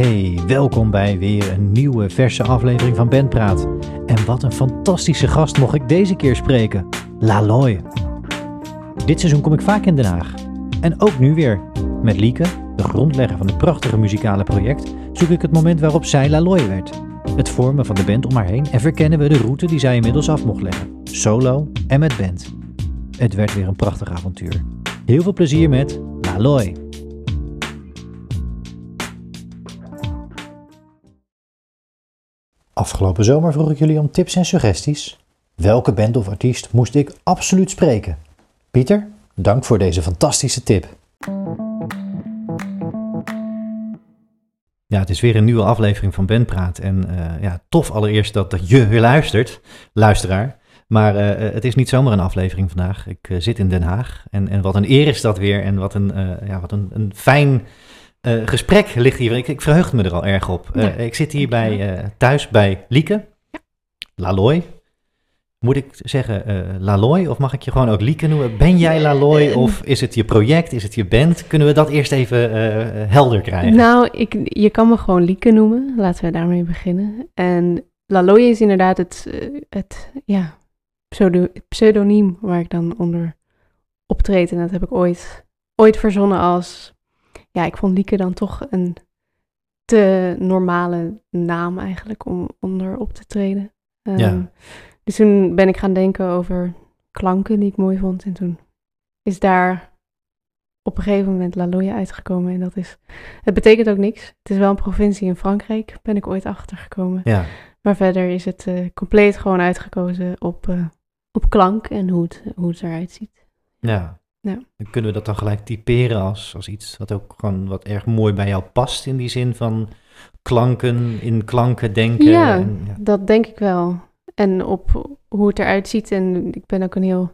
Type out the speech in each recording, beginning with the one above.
Hey, welkom bij weer een nieuwe verse aflevering van Bandpraat. En wat een fantastische gast mocht ik deze keer spreken. Laloy. Dit seizoen kom ik vaak in Den Haag. En ook nu weer. Met Lieke, de grondlegger van het prachtige muzikale project, zoek ik het moment waarop zij Laloy werd. Het vormen van de band om haar heen en verkennen we de route die zij inmiddels af mocht leggen. Solo en met band. Het werd weer een prachtig avontuur. Heel veel plezier met Laloy. Afgelopen zomer vroeg ik jullie om tips en suggesties. Welke band of artiest moest ik absoluut spreken? Pieter, dank voor deze fantastische tip. Ja, het is weer een nieuwe aflevering van Bandpraat. En eh, ja, tof allereerst dat, je luistert, luisteraar. Maar uh, het is niet zomaar een aflevering vandaag. Ik zit in Den Haag. En, en wat een eer is dat weer. En wat een, ja, wat een, een fijn uh, gesprek ligt hier. Ik, ik verheug me er al erg op. Uh, ja, ik zit hier bij, uh, thuis bij Lieke. Ja. Laloy. Moet ik zeggen Laloy of mag ik je gewoon ook Lieke noemen? Ben jij Laloy of is het je project? Is het je band? Kunnen we dat eerst even helder krijgen? Nou, ik, je kan me gewoon Lieke noemen. Laten we daarmee beginnen. En Laloy is inderdaad het, het ja, pseudo, pseudoniem waar ik dan onder optreed. En dat heb ik ooit, ooit verzonnen als ja, ik vond Lieke dan toch een te normale naam eigenlijk om onder op te treden. Um, ja. Dus toen ben ik gaan denken over klanken die ik mooi vond. En toen is daar op een gegeven moment La Loya uitgekomen. En dat is, het betekent ook niks. Het is wel een provincie in Frankrijk, ben ik ooit achtergekomen. Ja. Maar verder is het uh, compleet gewoon uitgekozen op, uh, op klank en hoe het, hoe het eruit ziet. Ja, ja. Dan kunnen we dat dan gelijk typeren als, als iets wat ook gewoon wat erg mooi bij jou past in die zin van klanken, in klanken denken. Ja, en, ja. dat denk ik wel. En op hoe het eruit ziet. En ik ben ook een heel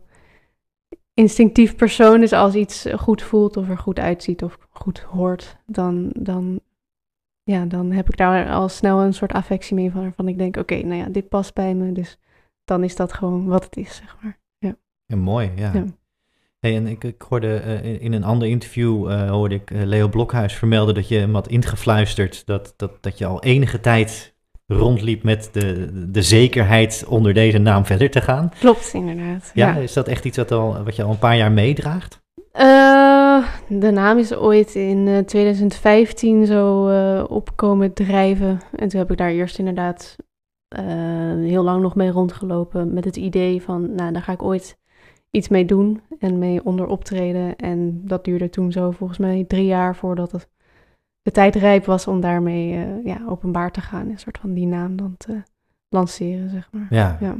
instinctief persoon. Dus als iets goed voelt of er goed uitziet of goed hoort, dan, dan, ja, dan heb ik daar al snel een soort affectie mee van. Waarvan ik denk, oké, nou ja, dit past bij me. Dus dan is dat gewoon wat het is, zeg maar. Ja, ja mooi, ja. ja. Hey, en ik, ik hoorde uh, in een ander interview uh, hoorde ik uh, Leo Blokhuis vermelden dat je hem had ingefluisterd dat, dat, dat je al enige tijd rondliep met de, de zekerheid onder deze naam verder te gaan. Klopt, inderdaad. Ja, ja. is dat echt iets wat, al, wat je al een paar jaar meedraagt? de naam is ooit in 2015 zo opkomen drijven. En toen heb ik daar eerst inderdaad heel lang nog mee rondgelopen met het idee van, nou, daar ga ik ooit iets mee doen en mee onder optreden. En dat duurde toen zo volgens mij drie jaar voordat het de tijd rijp was om daarmee uh, ja, openbaar te gaan. Een soort van die naam dan te lanceren, zeg maar. Ja, ja.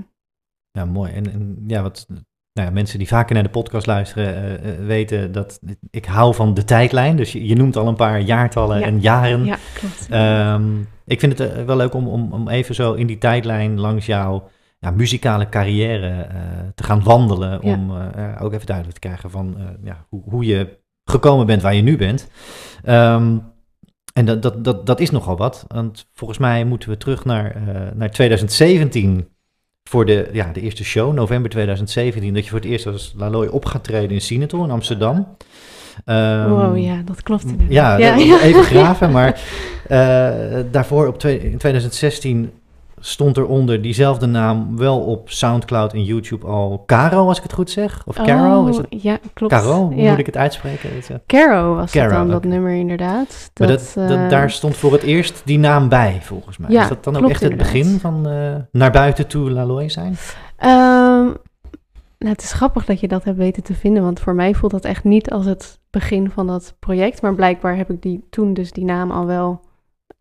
ja mooi. En, en ja, wat nou ja, mensen die vaker naar de podcast luisteren uh, uh, weten dat ik hou van de tijdlijn. Dus je, je noemt al een paar jaartallen ja. en jaren. Ja, klopt. Um, ik vind het wel leuk om, om, om even zo in die tijdlijn langs jou ja, muzikale carrière uh, te gaan wandelen. Om uh, ook even duidelijk te krijgen van ja, hoe, hoe, je gekomen bent waar je nu bent. Um, en dat, dat, dat, dat is nogal wat. Want volgens mij moeten we terug naar, naar 2017 voor de, ja, de eerste show, november 2017. Dat je voor het eerst als Laloy op gaat treden in Sinatol in Amsterdam. Um, wow, ja, dat klopt inderdaad. Ja, ja. even graven, maar daarvoor op in 2016 stond er onder diezelfde naam wel op Soundcloud en YouTube al Caro, als ik het goed zeg. Of Caro? Oh, is het? Ja, klopt. Caro, hoe ja. moet ik het uitspreken? Caro was Caro, dan, dat nummer inderdaad. Dat, maar dat, uh, dat, daar stond voor het eerst die naam bij, volgens mij. Ja, is dat dan ook echt het begin van uh, naar buiten toe Laloy zijn? Um, nou, het is grappig dat je dat hebt weten te vinden, want voor mij voelt dat echt niet als het begin van dat project. Maar blijkbaar heb ik die, toen dus die naam al wel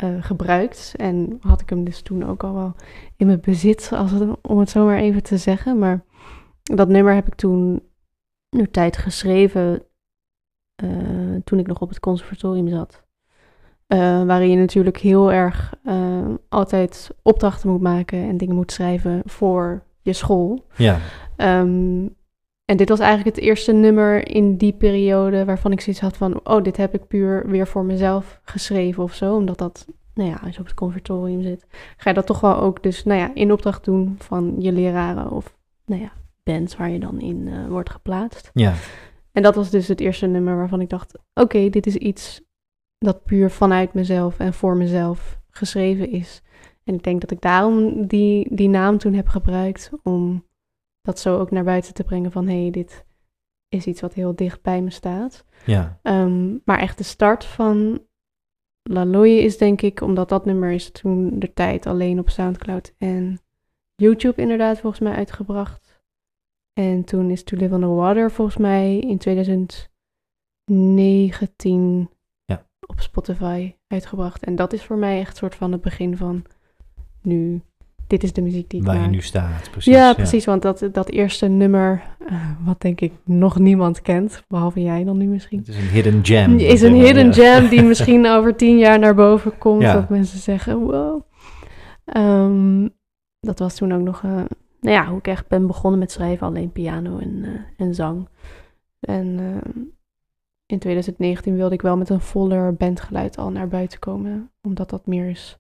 uh, gebruikt. En had ik hem dus toen ook al wel in mijn bezit, als het, om het zo maar even te zeggen. Maar dat nummer heb ik toen een tijd geschreven uh, toen ik nog op het conservatorium zat. Uh, waarin je natuurlijk heel erg altijd opdrachten moet maken en dingen moet schrijven voor je school. Ja. Um, en dit was eigenlijk het eerste nummer in die periode waarvan ik zoiets had van, oh, dit heb ik puur weer voor mezelf geschreven of zo. Omdat dat, nou ja, als je op het conservatorium zit, ga je dat toch wel ook dus, nou ja, in opdracht doen van je leraren of, nou ja, bands waar je dan in uh, wordt geplaatst. Ja. En dat was dus het eerste nummer waarvan ik dacht, oké, okay, dit is iets dat puur vanuit mezelf en voor mezelf geschreven is. En ik denk dat ik daarom die, die naam toen heb gebruikt om dat zo ook naar buiten te brengen van hé, hey, dit is iets wat heel dicht bij me staat. Ja. Um, maar echt de start van La Loye is denk ik, omdat dat nummer is toen de tijd alleen op Soundcloud en YouTube inderdaad volgens mij uitgebracht. En toen is To Live on the Water volgens mij in 2019 ja. op Spotify uitgebracht. En dat is voor mij echt soort van het begin van nu dit is de muziek die ik Waar maak. je nu staat, precies. Ja, precies. Want dat, dat eerste nummer, uh, wat denk ik nog niemand kent, behalve jij dan nu misschien. Het is een hidden gem. Is een hidden jam die misschien over tien jaar naar boven komt. Ja. Dat mensen zeggen, wow. Um, dat was toen ook nog, uh, nou ja, hoe ik echt ben begonnen met schrijven. Alleen piano en, uh, en zang. En in 2019 wilde ik wel met een voller bandgeluid al naar buiten komen. Omdat dat meer is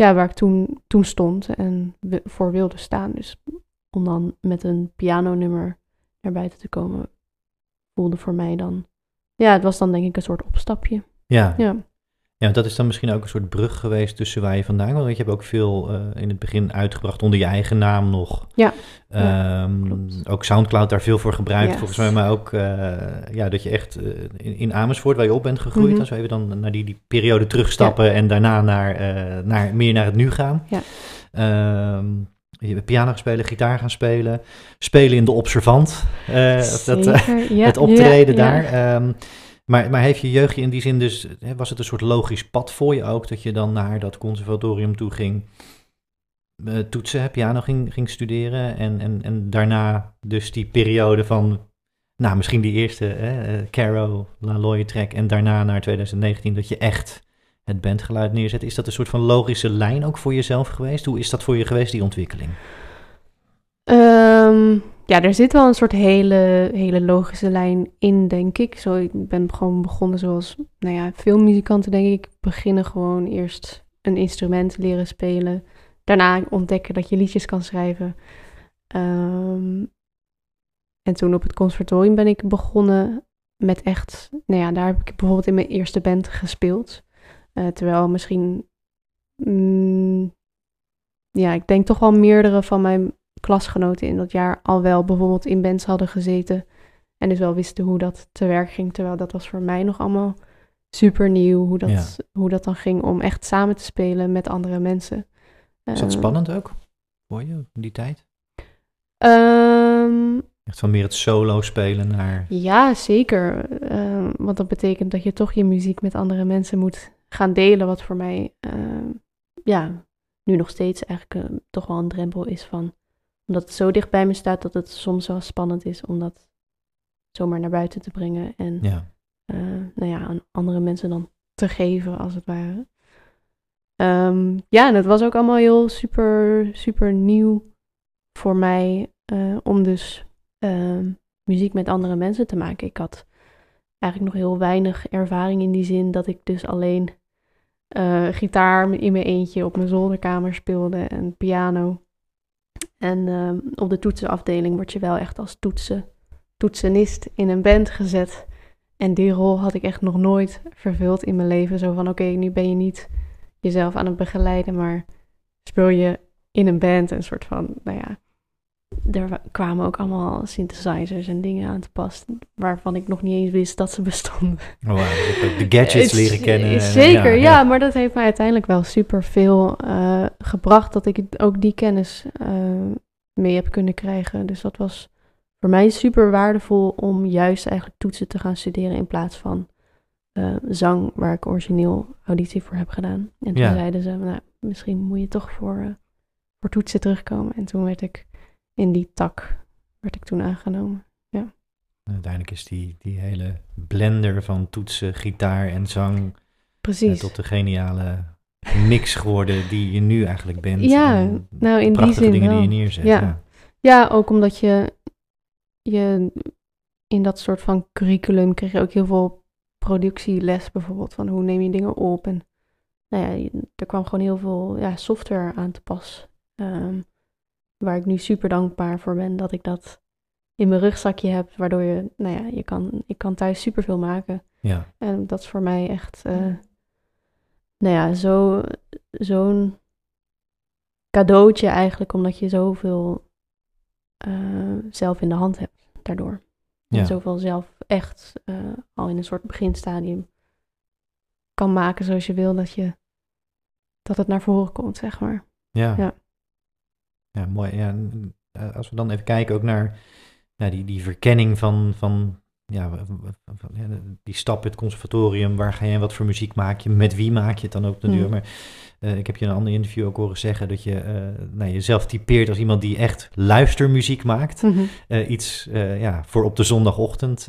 ja, waar ik toen, toen stond en voor wilde staan. Dus om dan met een pianonummer naar buiten te komen, voelde voor mij dan... Ja, het was dan denk ik een soort opstapje. Ja. Ja, ja dat is dan misschien ook een soort brug geweest tussen waar je vandaan kwam. Want je hebt ook veel uh, in het begin uitgebracht onder je eigen naam nog. Ja. Um, ook Soundcloud daar veel voor gebruikt, yes. volgens mij. Maar ook uh, ja, dat je echt uh, in, in, Amersfoort, waar je op bent gegroeid, mm -hmm. als we even dan naar die, die periode terugstappen ja. en daarna naar, naar, meer naar het nu gaan. Ja. Um, je piano spelen, gitaar gaan spelen, spelen in de observant, dat, het optreden daar. Um, maar, maar heeft je jeugdje in die zin dus, was het een soort logisch pad voor je ook, dat je dan naar dat conservatorium toe ging, uh, toetsen, piano ging, ging studeren en, en, en daarna dus die periode van, nou misschien die eerste hè, uh, Caro, La Loye en daarna naar 2019 dat je echt het bandgeluid neerzet. Is dat een soort van logische lijn ook voor jezelf geweest? Hoe is dat voor je geweest, die ontwikkeling? Um, ja, er zit wel een soort hele, hele logische lijn in, denk ik. Zo, ik ben gewoon begonnen zoals, nou ja, veel muzikanten, denk ik, beginnen gewoon eerst een instrument leren spelen. Daarna ontdekken dat je liedjes kan schrijven. Um, en toen op het conservatorium ben ik begonnen met echt, nou ja, daar heb ik bijvoorbeeld in mijn eerste band gespeeld. Uh, terwijl misschien, mm, ja, ik denk toch wel meerdere van mijn klasgenoten in dat jaar al wel bijvoorbeeld in bands hadden gezeten. En dus wel wisten hoe dat te werk ging. Terwijl dat was voor mij nog allemaal super nieuw. Hoe dat, ja. hoe dat dan ging om echt samen te spelen met andere mensen. Is dat uh, spannend ook voor je in die tijd? Um, echt van meer het solo spelen naar... Ja, zeker. Uh, want dat betekent dat je toch je muziek met andere mensen moet gaan delen. Wat voor mij uh, ja, nu nog steeds eigenlijk toch wel een drempel is van omdat het zo dicht bij me staat dat het soms wel spannend is om dat zomaar naar buiten te brengen. En ja. Uh, nou ja, aan andere mensen dan te geven, als het ware. Um, ja, en het was ook allemaal heel super, super nieuw voor mij uh, om dus uh, muziek met andere mensen te maken. Ik had eigenlijk nog heel weinig ervaring in die zin dat ik dus alleen uh, gitaar in mijn eentje op mijn zolderkamer speelde en piano. En uh, op de toetsenafdeling word je wel echt als toetsen, toetsenist in een band gezet. En die rol had ik echt nog nooit vervuld in mijn leven. Zo van, oké, nu ben je niet jezelf aan het begeleiden, maar speel je in een band een soort van, nou ja, er kwamen ook allemaal synthesizers en dingen aan te pas, waarvan ik nog niet eens wist dat ze bestonden. Oh, wow, de gadgets leren kennen. Zeker, en, ja, ja, maar dat heeft mij uiteindelijk wel super veel uh, gebracht, dat ik ook die kennis uh, mee heb kunnen krijgen. Dus dat was voor mij super waardevol om juist eigenlijk toetsen te gaan studeren in plaats van uh, zang, waar ik origineel auditie voor heb gedaan. En toen Ja. zeiden ze, nou, misschien moet je toch voor, voor toetsen terugkomen. En toen werd ik in die tak, werd ik toen aangenomen. En Uiteindelijk is die, die hele blender van toetsen, gitaar en zang eh, Precies. tot de geniale mix geworden die je nu eigenlijk bent. Ja, nou, in die zin dingen die je neerzet. Ja. Ja. Ja, ook omdat je, je in dat soort van curriculum kreeg je ook heel veel productieles bijvoorbeeld. Van hoe neem je dingen op. En nou ja, er kwam gewoon heel veel ja, software aan te pas. Ehm, waar ik nu super dankbaar voor ben dat ik dat in mijn rugzakje heb. Waardoor je, nou ja, je kan, ik kan thuis superveel maken. Ja. En dat is voor mij echt eh, nou ja, zo, zo'n cadeautje eigenlijk, omdat je zoveel uh, zelf in de hand hebt daardoor. Ja. En zoveel zelf echt uh, al in een soort beginstadium kan maken zoals je wil, dat, je, dat het naar voren komt, zeg maar. Ja. Ja, ja mooi. Ja, als we dan even kijken ook naar, naar die, die verkenning van, van ja, die stap het conservatorium, waar ga je en wat voor muziek maak je, met wie maak je het dan ook de duur. Hmm. Maar uh, ik heb je in een ander interview ook horen zeggen dat je uh, nou, jezelf typeert als iemand die echt luistermuziek maakt. Mm uh, iets ja, voor op de zondagochtend.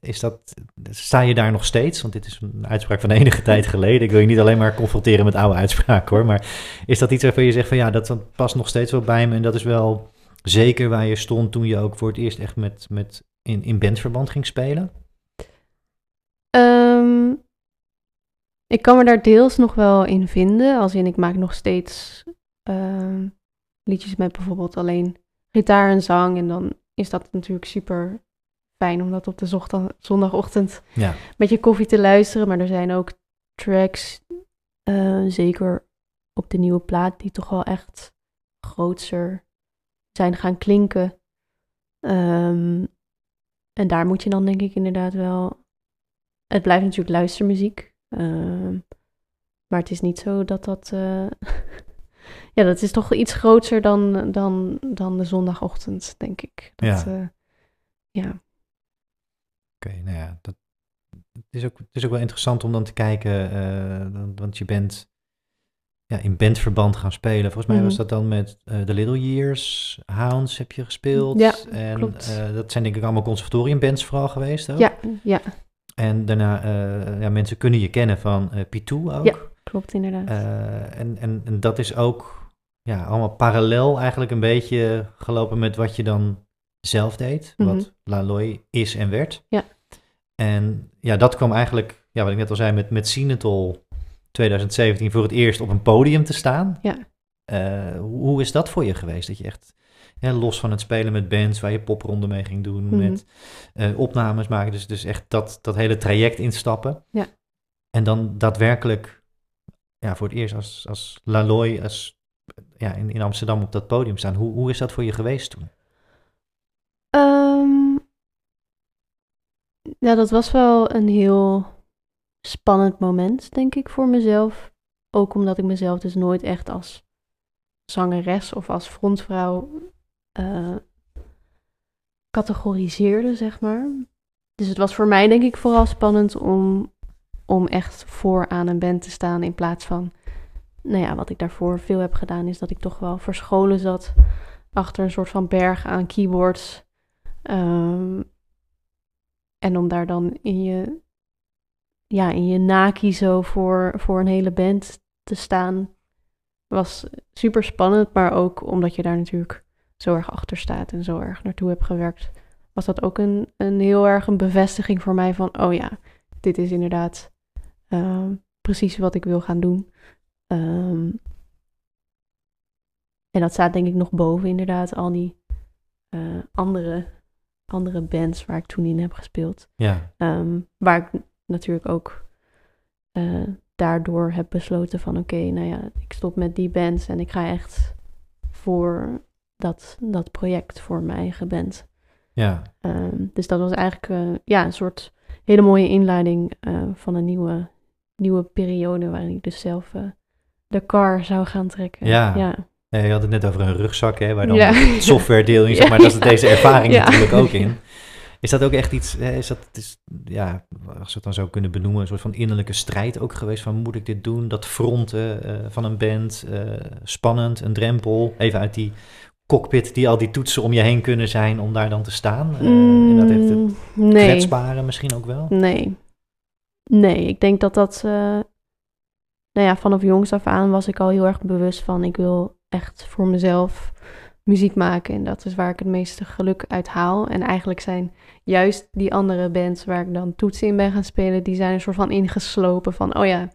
is dat, sta je daar nog steeds? Want dit is een uitspraak van enige tijd geleden. Ik wil je niet alleen maar confronteren met oude uitspraken hoor. Maar is dat iets waarvan je zegt van ja, dat past nog steeds wel bij me en dat is wel zeker waar je stond toen je ook voor het eerst echt met, met in, in bandverband ging spelen? Um, ik kan me daar deels nog wel in vinden. Als in, ik maak nog steeds um, liedjes met bijvoorbeeld alleen gitaar en zang. En dan is dat natuurlijk super fijn om dat op de zondagochtend ja. met je koffie te luisteren. Maar er zijn ook tracks, uh, zeker op de nieuwe plaat, die toch wel echt grootser zijn gaan klinken. Um, en daar moet je dan denk ik inderdaad wel. Het blijft natuurlijk luistermuziek. Uh, maar het is niet zo dat dat. Uh, ja, dat is toch iets groter dan, dan, dan de zondagochtend, denk ik. Dat, ja. Uh, ja. Oké, okay, nou ja, dat, het, is ook, het is ook wel interessant om dan te kijken, uh, want je bent ja, in bandverband gaan spelen. Volgens mij was mhm. dat dan met uh, The Little Years, Hounds heb je gespeeld. Ja, en, klopt. Uh, dat zijn denk ik allemaal conservatoriumbands vooral geweest ook. Ja, ja. En daarna, uh, ja, mensen kunnen je kennen van P2 ook. Ja, klopt inderdaad. en, en, en dat is ook ja, allemaal parallel eigenlijk een beetje gelopen met wat je dan zelf deed. Mm -hmm. Wat Laloy is en werd. Ja. En ja, dat kwam eigenlijk, ja, wat ik net al zei, met, met Sinetol 2017 voor het eerst op een podium te staan. Ja. Uh, hoe is dat voor je geweest? Dat je echt los van het spelen met bands waar je popronden mee ging doen, mm met uh, opnames maken, dus, dus echt dat, dat hele traject instappen. Ja. En dan daadwerkelijk ja, voor het eerst als, als Laloy, als, ja, in, in Amsterdam op dat podium staan. Hoe, hoe is dat voor je geweest toen? Um, ja, dat was wel een heel spannend moment, denk ik, voor mezelf. Ook omdat ik mezelf dus nooit echt als zangeres of als frontvrouw uh, categoriseerde, zeg maar. Dus het was voor mij, denk ik, vooral spannend om, om echt voor aan een band te staan. In plaats van, nou ja, wat ik daarvoor veel heb gedaan, is dat ik toch wel verscholen zat achter een soort van berg aan keyboards. Um, en om daar dan in je ja, in je naki zo voor, voor een hele band te staan, was super spannend. Maar ook omdat je daar natuurlijk zo erg achter staat en zo erg naartoe hebt gewerkt, was dat ook een, een heel erg een bevestiging voor mij van, oh ja, dit is inderdaad uh, precies wat ik wil gaan doen. Um, en dat staat denk ik nog boven inderdaad al die uh, andere, andere bands waar ik toen in heb gespeeld. Ja. Um, waar ik natuurlijk ook uh, daardoor heb besloten van oké, okay, nou ja, ik stop met die bands en ik ga echt voor dat, dat project voor mijn eigen band. Ja. Um, dus dat was eigenlijk uh, ja, een soort hele mooie inleiding uh, van een nieuwe, nieuwe periode waarin ik dus zelf de car zou gaan trekken. Ja. ja. je had het net over een rugzak, hè, waar dan ja. software deel in, zeg maar, daar zit deze ervaring natuurlijk ook in. Is dat ook echt iets, is dat, is, ja, als we het dan zo kunnen benoemen, een soort van innerlijke strijd ook geweest van moet ik dit doen? Dat fronten uh, van een band, uh, spannend, een drempel, even uit die cockpit die al die toetsen om je heen kunnen zijn om daar dan te staan? Uh, mm, en dat heeft het nee. kwetsbare misschien ook wel? Nee. Nee, ik denk dat dat, nou ja, vanaf jongs af aan was ik al heel erg bewust van ik wil echt voor mezelf muziek maken. En dat is waar ik het meeste geluk uit haal. En eigenlijk zijn juist die andere bands waar ik dan toetsen in ben gaan spelen, die zijn een soort van ingeslopen van, oh ja,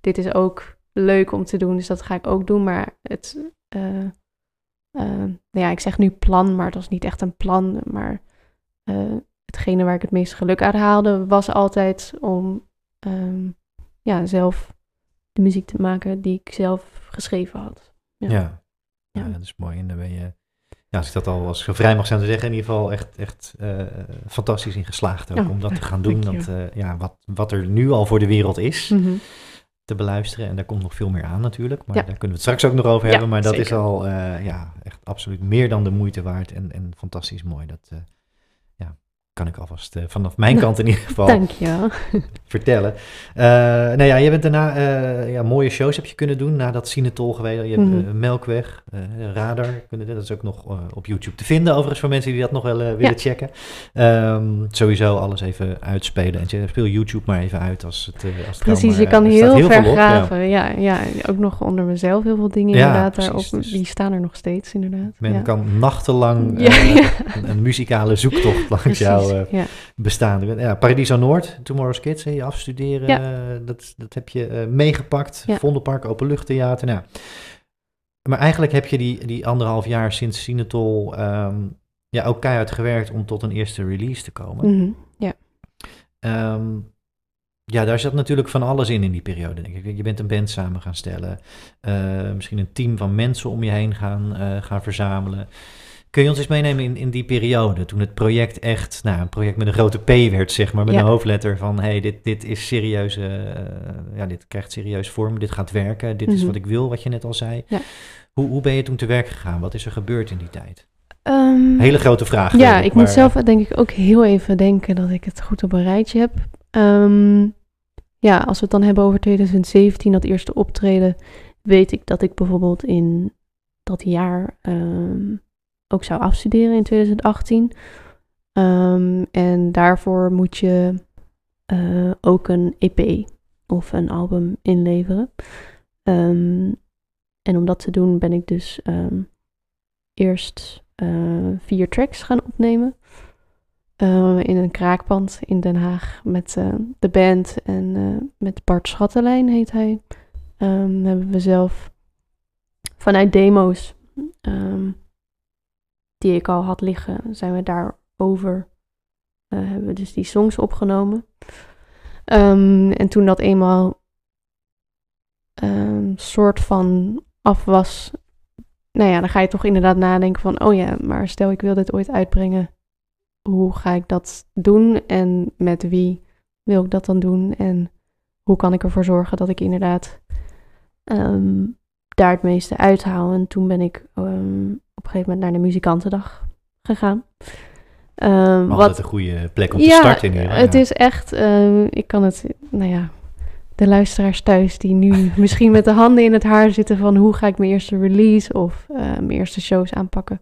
dit is ook leuk om te doen, dus dat ga ik ook doen. Maar het, uh, uh, ja, ik zeg nu plan, maar het was niet echt een plan. Maar uh, hetgene waar ik het meeste geluk uit haalde, was altijd om um, ja, zelf de muziek te maken die ik zelf geschreven had. Ja. Ja. dat is mooi. En dan ben je, ja, als ik dat al als vrij mag zijn te zeggen, in ieder geval echt, echt eh, fantastisch in geslaagd ook om dat te gaan doen. Dat, eh, ja, wat, wat er nu al voor de wereld is Mhm. te beluisteren. En daar komt nog veel meer aan natuurlijk. Maar Ja. daar kunnen we het straks ook nog over Ja, hebben. Maar dat is al eh, ja, echt absoluut meer dan de moeite waard. En, en fantastisch mooi. Dat ja, kan ik alvast eh, vanaf mijn kant in ieder geval Dankjewel. vertellen. Eh nou ja, je bent daarna eh, ja, mooie shows heb je kunnen doen na dat Cinetol geweest. Je hebt Mhm. Melkweg, Radar, kunnen, dat is ook nog op YouTube te vinden overigens voor mensen die dat nog wel willen Ja. checken. Ehm, sowieso alles even uitspelen en je- speel YouTube maar even uit als het, als het Precies, je kan staat heel, veel op, graven. Ja. Ja, ook nog onder mezelf heel veel dingen Ja, inderdaad precies, daarop. dus- Die staan er nog steeds inderdaad. Men kan nachtenlang. Een, een muzikale zoektocht langs Precies, jouw eh, ja. bestaan. Ja, Paradiso Noord, Tomorrow's Kids, hè, je afstuderen, Ja. eh, dat, dat heb je eh, meegepakt. Ja. Vondelpark, Openluchttheater. Nou. Maar eigenlijk heb je die, die anderhalf jaar sinds Sinatol ehm, ja, ook keihard gewerkt om tot een eerste release te komen. Mhm, ja. Ehm, ja, daar zat natuurlijk van alles in in die periode, denk ik. Je bent een band samen gaan stellen. misschien een team van mensen om je heen gaan, gaan verzamelen. Kun je ons eens meenemen in, in die periode, toen het project echt, nou, een project met een grote P werd, zeg maar, met Ja. een hoofdletter van, hey, dit, dit is serieus, eh, ja, dit krijgt serieus vorm, dit gaat werken, dit is Mhm. wat ik wil, wat je net al zei. Ja. Hoe, hoe ben je toen te werk gegaan? Wat is er gebeurd in die tijd? Ehm, Hele grote vraag. Ja, ik maar- moet zelf denk ik ook heel even denken dat ik het goed op een rijtje heb. Ehm, ja, als we het dan hebben over 2017, dat eerste optreden, weet ik dat ik bijvoorbeeld in dat jaar ehm, ook zou afstuderen in 2018. Ehm, en daarvoor moet je eh, ook een EP of een album inleveren. Ehm, en om dat te doen ben ik dus ehm, eerst eh, vier tracks gaan opnemen. In een kraakpand in Den Haag met eh, de band en met Bart Schattelijn heet hij. Hebben we zelf vanuit demo's die ik al had liggen, zijn we daarover eh hebben we dus die songs opgenomen. Ehm, en toen dat eenmaal een soort van af was, nou ja, dan ga je toch inderdaad nadenken van, oh ja, maar stel ik wil dit ooit uitbrengen, hoe ga ik dat doen en met wie wil ik dat dan doen en hoe kan ik ervoor zorgen dat ik inderdaad ehm, daar het meeste uithaal. En toen ben ik ehm, op een gegeven moment naar de muzikantendag gegaan. Ehm, Altijd wat een goede plek om te starten. in geval, het ja. is echt, eh, ik kan het, nou ja, de luisteraars thuis die nu misschien met de handen in het haar zitten van hoe ga ik mijn eerste release of mijn eerste shows aanpakken,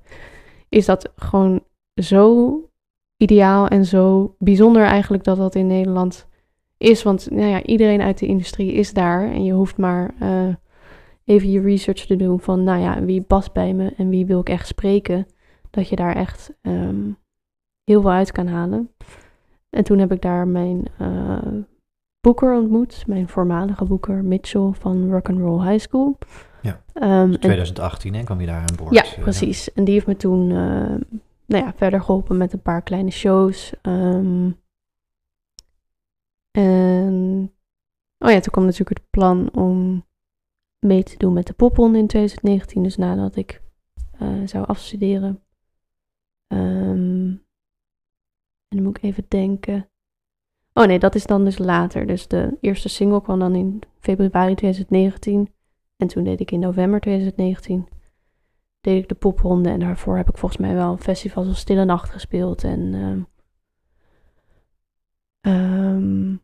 is dat gewoon zo ideaal en zo bijzonder eigenlijk dat dat in Nederland is. Want nou ja, iedereen uit de industrie is daar en je hoeft maar eh, even je research te doen van, nou ja, wie past bij me en wie wil ik echt spreken, dat je daar echt ehm, heel veel uit kan halen. En toen heb ik daar mijn eh, boeker ontmoet, mijn voormalige boeker Mitchell van Rock'n'Roll High School. Ja. Ehm, en- 2018 hè, kwam je daar aan boord. ja, eh, precies. En die heeft me toen eh, nou ja, verder geholpen met een paar kleine shows. Ehm, en oh ja, toen kwam natuurlijk het plan om mee te doen met de popronde in 2019. Dus nadat ik eh, zou afstuderen. Ehm, en dan moet ik even denken. Oh nee, dat is dan dus later. Dus de eerste single kwam dan in februari 2019. En toen deed ik in november 2019 deed ik de popronde. En daarvoor heb ik volgens mij wel festivals als Stille Nacht gespeeld. En ehm,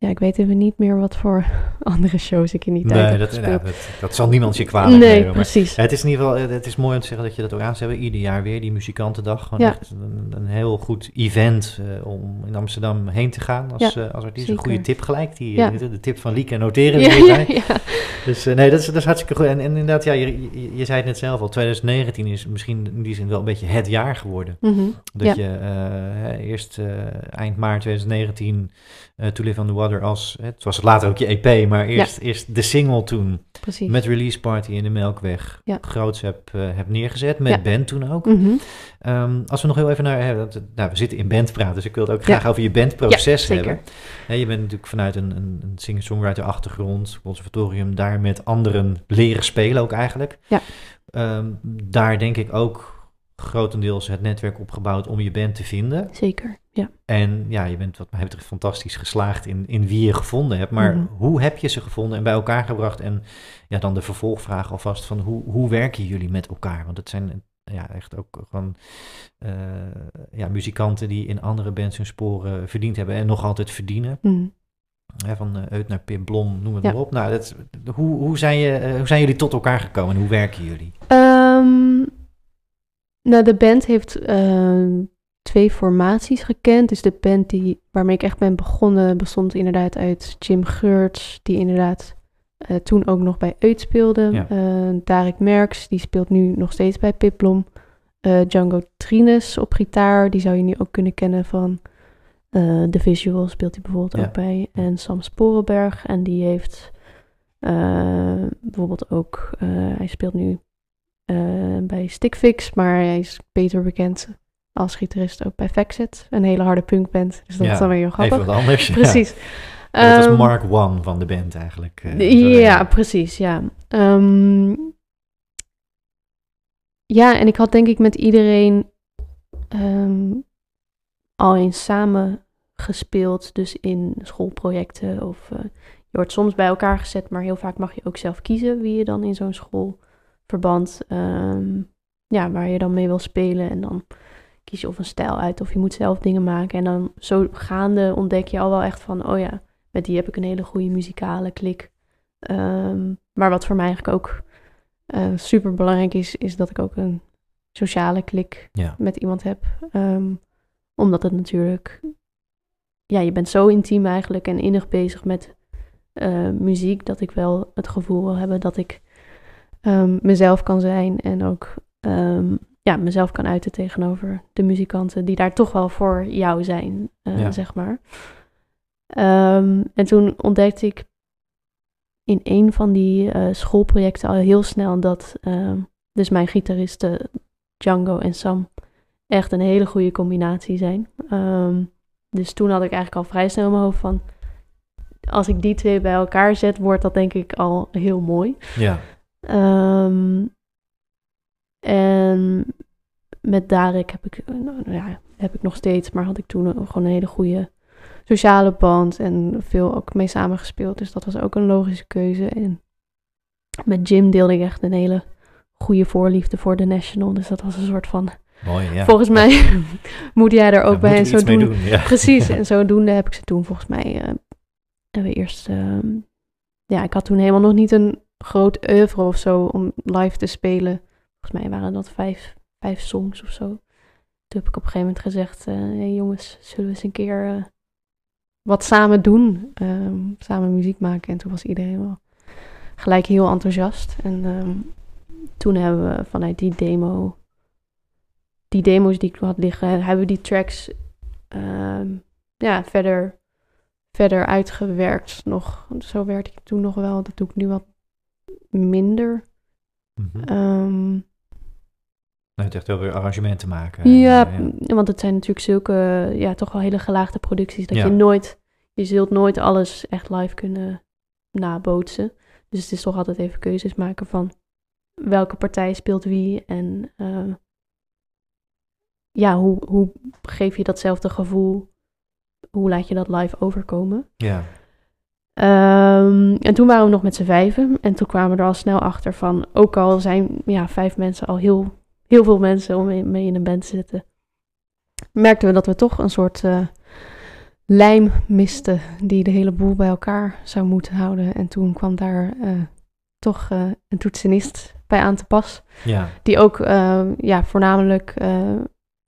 ja, ik weet even niet meer wat voor andere shows ik in die tijd Nee, heb dat, nou, dat, dat zal niemand je kwalijk nee, nemen. Precies. het is in ieder geval, het is mooi om te zeggen dat je dat ook aan ze hebben. Ieder jaar weer, die muzikantendag. Gewoon Ja. echt een, een heel goed event eh, om in Amsterdam heen te gaan als, Ja, eh, als artiest. Een goede tip gelijk. Die, Ja. de, de tip van Lieke noteren. Ja. Dus eh, nee, dat is, dat is hartstikke goed. En, en inderdaad, ja, je, je, je zei het net zelf al. 2019 is misschien in die zin wel een beetje het jaar geworden. Mhm. Dat je eh, eerst eh, eind maart 2019 eh To Live on the Water als, het was later ook je EP, maar eerst, eerst de single toen. Precies. Met Release Party in de Melkweg. Ja. Groots heb, eh, heb neergezet, met Ja. band toen ook. Mhm. Ehm, als we nog heel even naar, hè, dat- nou we zitten in band praten, dus ik wil het ook graag over je bandproces hebben. Hè, je bent natuurlijk vanuit een, een, een singer-songwriter achtergrond, conservatorium, daar met anderen leren spelen ook eigenlijk. Ja. Ehm, daar denk ik ook grotendeels het netwerk opgebouwd om je band te vinden. Zeker, ja. En ja, je bent wat mij betreft fantastisch geslaagd in, in wie je gevonden hebt. Maar Mhm. hoe heb je ze gevonden en bij elkaar gebracht? En ja, dan de vervolgvraag alvast van hoe, hoe werken jullie met elkaar? Want het zijn ja, echt ook gewoon eh, ja, muzikanten die in andere bands hun sporen verdiend hebben en nog altijd verdienen. Mhm. Van eh Uit naar Pim Blom, noem het Ja. maar op. Nou, dat, hoe, hoe, zijn je, eh, hoe zijn jullie tot elkaar gekomen en hoe werken jullie? Ehm, nou, de band heeft ehm, twee formaties gekend. Dus de band die, waarmee ik echt ben begonnen bestond inderdaad uit Jim Geurts, die inderdaad eh, toen ook nog bij Uit speelde. Ja. Eh, Darek Merks, die speelt nu nog steeds bij Piplom. Eh Django Trines op gitaar, die zou je nu ook kunnen kennen van The Visual, speelt hij bijvoorbeeld Ja. ook bij. En Sam Sporenberg, en die heeft bijvoorbeeld ook, hij speelt nu bij Stickfix, maar hij is beter bekend als gitarist ook bij Faxet, een hele harde punkband. Dus dat Ja, is dan weer heel grappig. Even wat anders. Precies. Ja, dat Ehm, was Mark One van de band eigenlijk. eh, ja, precies, ja. Ehm, ja, en ik had denk ik met iedereen ehm, al eens samen gespeeld. Dus in schoolprojecten of eh, je wordt soms bij elkaar gezet, maar heel vaak mag je ook zelf kiezen wie je dan in zo'n schoolverband, ehm, ja, waar je dan mee wil spelen. En dan kies je of een stijl uit of je moet zelf dingen maken. En dan zo gaande ontdek je al wel echt van, oh ja, met die heb ik een hele goede muzikale klik. Ehm, maar wat voor mij eigenlijk ook super belangrijk is, is dat ik ook een sociale klik Ja. met iemand heb. Ehm, omdat het natuurlijk, ja, je bent zo intiem eigenlijk en innig bezig met eh, muziek, dat ik wel het gevoel wil hebben dat ik ehm, mezelf kan zijn en ook ja, mezelf kan uiten tegenover de muzikanten die daar toch wel voor jou zijn, eh, Ja. zeg maar. Ehm, en toen ontdekte ik in een van die eh, schoolprojecten al heel snel dat ehm, dus mijn gitaristen Django en Sam echt een hele goede combinatie zijn. Ehm, dus toen had ik eigenlijk al vrij snel in mijn hoofd van als ik die twee bij elkaar zet, wordt dat denk ik al heel mooi. Ja. En met Darek heb ik, eh, nou ja, heb ik nog steeds, maar had ik toen gewoon een hele goede sociale band en veel ook mee samengespeeld. Dus dat was ook een logische keuze. En met Jim deelde ik echt een hele goede voorliefde voor de National. Dus dat was een soort van, Mooi, ja. volgens mij moet jij er ook bij en zo doen. Ja. Precies, en zodoende heb ik ze toen volgens mij. hebben we eerst. ehm, ja, ik had toen helemaal nog niet een groot oeuvre of zo om live te spelen. Volgens mij waren dat vijf, vijf songs of zo. Toen heb ik op een gegeven moment gezegd: hey jongens, zullen we eens een keer eh, wat samen doen? Ehm, samen muziek maken. En toen was iedereen wel gelijk heel enthousiast. En ehm, toen hebben we vanuit die demo. Die demo's die ik had liggen, hebben we die tracks ehm, ja, verder, verder uitgewerkt nog. Zo werkte ik toen nog wel. Dat doe ik nu wat minder. Mhm. Nou, het echt wel weer arrangementen maken. ja, want het zijn natuurlijk zulke, ja, toch wel hele gelaagde producties. Dat Ja. je nooit, je zult nooit alles echt live kunnen nabootsen. Dus het is toch altijd even keuzes maken van welke partij speelt wie. En eh, ja, hoe, hoe geef je datzelfde gevoel? Hoe laat je dat live overkomen? Ja. Ehm, en toen waren we nog met z'n vijven. En toen kwamen we er al snel achter van... ook al zijn ja, vijf mensen al heel, heel veel mensen om mee, mee in een band te zitten... merkten we dat we toch een soort eh, lijm misten... die de hele boel bij elkaar zou moeten houden. En toen kwam daar eh, toch eh, een toetsenist bij aan te pas... Ja. die ook ja, voornamelijk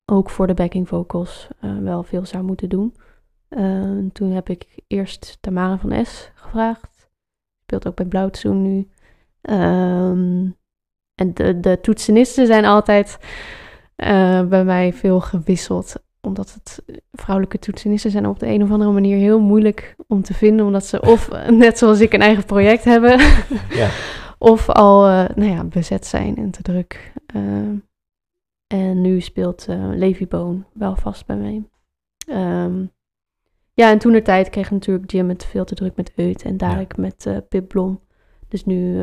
ook voor de backing vocals wel veel zou moeten doen. Toen heb ik eerst Tamara van S gevraagd. Speelt ook bij Blauwtsoen nu. Ehm, en de, de toetsenisten zijn altijd eh, bij mij veel gewisseld. omdat het eh, vrouwelijke toetsenissen zijn op de een of andere manier heel moeilijk om te vinden. Omdat ze of, eh, net zoals ik, een eigen project hebben. Ja. of al uh, nou ja, bezet zijn en te druk. Uh, en nu speelt Levi Boon wel vast bij mij. Um, ja, en toen de tijd kreeg natuurlijk Jim het veel te druk met Eut en Darek ja. met Pip Blom. Dus nu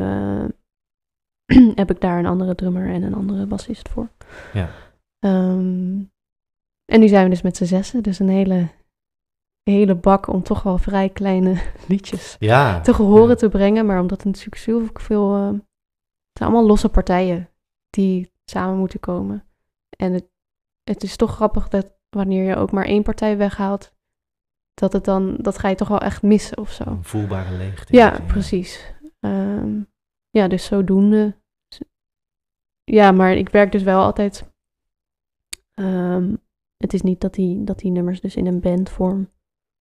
heb ik daar een andere drummer en een andere bassist voor. Ja. Um, en nu zijn we dus met z'n zessen. Dus een hele, hele bak om toch wel vrij kleine liedjes ja. te gehoren ja. te brengen. Maar omdat het natuurlijk veel... veel uh, het zijn allemaal losse partijen die samen moeten komen. En het, het is toch grappig dat wanneer je ook maar één partij weghaalt, dat het dan, dat ga je toch wel echt missen of zo. Een voelbare leegte. Ja, ja. precies. Um, ja, dus zodoende. Ja, maar ik werk dus wel altijd. Um, het is niet dat die, dat die nummers dus in een bandvorm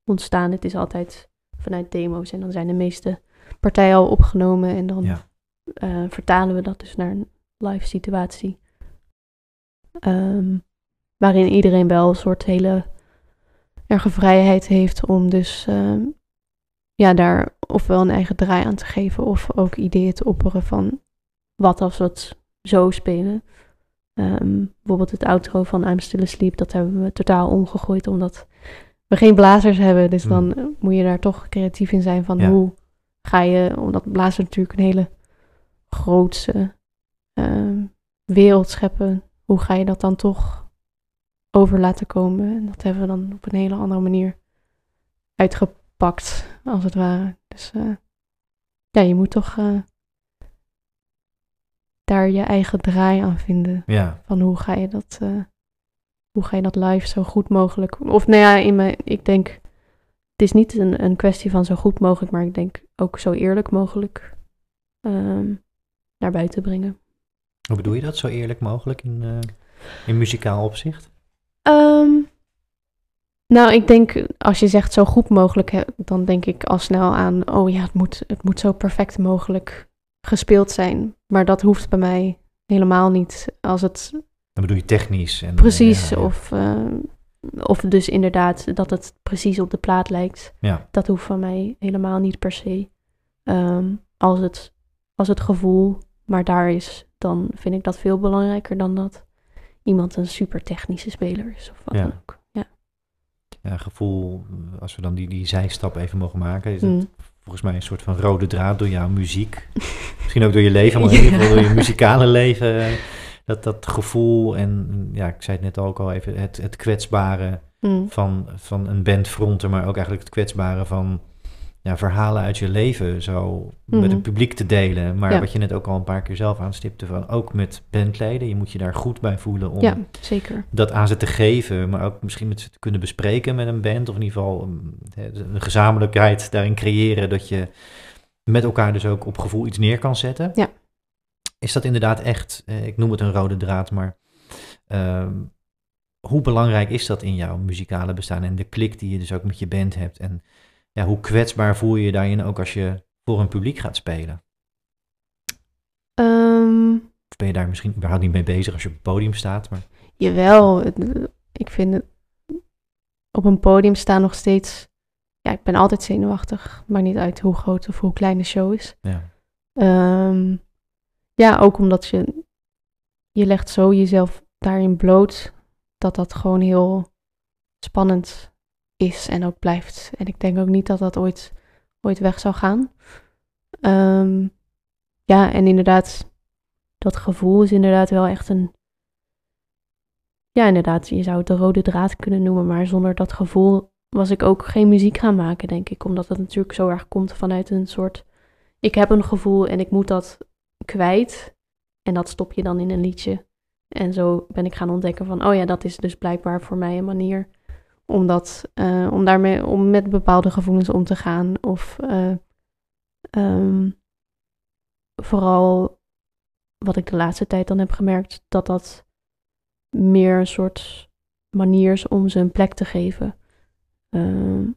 ontstaan. Het is altijd vanuit demo's en dan zijn de meeste partijen al opgenomen en dan ja. uh, vertalen we dat dus naar een live situatie. Um, waarin iedereen wel een soort hele erge vrijheid heeft om dus um, ja, daar ofwel een eigen draai aan te geven of ook ideeën te opperen van wat als het zo spelen. Um, bijvoorbeeld het outro van I'm Still Asleep, dat hebben we totaal omgegooid omdat we geen blazers hebben. Dus dan mm. moet je daar toch creatief in zijn van Ja. hoe ga je, omdat blazen natuurlijk een hele grootse ehm, wereld scheppen. Hoe ga je dat dan toch over laten komen? En dat hebben we dan op een hele andere manier uitgepakt, als het ware. Dus eh, ja, je moet toch eh, daar je eigen draai aan vinden. Ja, Van hoe ga je dat, eh, hoe ga je dat live zo goed mogelijk. Of nou ja, in mijn, ik denk, het is niet een, een kwestie van zo goed mogelijk, maar ik denk ook zo eerlijk mogelijk ehm, naar buiten brengen. hoe bedoel je dat? Zo eerlijk mogelijk in, eh, in muzikaal opzicht? Ehm, nou, ik denk, als je zegt zo goed mogelijk, hè, dan denk ik al snel aan, oh ja, het moet, het moet zo perfect mogelijk gespeeld zijn. Maar dat hoeft bij mij helemaal niet. Als het Dan bedoel je technisch. En, precies, ja, ja. Of, eh, of dus inderdaad dat het precies op de plaat lijkt. Ja, Dat hoeft van mij helemaal niet per se. Ehm, als, het, als het gevoel maar daar is, dan vind ik dat veel belangrijker dan dat iemand een super technische speler is of wat Ja. dan ook. Ja. ja, gevoel, als we dan die, die zijstap even mogen maken, is het Mm. Volgens mij een soort van rode draad door jouw muziek. Misschien ook door je leven, maar in ieder geval door je muzikale leven. eh, Dat, dat gevoel en, ja, ik zei het net ook al even, het, het kwetsbare Mm. van, van een bandfronter, maar ook eigenlijk het kwetsbare van ja, verhalen uit je leven zo met Mhm. het publiek te delen. Maar Ja. wat je net ook al een paar keer zelf aanstipte, van ook met bandleden, je moet je daar goed bij voelen om ja, zeker. dat aan ze te geven, maar ook misschien met ze te kunnen bespreken met een band, of in ieder geval een gezamenlijkheid daarin creëren, dat je met elkaar dus ook op gevoel iets neer kan zetten. Ja. Is dat inderdaad echt, eh, ik noem het een rode draad, maar ehm, hoe belangrijk is dat in jouw muzikale bestaan en de klik die je dus ook met je band hebt? En ja, hoe kwetsbaar voel je je daarin ook als je voor een publiek gaat spelen? Ehm, Of ben je daar misschien überhaupt niet mee bezig als je op het podium staat? Maar jawel, het- ik vind het op een podium staan nog steeds... Ja, ik ben altijd zenuwachtig. Maakt niet uit hoe groot of hoe klein de show is. ja, Ehm, ja, ook omdat je, je legt zo jezelf daarin bloot dat dat gewoon heel spannend is en ook blijft. En ik denk ook niet dat dat ooit, ooit weg zou gaan. Ehm, ja, en inderdaad, dat gevoel is inderdaad wel echt een... Ja, inderdaad, je zou het de rode draad kunnen noemen, maar zonder dat gevoel was ik ook geen muziek gaan maken, denk ik. Omdat het natuurlijk zo erg komt vanuit een soort ik heb een gevoel en ik moet dat kwijt. En dat stop je dan in een liedje. En zo ben ik gaan ontdekken van, oh ja, dat is dus blijkbaar voor mij een manier om, dat, eh, om daarmee om met bepaalde gevoelens om te gaan. Of eh, ehm, vooral wat ik de laatste tijd dan heb gemerkt, dat dat meer een soort manier is om ze een plek te geven. Ehm,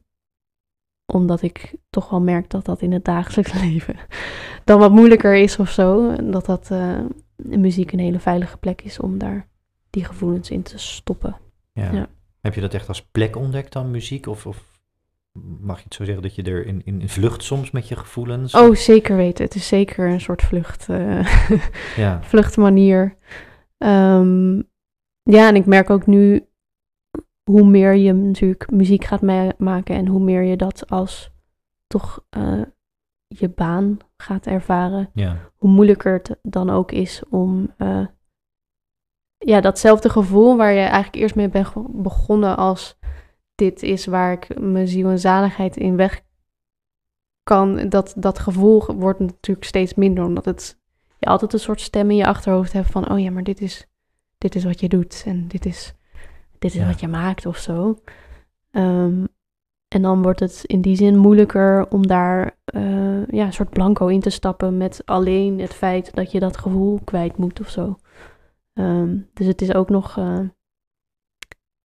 omdat ik toch wel merk dat dat in het dagelijks leven dan wat moeilijker is of zo. Dat dat eh, muziek een hele veilige plek is om daar die gevoelens in te stoppen. ja. Ja. Heb je dat echt als plek ontdekt dan, muziek? Of, of mag je het zo zeggen dat je er in, in, vlucht soms met je gevoelens? Oh, zeker weten. Het is zeker een soort vlucht, eh, ja. vluchtmanier. Ehm, ja, en ik merk ook nu hoe meer je natuurlijk muziek gaat ma- maken en hoe meer je dat als toch eh, je baan gaat ervaren, ja. hoe moeilijker het dan ook is om eh, ja, datzelfde gevoel waar je eigenlijk eerst mee bent begonnen als dit is waar ik mijn ziel en zaligheid in weg kan, dat, dat gevoel wordt natuurlijk steeds minder, omdat het, je altijd een soort stem in je achterhoofd hebt van, oh ja, maar dit is, dit is wat je doet en dit is, dit is Ja. wat je maakt of zo. Ehm, en dan wordt het in die zin moeilijker om daar eh, ja, een soort blanco in te stappen met alleen het feit dat je dat gevoel kwijt moet of zo. Ehm, dus het is ook nog, eh,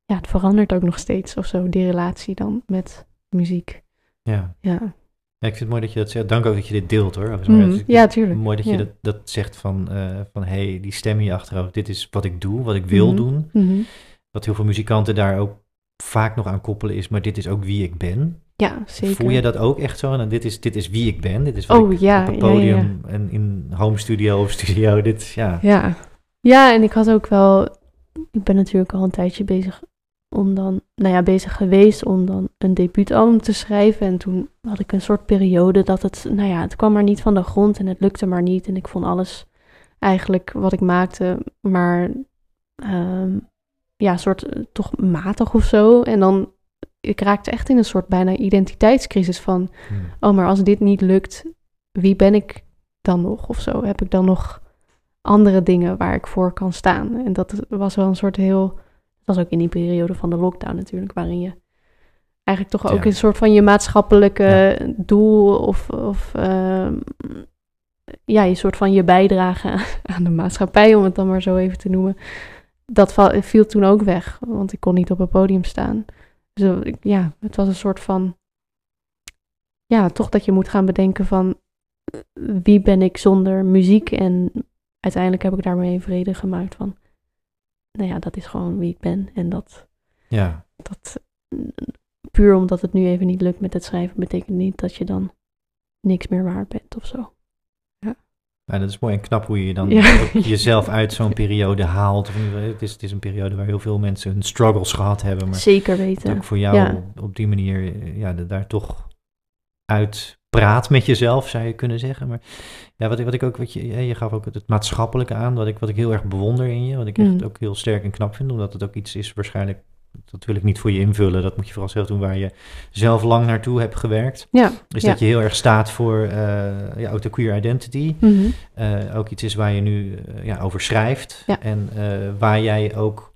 ja, het verandert ook nog steeds of zo, die relatie dan met muziek. Ja. Ja, ja, ik vind het mooi dat je dat zegt. Dank ook dat je dit deelt hoor. Het is Ja, tuurlijk. Mooi dat je Ja. dat, dat zegt van, eh van hey, die stem je achterhoofd, dit is wat ik doe, wat ik wil Mhm. doen. Mhm. Wat heel veel muzikanten daar ook vaak nog aan koppelen is, maar dit is ook wie ik ben. ja zeker. Voel je dat ook echt zo? En dit is, dit is wie ik ben. Dit is wat Oh, ik ja, op ja, ja, podium en in home studio of studio. Dit, ja. Ja. Ja, en ik had ook wel, ik ben natuurlijk al een tijdje bezig om dan, nou ja, bezig geweest om dan een debuutalbum te schrijven. En toen had ik een soort periode dat het, nou ja, het kwam maar niet van de grond en het lukte maar niet. En ik vond alles eigenlijk wat ik maakte, maar ehm, ja, een soort eh, toch matig of zo. En dan, ik raakte echt in een soort bijna identiteitscrisis van, Hm. oh, maar als dit niet lukt, wie ben ik dan nog of zo? Heb ik dan nog andere dingen waar ik voor kan staan? En dat was wel een soort heel, dat was ook in die periode van de lockdown natuurlijk, waarin je eigenlijk toch ook Ja. een soort van je maatschappelijke doel of, of ehm, ja, je soort van je bijdrage aan de maatschappij, om het dan maar zo even te noemen. Dat viel toen ook weg, want ik kon niet op een podium staan. Dus eh, ja, het was een soort van ja, toch dat je moet gaan bedenken van eh, wie ben ik zonder muziek en uiteindelijk heb ik daarmee vrede gemaakt van nou ja, dat is gewoon wie ik ben en dat, ja. dat mm, puur omdat het nu even niet lukt met het schrijven betekent niet dat je dan niks meer waard bent of zo. Ja, dat is mooi en knap hoe je dan Ja. jezelf uit zo'n periode haalt. Het is, het is een periode waar heel veel mensen hun struggles gehad hebben. Maar Zeker weten. ook voor jou Ja. op, die manier ja, daar toch uit praat met jezelf, zou je kunnen zeggen. Maar ja, wat, ik- wat ik ook, wat je, je gaf ook het, maatschappelijke aan, wat ik, wat ik heel erg bewonder in je. Wat ik echt Mhm. ook heel sterk en knap vind, omdat het ook iets is waarschijnlijk, dat wil ik niet voor je invullen, dat moet je vooral zelf doen waar je zelf lang naartoe hebt gewerkt. Ja. Is ja. dat je heel erg staat voor uh, ja, ook de queer identity. Mhm. Uh, ook iets is waar je nu uh, ja, over schrijft. Ja. En waar jij ook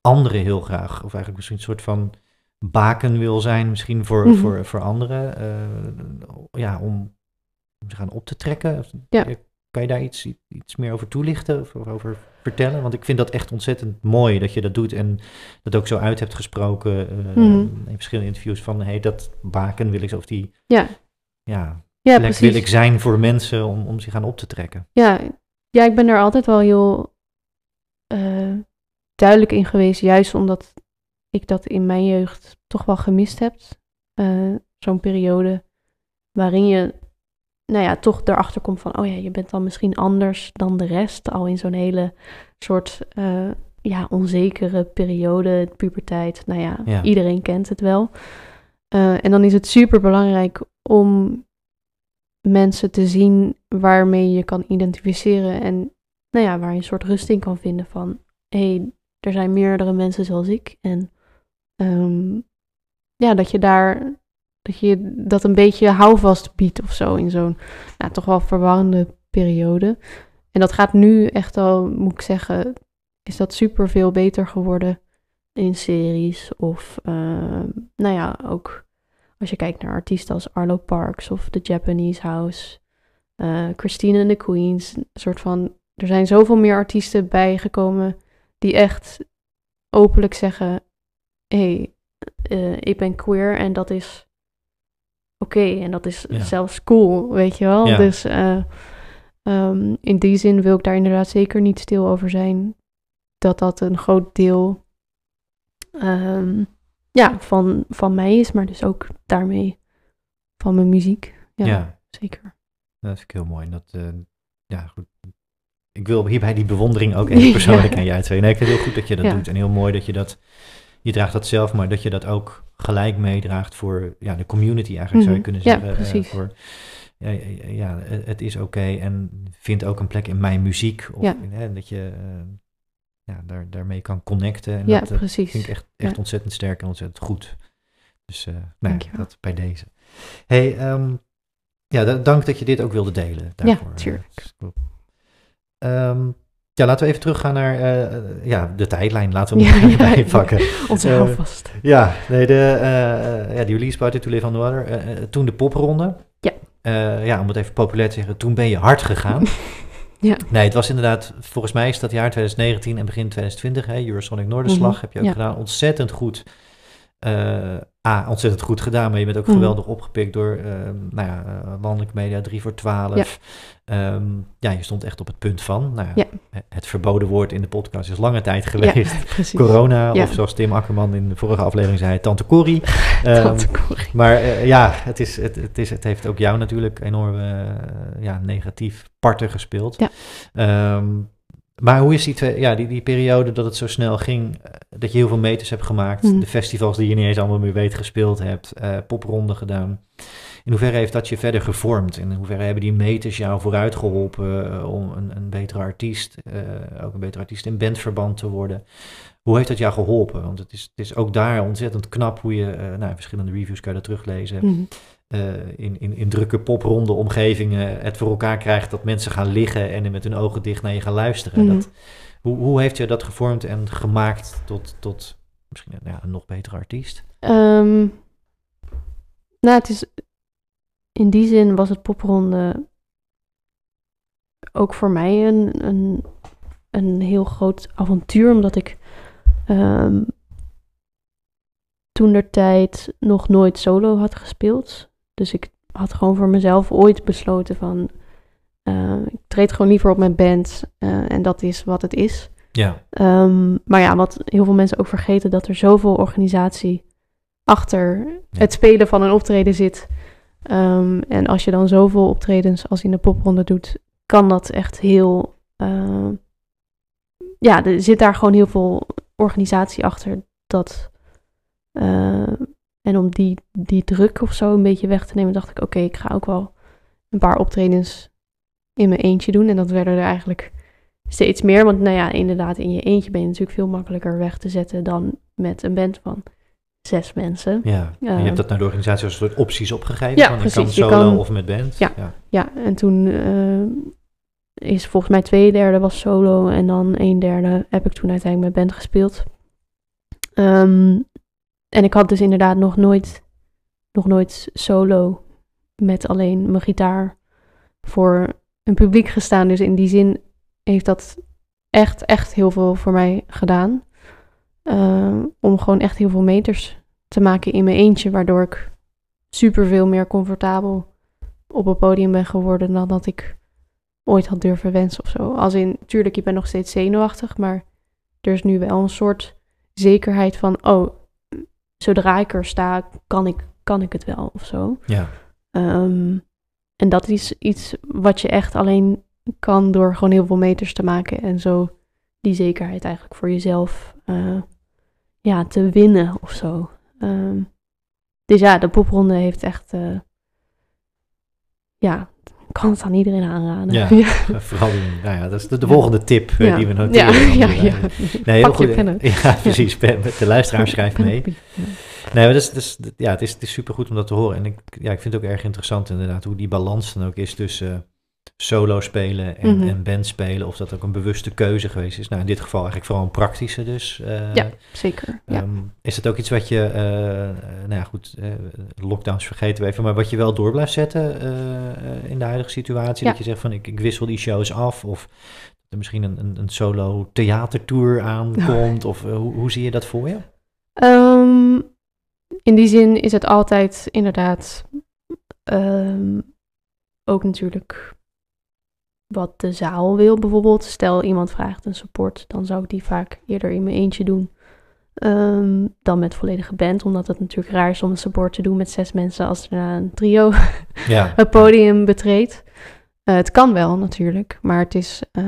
anderen heel graag, of eigenlijk misschien een soort van baken wil zijn, misschien voor, Mhm. voor, voor anderen. Ja, om, om ze gaan op te trekken. Ja. Kan je daar iets, iets meer over toelichten of over vertellen? Want ik vind dat echt ontzettend mooi dat je dat doet en dat ook zo uit hebt gesproken Mhm. in verschillende interviews van hey, dat baken wil ik zo, of die Ja. ja, Ja, plek precies. wil ik zijn voor mensen om, om zich aan op te trekken. Ja, ja, ik ben er altijd wel heel eh, duidelijk in geweest, juist omdat ik dat in mijn jeugd toch wel gemist heb. Eh, Zo'n periode waarin je, nou ja, toch erachter komt van, oh ja, je bent dan misschien anders dan de rest, al in zo'n hele soort, eh, ja, onzekere periode, puberteit. Nou ja, Ja. iedereen kent het wel. Eh, en dan is het super belangrijk om mensen te zien waarmee je kan identificeren en nou ja, waar je een soort rust in kan vinden van hé, hey, er zijn meerdere mensen zoals ik en ehm, ja, dat je daar dat je dat een beetje houvast biedt of zo in zo'n nou, toch wel verwarrende periode. En dat gaat nu echt al, moet ik zeggen, is dat super veel beter geworden in series of ehm, nou ja, ook als je kijkt naar artiesten als Arlo Parks of The Japanese House, uh, Christine and the Queens, een soort van, er zijn zoveel meer artiesten bijgekomen die echt openlijk zeggen, hé, hey, uh, ik ben queer en dat is oké okay, en dat is Ja. zelfs cool, weet je wel. Ja. Dus uh, um, in die zin wil ik daar inderdaad zeker niet stil over zijn dat dat een groot deel ehm, ja, van, van mij is, maar dus ook daarmee van mijn muziek. Ja, Ja, zeker. dat ik heel mooi. Dat, eh, ja, goed. Ik wil hierbij die bewondering ook even persoonlijk aan je uitzweren. Nee, ik vind het heel goed dat je dat doet. En heel mooi dat je dat... Je draagt dat zelf, maar dat je dat ook gelijk meedraagt voor ja, de community eigenlijk, zou je Mhm. kunnen Ja, zeggen. eh, precies. voor, ja, ja, ja, het is oké en vindt ook een plek in mijn muziek. Of, Ja. hè, dat je eh, ja, daar, daarmee kan connecten. En Ja, dat, dat precies. vind ik echt, echt Ja. ontzettend sterk en ontzettend goed. Dus eh nou, ja, Dankjewel. dat bij deze. Hey, ehm, ja, da- dank dat je dit ook wilde delen. Daarvoor. tuurlijk. Eh, is cool. Ehm, ja, laten we even teruggaan naar eh, eh, ja, de tijdlijn. Laten we hem ja, erbij ja. pakken. Onze houvast. Ja, nee, de, eh, ja, die release party To Live on the Water. toen de popronde. Ja. Ja, om het even populair te zeggen, toen ben je hard gegaan. Ja. Nee, het was inderdaad, volgens mij is dat jaar 2019 en begin 2020, hè, Eurosonic Noorderslag Mhm, heb je ook ja. gedaan. Ontzettend goed. A, ontzettend goed gedaan, maar je bent ook Mhm. geweldig opgepikt door ehm, nou ja, eh, landelijke media, 3 voor 12. Ja. ja, je stond echt op het punt van. Nou, ja, Ja. Het verboden woord in de podcast is lange tijd geweest. Corona, Ja. of zoals Tim Akkerman in de vorige aflevering zei, Tante Corrie. Ehm, Tante Corrie. maar eh, ja, het, is, het, het, is, het heeft ook jou natuurlijk enorm ja, negatief parten gespeeld. Ja. Ehm, maar hoe is die, twee, ja, die, die periode dat het zo snel ging, eh, dat je heel veel meters hebt gemaakt, Mhm. de festivals die je niet eens allemaal meer weet gespeeld hebt, eh popronden gedaan. In hoeverre heeft dat je verder gevormd? In hoeverre hebben die meters jou vooruit geholpen eh, om een, een betere artiest, ook een betere artiest in bandverband te worden? Hoe heeft dat jou geholpen? Want het is, het is ook daar ontzettend knap hoe je, nou, verschillende reviews kan je dat teruglezen, Mhm. Eh, in, in, in drukke popronde omgevingen het voor elkaar krijgt dat mensen gaan liggen en met hun ogen dicht naar je gaan luisteren. Mhm. Dat, hoe, hoe heeft je dat gevormd en gemaakt tot, tot misschien een, ja, een nog betere artiest? Ehm, nou, het is in die zin was het popronde ook voor mij een, een, een heel groot avontuur, omdat ik ehm toen der tijd nog nooit solo had gespeeld. Dus ik had gewoon voor mezelf ooit besloten van eh, ik treed gewoon liever op mijn band eh, en dat is wat het is. Ja, Ehm, maar ja, wat heel veel mensen ook vergeten, dat er zoveel organisatie achter Ja. het spelen van een optreden zit. Ehm, en als je dan zoveel optredens als in de popronde doet, kan dat echt heel. eh, ja, er zit daar gewoon heel veel organisatie achter. Dat, en om die, die druk of zo een beetje weg te nemen, dacht ik: oké, ik ga ook wel een paar optredens in mijn eentje doen. En dat werden er eigenlijk steeds meer. Want nou ja, inderdaad, in je eentje ben je natuurlijk veel makkelijker weg te zetten dan met een band van zes mensen. ja. En je Ehm, hebt dat naar de organisatie als een soort opties opgegeven? Ja, van, precies. Ik kan solo kan- of met band? Ja. ja. Ja, en toen eh, is volgens mij twee derde was solo en dan een derde heb ik toen uiteindelijk met band gespeeld. Ehm, en ik had dus inderdaad nog nooit, nog nooit solo met alleen mijn gitaar voor een publiek gestaan. Dus in die zin heeft dat echt, echt heel veel voor mij gedaan. Ehm, om gewoon echt heel veel meters te maken in mijn eentje, waardoor ik super veel meer comfortabel op het podium ben geworden dan dat ik ooit had durven wensen of zo. Als in, tuurlijk, je bent nog steeds zenuwachtig, maar er is nu wel een soort zekerheid van, oh, zodra ik er sta, kan ik, kan ik het wel of zo. ja. Ehm, en dat is iets wat je echt alleen kan door gewoon heel veel meters te maken en zo die zekerheid eigenlijk voor jezelf eh, ja, te winnen of zo. Ehm, dus ja, de popronde heeft echt, eh, ja, kan het aan iedereen aanraden. Ja. ja. Vooral nou ja, dat is de, de Ja. volgende tip eh, Ja. die we noteren. Ja, dan. ja, Eh, ja. Nee, heel goed. Ja, precies. De luisteraar schrijft mee. Ja. Nee, maar dat is, dat is, ja, het is, het is supergoed om dat te horen. En ik, ja, ik vind het ook erg interessant inderdaad hoe die balans dan ook is tussen solo spelen en, Mhm. en band spelen. Of dat ook een bewuste keuze geweest is. Nou, in dit geval eigenlijk vooral een praktische dus. eh, Ja, zeker. Ja. Ehm, is het ook iets wat je, eh, eh, nou ja goed, lockdowns vergeten we even, maar wat je wel door blijft zetten in de huidige situatie? Ja. Dat je zegt van ik, ik wissel die shows af of dat er misschien een, een, een solo theatertour aankomt of hoe, hoe zie je dat voor je? Ehm, in die zin is het altijd inderdaad ehm, ook natuurlijk wat de zaal wil bijvoorbeeld. Stel iemand vraagt een support, dan zou ik die vaak eerder in mijn eentje doen. ehm, dan met volledige band, omdat het natuurlijk raar is om een support te doen met zes mensen als er een trio Ja. het podium betreedt. Eh, het kan wel natuurlijk, maar het is, eh,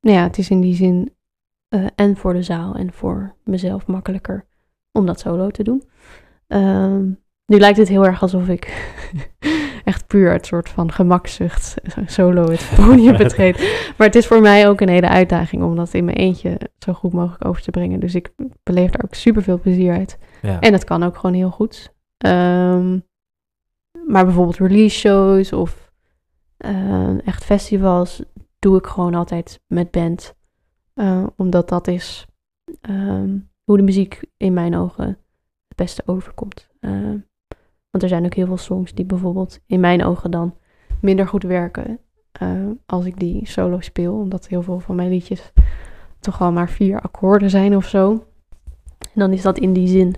nou ja, het is in die zin eh, en voor de zaal en voor mezelf makkelijker om dat solo te doen. Ehm, nu lijkt het heel erg alsof ik echt puur het soort van gemakzucht solo het podium betreed. Maar het is voor mij ook een hele uitdaging om dat in mijn eentje zo goed mogelijk over te brengen. Dus ik beleef daar ook super veel plezier uit. ja. En het kan ook gewoon heel goed. Ehm, maar bijvoorbeeld release shows of eh, echt festivals doe ik gewoon altijd met band. Eh, omdat dat is ehm, hoe de muziek in mijn ogen het beste overkomt. Ehm, want er zijn ook heel veel songs die bijvoorbeeld in mijn ogen dan minder goed werken eh, als ik die solo speel. Omdat heel veel van mijn liedjes toch wel maar vier akkoorden zijn of zo. En dan is dat in die zin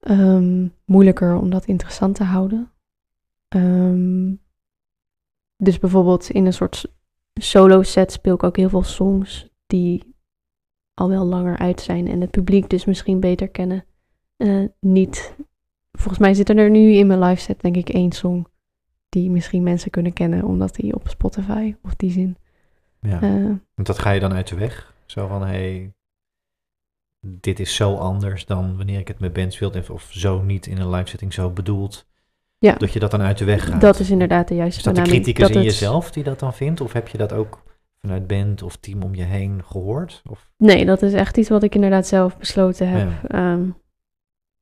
ehm, moeilijker om dat interessant te houden. Ehm, dus bijvoorbeeld in een soort solo set speel ik ook heel veel songs die al wel langer uit zijn en het publiek dus misschien beter kennen. Eh, niet. Volgens mij zit er nu in mijn live set denk ik één song die misschien mensen kunnen kennen omdat die op Spotify of die zin. ja. eh, Want dat ga je dan uit de weg? Zo van, hé, hey, dit is zo anders dan wanneer ik het met band speel. Of- zo niet in een live setting zo bedoeld. Ja. Dat je dat dan uit de weg gaat. dat is inderdaad de juiste Is dat de criticus in het- jezelf die dat dan vindt? Of heb je dat ook vanuit band of team om je heen gehoord? Of, Nee, dat is echt iets wat ik inderdaad zelf besloten heb. Ja. Ja,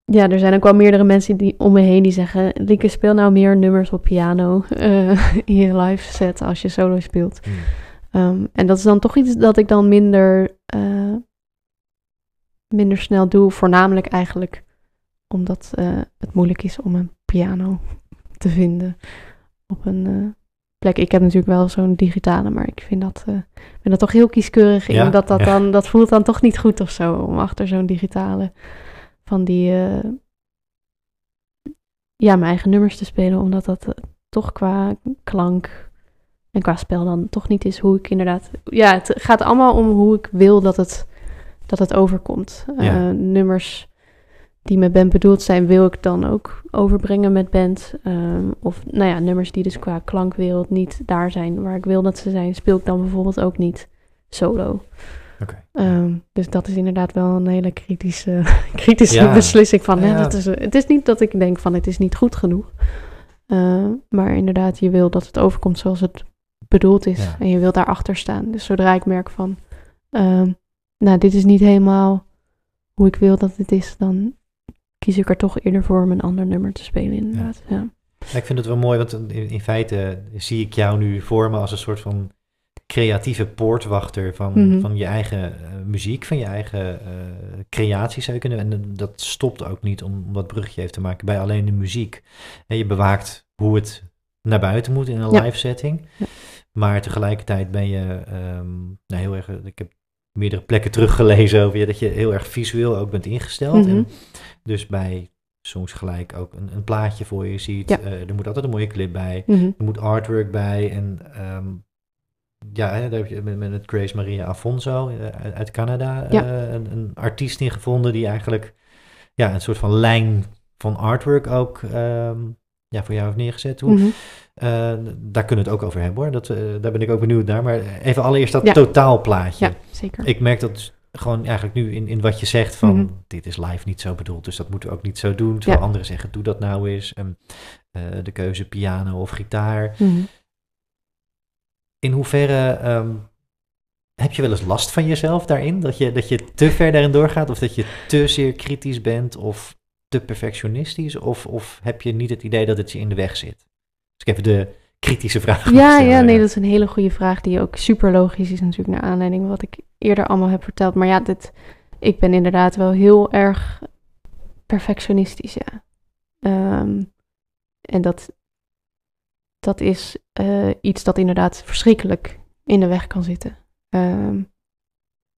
ja er zijn ook wel meerdere mensen die om me heen die zeggen... Lieke, speel nou meer nummers op piano eh, in je live set als je solo speelt. hmm, Ehm, en dat is dan toch iets dat ik dan minder, eh, minder snel doe. Voornamelijk eigenlijk omdat eh, het moeilijk is om een piano te vinden op een plek. Ik heb natuurlijk wel zo'n digitale, maar ik vind dat, ben er toch heel kieskeurig in. Ja, dat, dat, ja. dan, dat voelt dan toch niet goed of zo, om achter zo'n digitale van die... eh, ja, mijn eigen nummers te spelen, omdat dat eh, toch qua klank en qua spel dan toch niet is hoe ik inderdaad... Ja, het gaat allemaal om hoe ik wil dat het, dat het overkomt. Ja. Eh, nummers die met band bedoeld zijn, wil ik dan ook overbrengen met band. Ehm, of nou ja, nummers die dus qua klankwereld niet daar zijn waar ik wil dat ze zijn, speel ik dan bijvoorbeeld ook niet solo. Ehm, dus dat is inderdaad wel een hele kritische, kritische Ja. beslissing van. hè, dat is, het is niet dat ik denk van het is niet goed genoeg. Uh, maar inderdaad, je wil dat het overkomt zoals het bedoeld is. Ja. En je wil daarachter staan. Dus zodra ik merk van, ehm, nou, dit is niet helemaal hoe ik wil dat het is, dan kies ik er toch eerder voor om een ander nummer te spelen, inderdaad. Ja. Ja, ik vind het wel mooi, want in, in feite zie ik jou nu voor me als een soort van creatieve poortwachter van, Mhm. van je eigen eh, muziek, van je eigen eh creatie zou je kunnen. En eh, dat stopt ook niet om, om dat brugje even te maken bij alleen de muziek. En je bewaakt hoe het naar buiten moet in een Ja. live setting. Ja. Maar tegelijkertijd ben je ehm, nou, heel erg. Ik heb meerdere plekken teruggelezen over je dat je heel erg visueel ook bent ingesteld. Mhm. En dus bij soms gelijk ook een, een plaatje voor je ziet. Ja. Er moet altijd een mooie clip bij. Mhm. Er moet artwork bij. En ehm, ja, hè, daar heb je met, met het Grace Maria Afonso eh, uit, uit Canada Ja. eh, een, een artiest in gevonden die eigenlijk ja, een soort van lijn van artwork ook ehm, ja, voor jou heeft neergezet. Hoe, Mhm. eh, daar kunnen we het ook over hebben hoor. Dat, daar ben ik ook benieuwd naar. Maar even allereerst dat Ja. totaalplaatje. Ja, zeker. Ik merk dat dus gewoon eigenlijk nu in, in wat je zegt van Mhm. dit is live niet zo bedoeld, dus dat moeten we ook niet zo doen. Terwijl Ja. anderen zeggen doe dat nou eens. En, de keuze piano of gitaar. Mhm. In hoeverre ehm, heb je wel eens last van jezelf daarin? Dat je, dat je te ver daarin doorgaat of dat je te zeer kritisch bent of te perfectionistisch? Of, of heb je niet het idee dat het je in de weg zit? Dus ik even de kritische vraag Ja, ja, nee, dat is een hele goede vraag die ook super logisch is natuurlijk naar aanleiding van wat ik eerder allemaal heb verteld. Maar ja, dit, ik ben inderdaad wel heel erg perfectionistisch, ja. Ehm, en dat, dat is eh, iets dat inderdaad verschrikkelijk in de weg kan zitten. Ehm,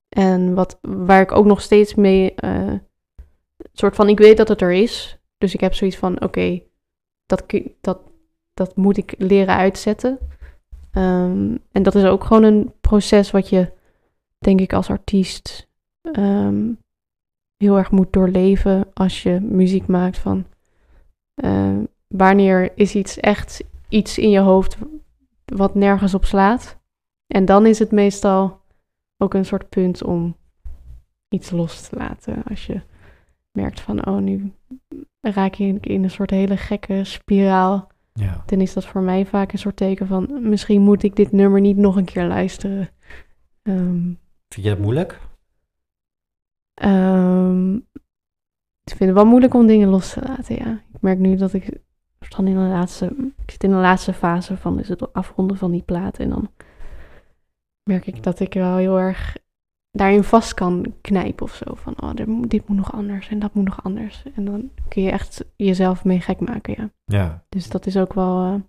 en wat, waar ik ook nog steeds mee, eh, soort van, ik weet dat het er is. Dus ik heb zoiets van, oké, dat, dat, dat moet ik leren uitzetten. Ehm, en dat is ook gewoon een proces wat je, denk ik, als artiest ehm, heel erg moet doorleven als je muziek maakt van eh, wanneer is iets echt iets in je hoofd wat nergens op slaat. En dan is het meestal ook een soort punt om iets los te laten. Als je merkt van, oh, nu raak je in een soort hele gekke spiraal. Ja. Dan is dat voor mij vaak een soort teken van, misschien moet ik dit nummer niet nog een keer luisteren. Ehm, Vind je dat moeilijk? Ehm, ik vind het wel moeilijk om dingen los te laten, ja. Ik merk nu dat ik dan in de laatste, ik zit in de laatste fase van is het afronden van die plaat. En dan merk ik dat ik wel heel erg daarin vast kan knijpen of zo. Van, oh, dit moet, dit moet nog anders en dat moet nog anders. En dan kun je echt jezelf mee gek maken, ja. Ja. Dus dat is ook wel, eh,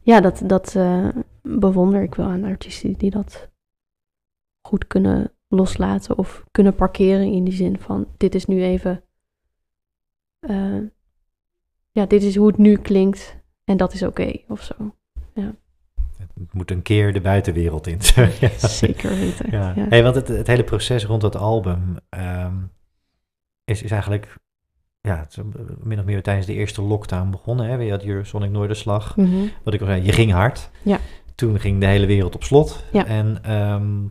ja, dat, dat eh, bewonder ik wel aan artiesten die dat goed kunnen loslaten of kunnen parkeren in die zin van, dit is nu even, eh, ja, dit is hoe het nu klinkt en dat is oké of zo. Het moet een keer de buitenwereld in. ja. Zeker weten. Ja. Ja. Hey, want het, het hele proces rond dat album ehm, is, is eigenlijk ja, het is min of meer tijdens de eerste lockdown begonnen. Hè? Je had Eurosonic Noorderslag. Mhm. Wat ik al zei, je ging hard. Ja. Toen ging de hele wereld op slot. Ja. En ehm,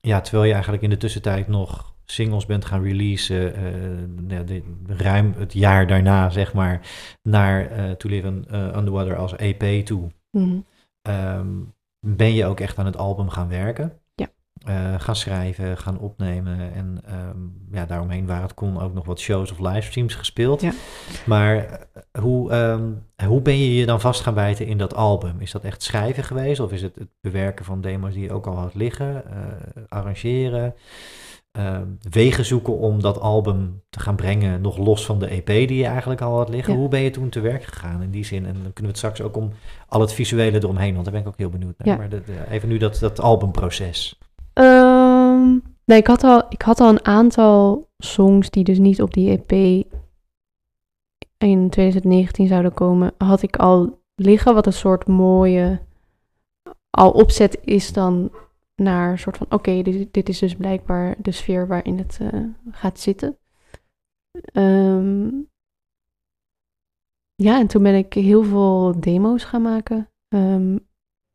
ja, terwijl je eigenlijk in de tussentijd nog singles bent gaan releasen, de- ruim het jaar daarna, zeg maar, naar eh To Live in, Underwater als EP toe, Mhm. ehm, ben je ook echt aan het album gaan werken. Ja. Gaan schrijven, gaan opnemen. En ehm, ja, daaromheen waar het kon ook nog wat shows of livestreams gespeeld. Ja. Maar hoe, ehm, hoe ben je je dan vast gaan bijten in dat album? Is dat echt schrijven geweest? Of is het het bewerken van demo's die je ook al had liggen? arrangeren? Ehm, wegen zoeken om dat album te gaan brengen, nog los van de EP die je eigenlijk al had liggen. Ja. Hoe ben je toen te werk gegaan in die zin? En dan kunnen we het straks ook om al het visuele eromheen, want daar ben ik ook heel benieuwd naar. Ja. Maar de- de- even nu dat, dat albumproces. Ehm, nee, ik had, al, ik had al een aantal songs die dus niet op die EP in 2019 zouden komen, had ik al liggen, wat een soort mooie al opzet is dan naar een soort van, oké, dit, dit is dus blijkbaar de sfeer waarin het eh, gaat zitten. Ehm, ja, en toen ben ik heel veel demo's gaan maken. Ehm,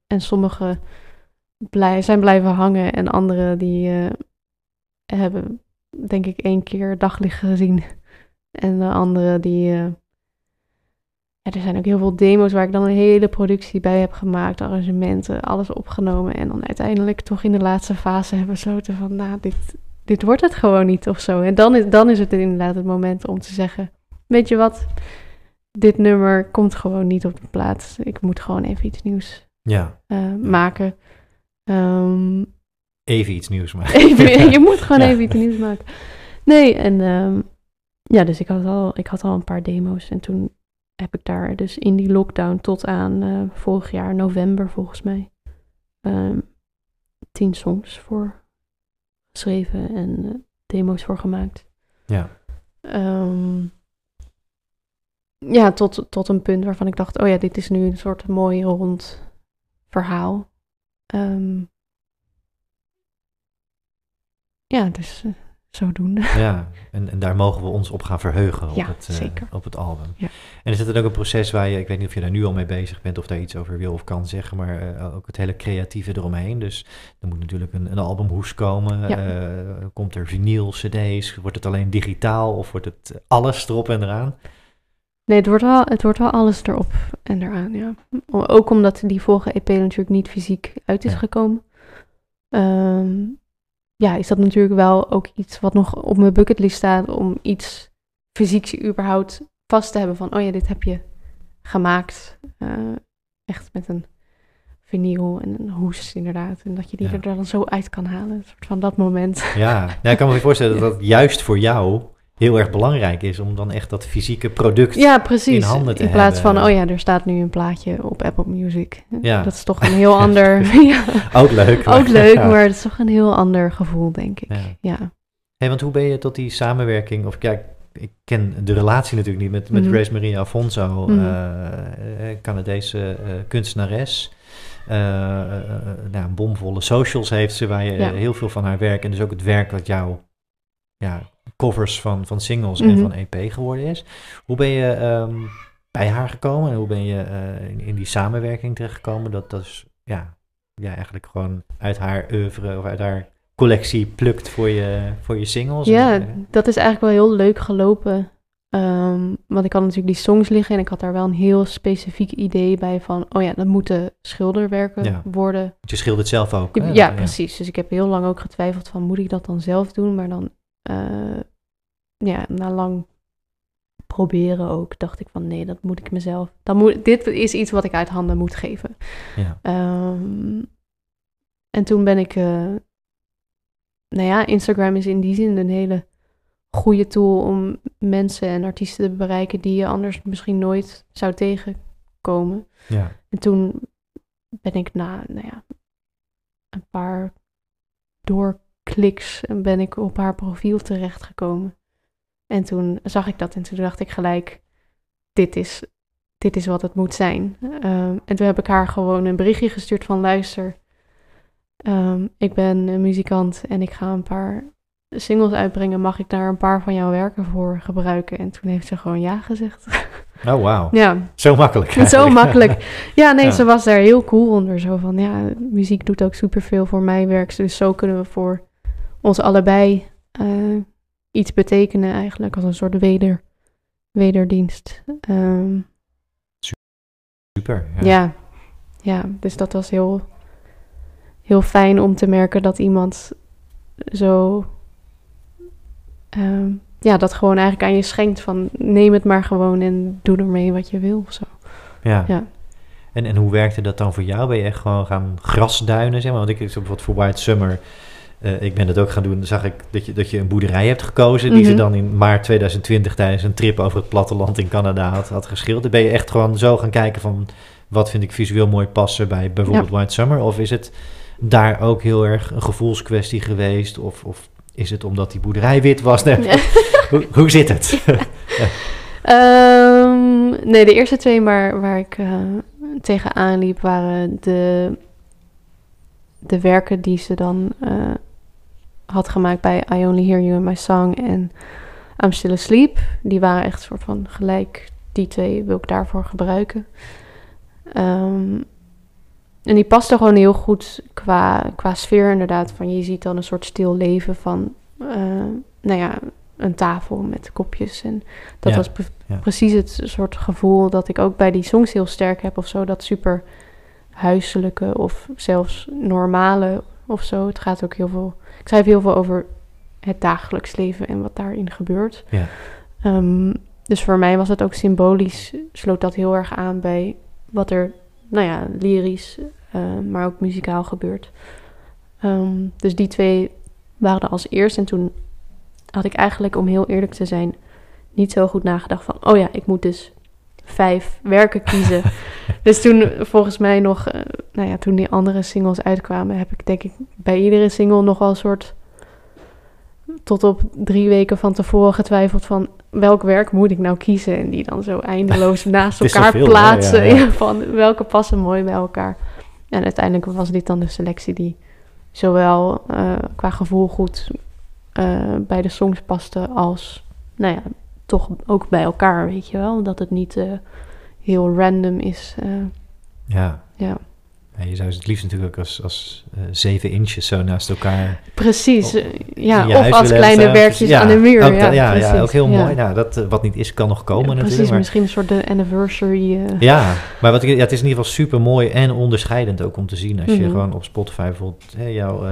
en sommige blij, zijn blijven hangen en andere die eh, hebben denk ik één keer daglicht gezien. En de andere die... eh, ja, er zijn ook heel veel demo's waar ik dan een hele productie bij heb gemaakt, arrangementen, alles opgenomen. En dan uiteindelijk toch in de laatste fase hebben besloten van, nou, dit, dit wordt het gewoon niet of zo. En dan is, dan is het inderdaad het moment om te zeggen, weet je wat, dit nummer komt gewoon niet op de plaats. Ik moet gewoon even iets nieuws Ja, eh, maken. Ehm, even iets nieuws maken. even, je moet gewoon Ja. even iets nieuws maken. Nee, en ehm, ja, dus ik had, al, ik had al een paar demo's. En toen heb ik daar dus in die lockdown tot aan eh, vorig jaar november volgens mij ehm, tien songs voor geschreven en eh, demo's voor gemaakt. Ja. Ehm, ja, tot, tot een punt waarvan ik dacht, oh ja, dit is nu een soort mooi rond verhaal. Ehm, ja, dus eh, zodoende. Ja, en, en daar mogen we ons op gaan verheugen op, Ja, het, eh, zeker. op het album. Ja. En is het dan ook een proces waar je, ik weet niet of je daar nu al mee bezig bent of daar iets over wil of kan zeggen, maar eh, ook het hele creatieve eromheen. Dus er moet natuurlijk een, een albumhoes komen. Ja. Eh, komt er vinyl, cd's? Wordt het alleen digitaal of wordt het alles erop en eraan? Nee, het wordt, wel, het wordt wel alles erop en eraan, ja. Ook omdat die vorige EP natuurlijk niet fysiek uit is gekomen. Ehm, ja, is dat natuurlijk wel ook iets wat nog op mijn bucketlist staat om iets fysieks überhaupt vast te hebben van, oh ja, dit heb je gemaakt. Eh, echt met een vinyl en een hoes inderdaad. En dat je die Ja. er dan zo uit kan halen. Een soort van dat moment. Ja, nou, ik kan me voorstellen dat dat juist voor jou heel erg belangrijk is om dan echt dat fysieke product. Ja, precies. in handen te in plaats hebben. van, oh ja, er staat nu een plaatje op Apple Music. Ja. Dat is toch een heel ander... ja, Ook leuk. ook leuk, maar het is toch een heel ander gevoel, denk ik. Ja. Ja. Hey, want hoe ben je tot die samenwerking, of ja, ik ken de relatie natuurlijk niet met, met Mhm. Grace Maria Afonso, Mhm. eh, eh, Canadese eh, kunstenares. eh, nou, bomvolle socials heeft ze, waar je heel veel van haar werk en dus ook het werk wat jouw ja, covers van, van singles en Mhm. van EP geworden is. Hoe ben je ehm, bij haar gekomen en hoe ben je eh, in, in die samenwerking terechtgekomen? Dat, dat is ja, ja, eigenlijk gewoon uit haar oeuvre of uit haar collectie plukt voor je, voor je singles. Ja, En, eh, dat is eigenlijk wel heel leuk gelopen. Ehm, want ik had natuurlijk die songs liggen en ik had daar wel een heel specifiek idee bij van, oh ja, dat moeten schilderwerken Ja. worden. je schildert zelf ook. Ja, precies. Dus ik heb heel lang ook getwijfeld van, moet ik dat dan zelf doen? Maar dan, eh, ja, na lang proberen ook, dacht ik van, nee, dat moet ik mezelf. Dan moet, dit is iets wat ik uit handen moet geven. Ja. Ehm, en toen ben ik, eh, nou ja, Instagram is in die zin een hele goede tool om mensen en artiesten te bereiken die je anders misschien nooit zou tegenkomen. Ja. En toen ben ik na, nou ja, een paar doorkliks en ben ik op haar profiel terechtgekomen. En toen zag ik dat en toen dacht ik gelijk, dit is, dit is wat het moet zijn. Ehm, en toen heb ik haar gewoon een berichtje gestuurd van luister, ehm, ik ben een muzikant en ik ga een paar singles uitbrengen. Mag ik daar een paar van jouw werken voor gebruiken? En toen heeft ze gewoon ja gezegd. Oh, wauw. ja, Zo makkelijk. zo makkelijk. Ja, nee, Ja. ze was daar heel cool onder. Zo van, ja, muziek doet ook superveel voor mij werk. Dus zo kunnen we voor ons allebei eh, iets betekenen eigenlijk. Als een soort weder, wederdienst. Ehm, Super. Ja. ja. ja, dus dat was heel, heel fijn om te merken dat iemand zo... ehm, ja, dat gewoon eigenlijk aan je schenkt van neem het maar gewoon en doe ermee wat je wil of zo. Ja. Ja. En, en hoe werkte dat dan voor jou? Ben je echt gewoon gaan grasduinen, zeg maar? Want ik, bijvoorbeeld voor White Summer, eh, ik ben dat ook gaan doen, zag ik dat je, dat je een boerderij hebt gekozen, die ze Mhm. dan in maart 2020 tijdens een trip over het platteland in Canada had, had geschilderd. Ben je echt gewoon zo gaan kijken van, wat vind ik visueel mooi passen bij bijvoorbeeld White Summer? Of is het daar ook heel erg een gevoelskwestie geweest? Of, of is het omdat die boerderij wit was? Nee, hoe, hoe zit het? Ehm, nee, de eerste twee waar, waar ik eh, tegenaan liep waren de, de werken die ze dan eh, had gemaakt bij I Only Hear You in My Song en I'm Still Asleep. Die waren echt soort van gelijk, die twee wil ik daarvoor gebruiken. Ehm, en die paste gewoon heel goed qua, qua sfeer inderdaad. Van je ziet dan een soort stil leven van, eh, nou ja, een tafel met kopjes. En dat Ja, was pre- ja. precies het soort gevoel dat ik ook bij die songs heel sterk heb of zo. Dat super huiselijke of zelfs normale of zo. Het gaat ook heel veel... Ik schrijf heel veel over het dagelijks leven en wat daarin gebeurt. Ja. Ehm, dus voor mij was het ook symbolisch, sloot dat heel erg aan bij wat er, nou ja, lyrisch, eh, maar ook muzikaal gebeurt. Ehm, dus die twee waren er als eerst. En toen had ik eigenlijk, om heel eerlijk te zijn, niet zo goed nagedacht van, oh ja, ik moet dus vijf werken kiezen. dus toen volgens mij nog, eh, nou ja, toen die andere singles uitkwamen, heb ik denk ik bij iedere single nog wel een soort tot op drie weken van tevoren getwijfeld van welk werk moet ik nou kiezen en die dan zo eindeloos naast elkaar plaatsen Ja, ja. Ja, van welke passen mooi bij elkaar. En uiteindelijk was dit dan de selectie die zowel eh, qua gevoel goed eh, bij de songs paste als, nou ja, toch ook bij elkaar, weet je wel. Dat het niet eh, heel random is. Ja. ja, Ja, je zou het liefst natuurlijk ook als, als eh, zeven inches zo naast elkaar precies. Op- eh, ja, of als kleine hebben. werkjes Ja, aan de muur. Ook, ja, dat- ja, ja, precies. ook heel mooi. Nou, dat, eh, wat niet is, kan nog komen Ja, natuurlijk. Precies, misschien een soort de anniversary. eh, ja, maar wat ik, ja, het is in ieder geval super mooi en onderscheidend ook om te zien. Als je Mhm. gewoon op Spotify bijvoorbeeld hè, jouw, eh,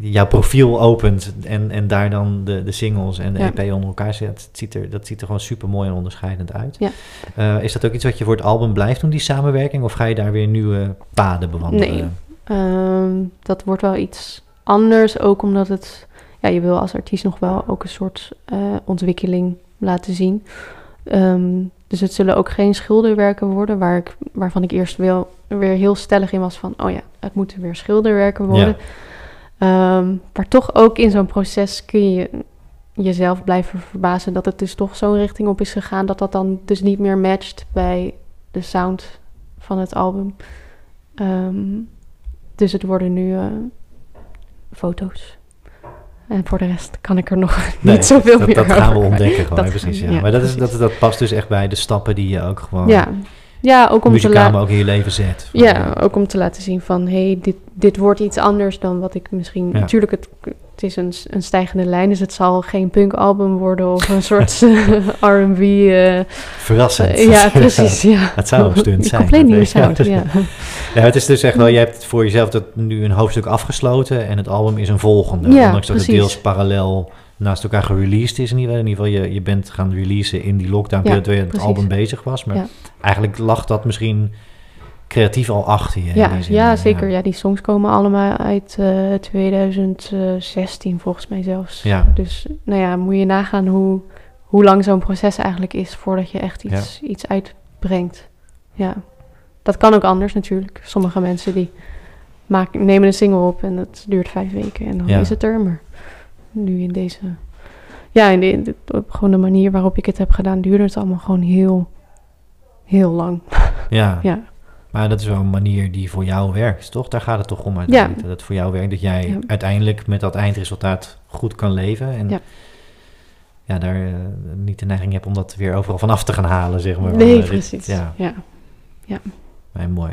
jouw profiel opent en, en daar dan de, de singles en de. EP onder elkaar zet. Het ziet er, dat ziet er gewoon super mooi en onderscheidend uit. Ja. Eh, is dat ook iets wat je voor het album blijft doen, die samenwerking? Of ga je daar weer nieuwe paden bewandelen? Nee. Ehm, dat wordt wel iets anders, ook omdat het, ja, je wil als artiest nog wel ook een soort eh, ontwikkeling laten zien. Ehm, dus het zullen ook geen schilderwerken worden, waar ik, waarvan ik eerst wel weer heel stellig in was van, oh ja, het moeten weer schilderwerken worden. Ehm, maar toch ook in zo'n proces kun je jezelf blijven verbazen dat het dus toch zo'n richting op is gegaan, dat dat dan dus niet meer matcht bij de sound van het album. Ehm, dus het worden nu eh, foto's. En voor de rest kan ik er nog Nee, niet zoveel dat, meer dat gaan we ontdekken gewoon, Dat precies. gaan- Ja. ja, maar dat, is, dat, dat past dus echt bij de stappen die je ook gewoon Ja. Ja, ook om te muzikaal, ook in je leven zet. Ja, ook om te laten zien van, hé, hey, dit, dit wordt iets anders dan wat ik misschien... Ja. Natuurlijk, het, het is een, een stijgende lijn, dus het zal geen punkalbum worden of een soort R&B... eh, Verrassend. eh, ja, precies, ja. Het zou een stunt zijn. compleet sound, ja. Ja, het is dus echt wel, je hebt voor jezelf dat nu een hoofdstuk afgesloten en het album is een volgende. Ja, Ondanks dat het deels parallel naast elkaar gereleased is in ieder geval. In ieder geval, je, je bent gaan releasen in die lockdown periode terwijl je het precies. album bezig was. Maar eigenlijk lag dat misschien creatief al achter je. Ja, zin. ja, zeker. Ja, die songs komen allemaal uit eh 2016 volgens mij zelfs. Ja. Dus nou ja, moet je nagaan hoe, hoe lang zo'n proces eigenlijk is voordat je echt iets, iets uitbrengt. Ja, dat kan ook anders natuurlijk. Sommige mensen die maken, nemen een single op en dat duurt vijf weken en dan is het er. Maar nu in deze, ja, in de, de- op gewoon de manier waarop ik het heb gedaan, duurde het allemaal gewoon heel, heel lang. Ja. Ja. maar dat is wel een manier die voor jou werkt, toch? Daar gaat het toch om uiteindelijk. Dat het voor jou werkt, dat jij Ja. uiteindelijk met dat eindresultaat goed kan leven. En ja, Ja. daar eh, niet de neiging hebt om dat weer overal vanaf te gaan halen, zeg maar. Nee, Maar dit- precies. ja. ja. Nee, mooi.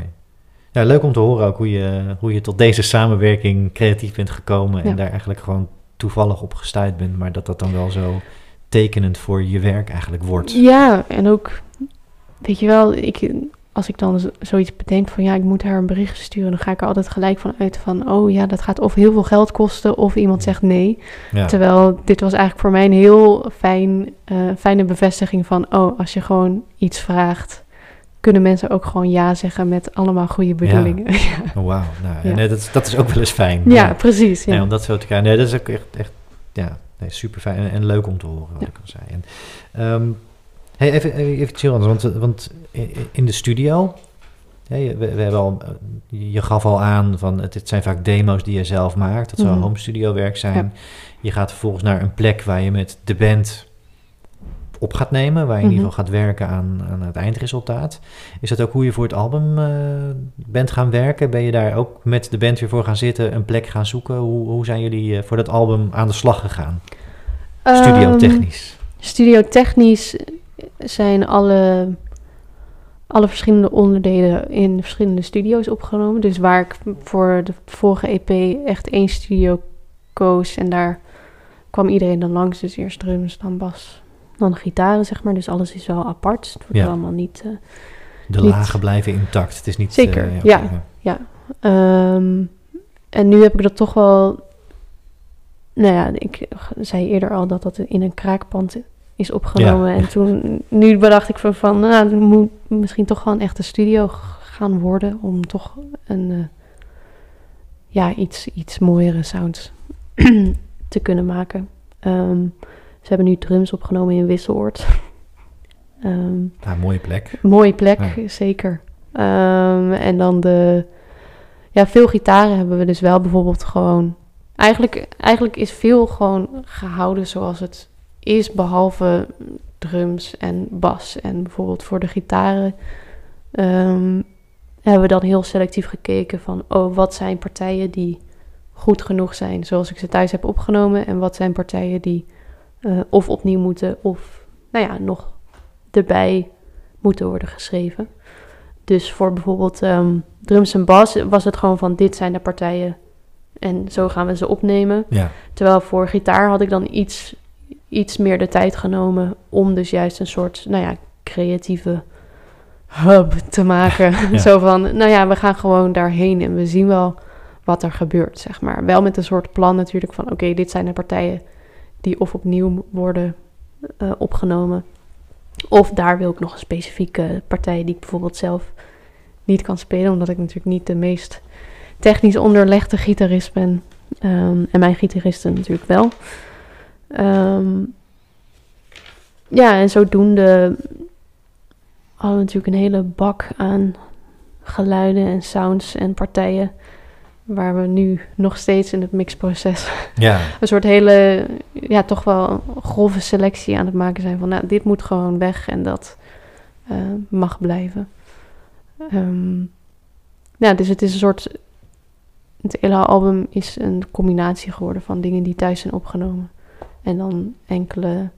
Ja, leuk om te horen ook hoe je, hoe je tot deze samenwerking creatief bent gekomen en Ja. daar eigenlijk gewoon toevallig op gestuurd bent, maar dat dat dan wel zo tekenend voor je werk eigenlijk wordt. Ja, en ook, weet je wel, ik, als ik dan zoiets bedenk van ja, ik moet haar een bericht sturen, dan ga ik er altijd gelijk van uit van, oh ja, dat gaat of heel veel geld kosten of iemand zegt nee. Ja, Terwijl dit was eigenlijk voor mij een heel fijn, eh, fijne bevestiging van, oh, als je gewoon iets vraagt, kunnen mensen ook gewoon ja zeggen met allemaal goede bedoelingen. Ja, oh, wauw. Nou, Ja. nee, dat, is- dat is ook wel eens fijn. ja, precies. Ja. Nee, om dat zo te krijgen. Nee, dat is ook echt, echt ja, nee, super fijn en, en leuk om te horen, wat ik al zei. En, ehm, hey, even, even, even iets heel anders, want, want in de studio, we, we hebben al, eh, je gaf al aan van het, het zijn vaak demo's die je zelf maakt, dat zou Mhm. home studio werk zijn. Je gaat vervolgens naar een plek waar je met de band op gaat nemen, waar je in Mhm. ieder geval gaat werken aan, aan het eindresultaat. Is dat ook hoe je voor het album eh, bent gaan werken? Ben je daar ook met de band weer voor gaan zitten, een plek gaan zoeken? Hoe, hoe zijn jullie eh, voor dat album aan de slag gegaan? Studio Ehm, technisch. Studiotechnisch zijn alle, alle verschillende onderdelen in verschillende studio's opgenomen. Dus waar ik voor de vorige EP echt één studio koos en daar kwam iedereen dan langs. Dus eerst drums, dan bas, dan gitaren, zeg maar. Dus alles is wel apart. Het wordt Ja. allemaal niet... eh, De niet- lagen blijven intact. Het is niet... Zeker, eh, ja. oké, Ehm, en nu heb ik dat toch wel. Nou ja, ik zei eerder al dat dat in een kraakpand is opgenomen. Ja. En toen, nu bedacht ik van, van nou, het moet misschien toch wel een echte studio gaan worden. Om toch een, eh, ja, iets, iets mooiere sounds te kunnen maken. Ehm, ze hebben nu drums opgenomen in Wisseloord. Ehm, mooie plek. Mooie plek, Ja. zeker. Ehm, en dan de... Ja, veel gitaren hebben we dus wel bijvoorbeeld gewoon... Eigenlijk, eigenlijk is veel gewoon gehouden zoals het is, behalve drums en bas. En bijvoorbeeld voor de gitaren ehm, hebben we dan heel selectief gekeken van... Oh, wat zijn partijen die goed genoeg zijn zoals ik ze thuis heb opgenomen... en wat zijn partijen die eh, of opnieuw moeten of, nou ja, nog erbij moeten worden geschreven. Dus voor bijvoorbeeld ehm, drums en bas was het gewoon van dit zijn de partijen en zo gaan we ze opnemen. Ja, Terwijl voor gitaar had ik dan iets, iets meer de tijd genomen om dus juist een soort, nou ja, creatieve hub te maken. Ja. Zo van, nou ja, we gaan gewoon daarheen en we zien wel wat er gebeurt, zeg maar. Wel met een soort plan natuurlijk van, oké, dit zijn de partijen die of opnieuw worden eh, opgenomen. Of daar wil ik nog een specifieke partij die ik bijvoorbeeld zelf niet kan spelen, omdat ik natuurlijk niet de meest technisch onderlegde gitarist ben. Ehm, en mijn gitaristen natuurlijk wel. Ehm, ja, en zodoende hadden we natuurlijk een hele bak aan geluiden en sounds en partijen. Waar we nu nog steeds in het mixproces ja. een soort hele, ja, toch wel grove selectie aan het maken zijn van, nou, dit moet gewoon weg en dat eh, mag blijven. Ehm, ja, dus het is een soort. Het hele album is een combinatie geworden van dingen die thuis zijn opgenomen. En dan enkele,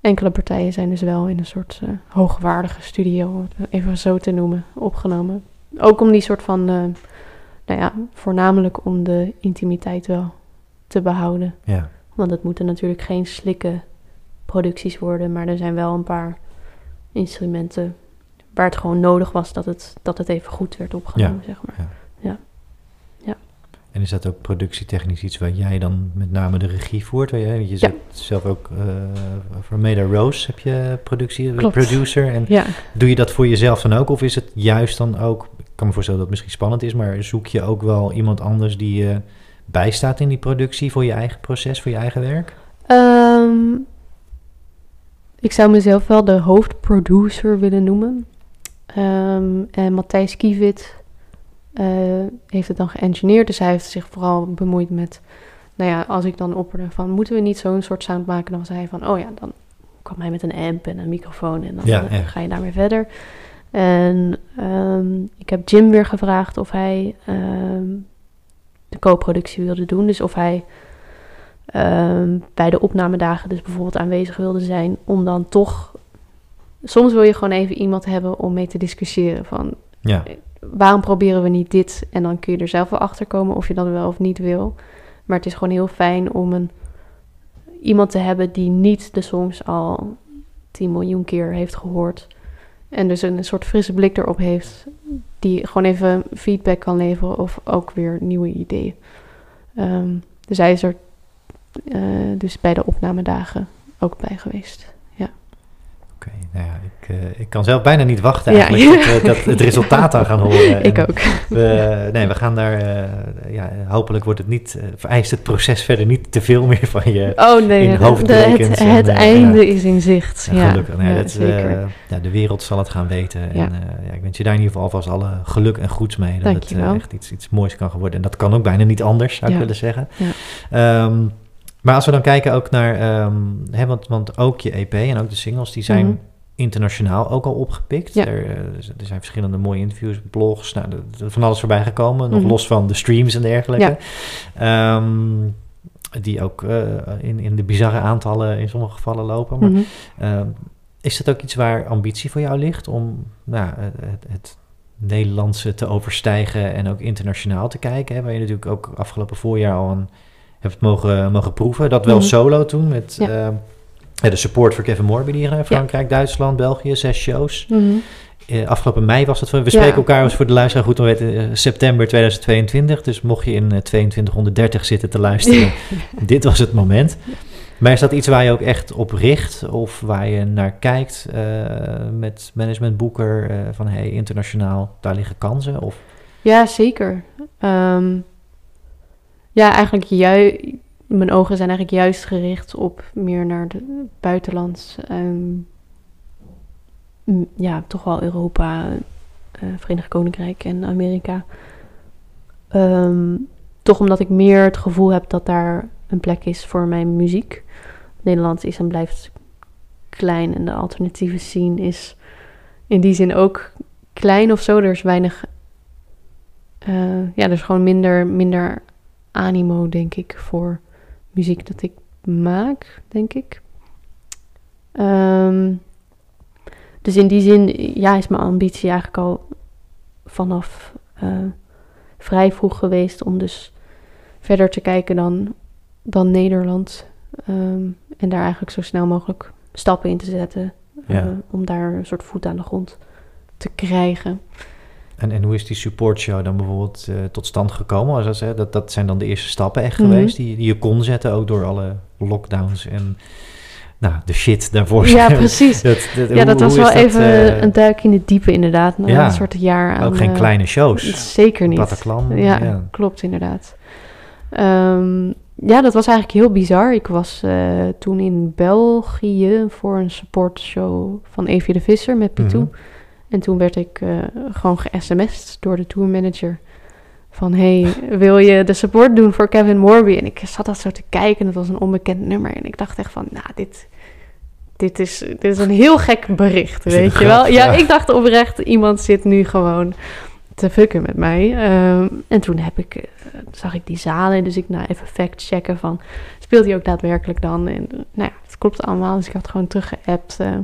enkele partijen zijn dus wel in een soort uh, hoogwaardige studio, even zo te noemen, opgenomen. Ook om die soort van, uh, nou ja, voornamelijk om de intimiteit wel te behouden. Ja. Want het moeten natuurlijk geen slikke producties worden, maar er zijn wel een paar instrumenten waar het gewoon nodig was dat het, dat het even goed werd opgenomen, zeg maar. Ja. ja. En is dat ook productietechnisch iets waar jij dan met name de regie voert? Waar jij, je zit zelf ook uh, voor Meda Rose heb je productie, Klopt. producer. En ja. doe je dat voor jezelf dan ook? Of is het juist dan ook, ik kan me voorstellen dat het misschien spannend is, maar zoek je ook wel iemand anders die je bijstaat in die productie voor je eigen proces, voor je eigen werk? Um, ik zou mezelf wel de hoofdproducer willen noemen. Um, en Matthijs Kievit heeft het dan geëngineerd. Dus hij heeft zich vooral bemoeid met... Nou ja, als ik dan opperde van... moeten we niet zo'n soort sound maken? Dan was hij van... oh ja, dan kwam hij met een amp en een microfoon... en dan ja, uh, ga je daarmee verder. En um, ik heb Jim weer gevraagd of hij de co-productie wilde doen. Dus of hij um, bij de opnamedagen dus bijvoorbeeld aanwezig wilde zijn... om dan toch... Soms wil je gewoon even iemand hebben om mee te discussiëren van... Ja. Waarom proberen we niet dit? En dan kun je er zelf wel achter komen of je dat wel of niet wil. Maar het is gewoon heel fijn om een, iemand te hebben die niet de songs al 10 miljoen keer heeft gehoord. En dus een soort frisse blik erop heeft. Die gewoon even feedback kan leveren of ook weer nieuwe ideeën. Um, dus hij is er uh, dus bij de opnamedagen ook bij geweest. Ja. Oké, okay, nou ja, ik, uh, ik kan zelf bijna niet wachten eigenlijk ja. dat, dat het resultaat aan gaan horen. ik ook. We, nee, we gaan daar, uh, ja, hopelijk wordt het niet, vereist het proces verder niet te veel meer van je oh, nee, in het. Het, einde is in zicht. Ja, gelukkig. Nee, dat, zeker. ja, de wereld zal het gaan weten. En ja, ik wens je daar in ieder geval alvast alle geluk en goeds mee. Dat het echt iets, iets moois kan worden. En dat kan ook bijna niet anders, zou ik willen zeggen. Um, maar als we dan kijken ook naar, um, hè, want, want ook je EP en ook de singles, die zijn mm-hmm. internationaal ook al opgepikt. Ja. Er, er, zijn verschillende mooie interviews, blogs, nou, er, van alles voorbij gekomen, nog mm-hmm. los van de streams en dergelijke. Ja. Um, die ook uh, in, in de bizarre aantallen in sommige gevallen lopen. Maar mm-hmm. uh, is dat ook iets waar ambitie voor jou ligt om nou, het, het Nederlandse te overstijgen en ook internationaal te kijken? Hè? Waar je natuurlijk ook afgelopen voorjaar al een hebt mogen, mogen proeven. Dat wel Mhm. solo toen met Ja. uh, de support voor Kevin Morby hier in Frankrijk, Duitsland, België, zes shows. Mhm. Uh, afgelopen mei was het. We Ja. spreken elkaar als voor de luisteraar goed om weten, uh, september 2022. Dus mocht je in uh, 2230 zitten te luisteren, dit was het moment. Maar is dat iets waar je ook echt op richt of waar je naar kijkt met management boeker van hey, internationaal, daar liggen kansen? Of? Ja, zeker. Um, ja, eigenlijk ju mijn ogen zijn eigenlijk juist gericht op meer naar het buitenland. Um, ja, toch wel Europa, uh, Verenigd Koninkrijk en Amerika. Um, toch omdat ik meer het gevoel heb dat daar een plek is voor mijn muziek. Nederland is en blijft klein en de alternatieve scene is in die zin ook klein of zo. Er is weinig. Uh, ja, er is gewoon minder, minder animo, denk ik, voor muziek dat ik maak, denk ik. Um, dus in die zin, ja, is mijn ambitie eigenlijk al vanaf uh, vrij vroeg geweest om dus verder te kijken dan, dan Nederland. Um, en daar eigenlijk zo snel mogelijk stappen in te zetten. Ja. Uh, om daar een soort voet aan de grond te krijgen. En, en hoe is die supportshow dan bijvoorbeeld uh, tot stand gekomen? Als dat, dat, dat zijn dan de eerste stappen echt Mhm. mm -hmm. geweest die, die je kon zetten, ook door alle lockdowns en nou, de shit daarvoor. Ja, precies. dat, dat, ja, hoe, dat was wel even uh, een duik in de diepe inderdaad. Ja, een soort jaar aan... Ook geen uh, kleine shows. Zeker niet. Ja, ja, klopt inderdaad. Um, ja, dat was eigenlijk heel bizar. Ik was uh, toen in België voor een supportshow van Evie de Visser met Pitou. Mhm. Mm -hmm. En toen werd ik uh, gewoon ge-sms'd door de tourmanager. Van, hey, wil je de support doen voor Kevin Morby? En ik zat dat zo te kijken en het was een onbekend nummer. En ik dacht echt van, nou, dit, dit, is, dit is een heel gek bericht, weet je wel? Ja, ik dacht oprecht, iemand zit nu gewoon te fucken met mij. Ehm, en toen heb ik, eh, zag ik die zalen, dus ik nou even fact checken van, speelt hij ook daadwerkelijk dan? En eh, nou ja, het klopt allemaal, dus ik had gewoon teruggeappt eh,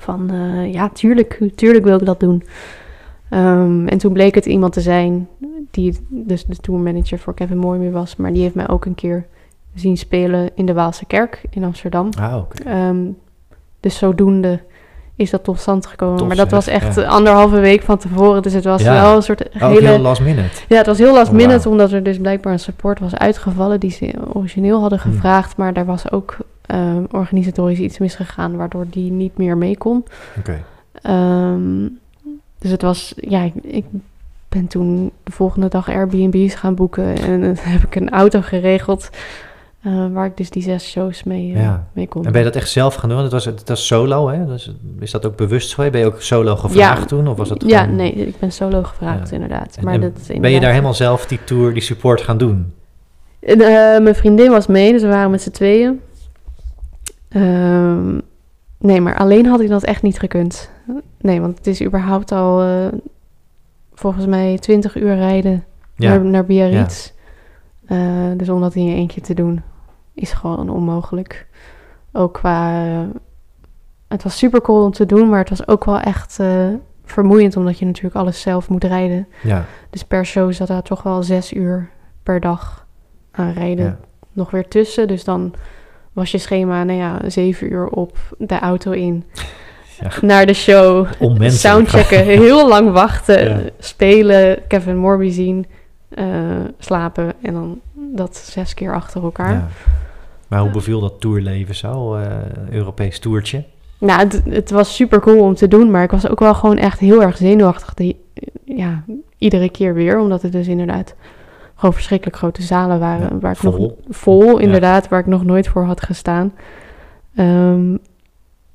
van, eh, ja, tuurlijk, tuurlijk wil ik dat doen. Ehm, en toen bleek het iemand te zijn die dus de tourmanager voor Kevin Moore was, maar die heeft mij ook een keer zien spelen in de Waalse Kerk in Amsterdam. Ah. Ehm, dus zodoende is dat tot stand gekomen. Tof maar dat zeg, was echt ja. anderhalve week van tevoren. Dus het was Ja. wel een soort hele... heel last minute. Ja, het was heel last Oh, minute, omdat er dus blijkbaar een support was uitgevallen die ze origineel hadden Hmm. gevraagd. Maar daar was ook ehm, organisatorisch iets misgegaan, waardoor die niet meer mee kon. Oké. Ehm, dus het was, ja, ik, ik ben toen de volgende dag Airbnb's gaan boeken en dan heb ik een auto geregeld eh, waar ik dus die zes shows mee, eh, Ja. mee kon. En ben je dat echt zelf gaan doen? Het was, het was solo, hè? Dus is dat ook bewust geweest? Ben je ook solo gevraagd Ja. toen? Of was dat Ja, nee, ik ben solo gevraagd Ja. inderdaad. En- maar en dat Ben je daar helemaal zelf die tour, die support gaan doen? En, eh, mijn vriendin was mee, dus we waren met z'n tweeën. Ehm, nee, maar alleen had ik dat echt niet gekund. Nee, want het is überhaupt al eh, volgens mij 20 uur rijden Ja. naar, naar Biarritz. Eh, dus om dat in je eentje te doen, is gewoon onmogelijk. Ook qua... eh, het was super cool om te doen, maar het was ook wel echt vermoeiend... omdat je natuurlijk alles zelf moet rijden. Ja. Dus per show zat daar toch wel zes uur per dag aan rijden Ja. nog weer tussen. Dus dan was je schema, nou ja, zeven uur op de auto in. Ja. Naar de show. Onmenselijk. Soundchecken, heel lang wachten. Ja. Spelen, Kevin Morby zien. eh, slapen en dan dat zes keer achter elkaar. Ja. Maar hoe beviel dat tourleven zo? eh, Europees toertje? Nou, het, het was super cool om te doen, maar ik was ook wel gewoon echt heel erg zenuwachtig. Die, ja, iedere keer weer, omdat het dus inderdaad gewoon verschrikkelijk grote zalen waren. Ja, waar ik vol. nog vol, inderdaad, waar ik nog nooit voor had gestaan. Ehm,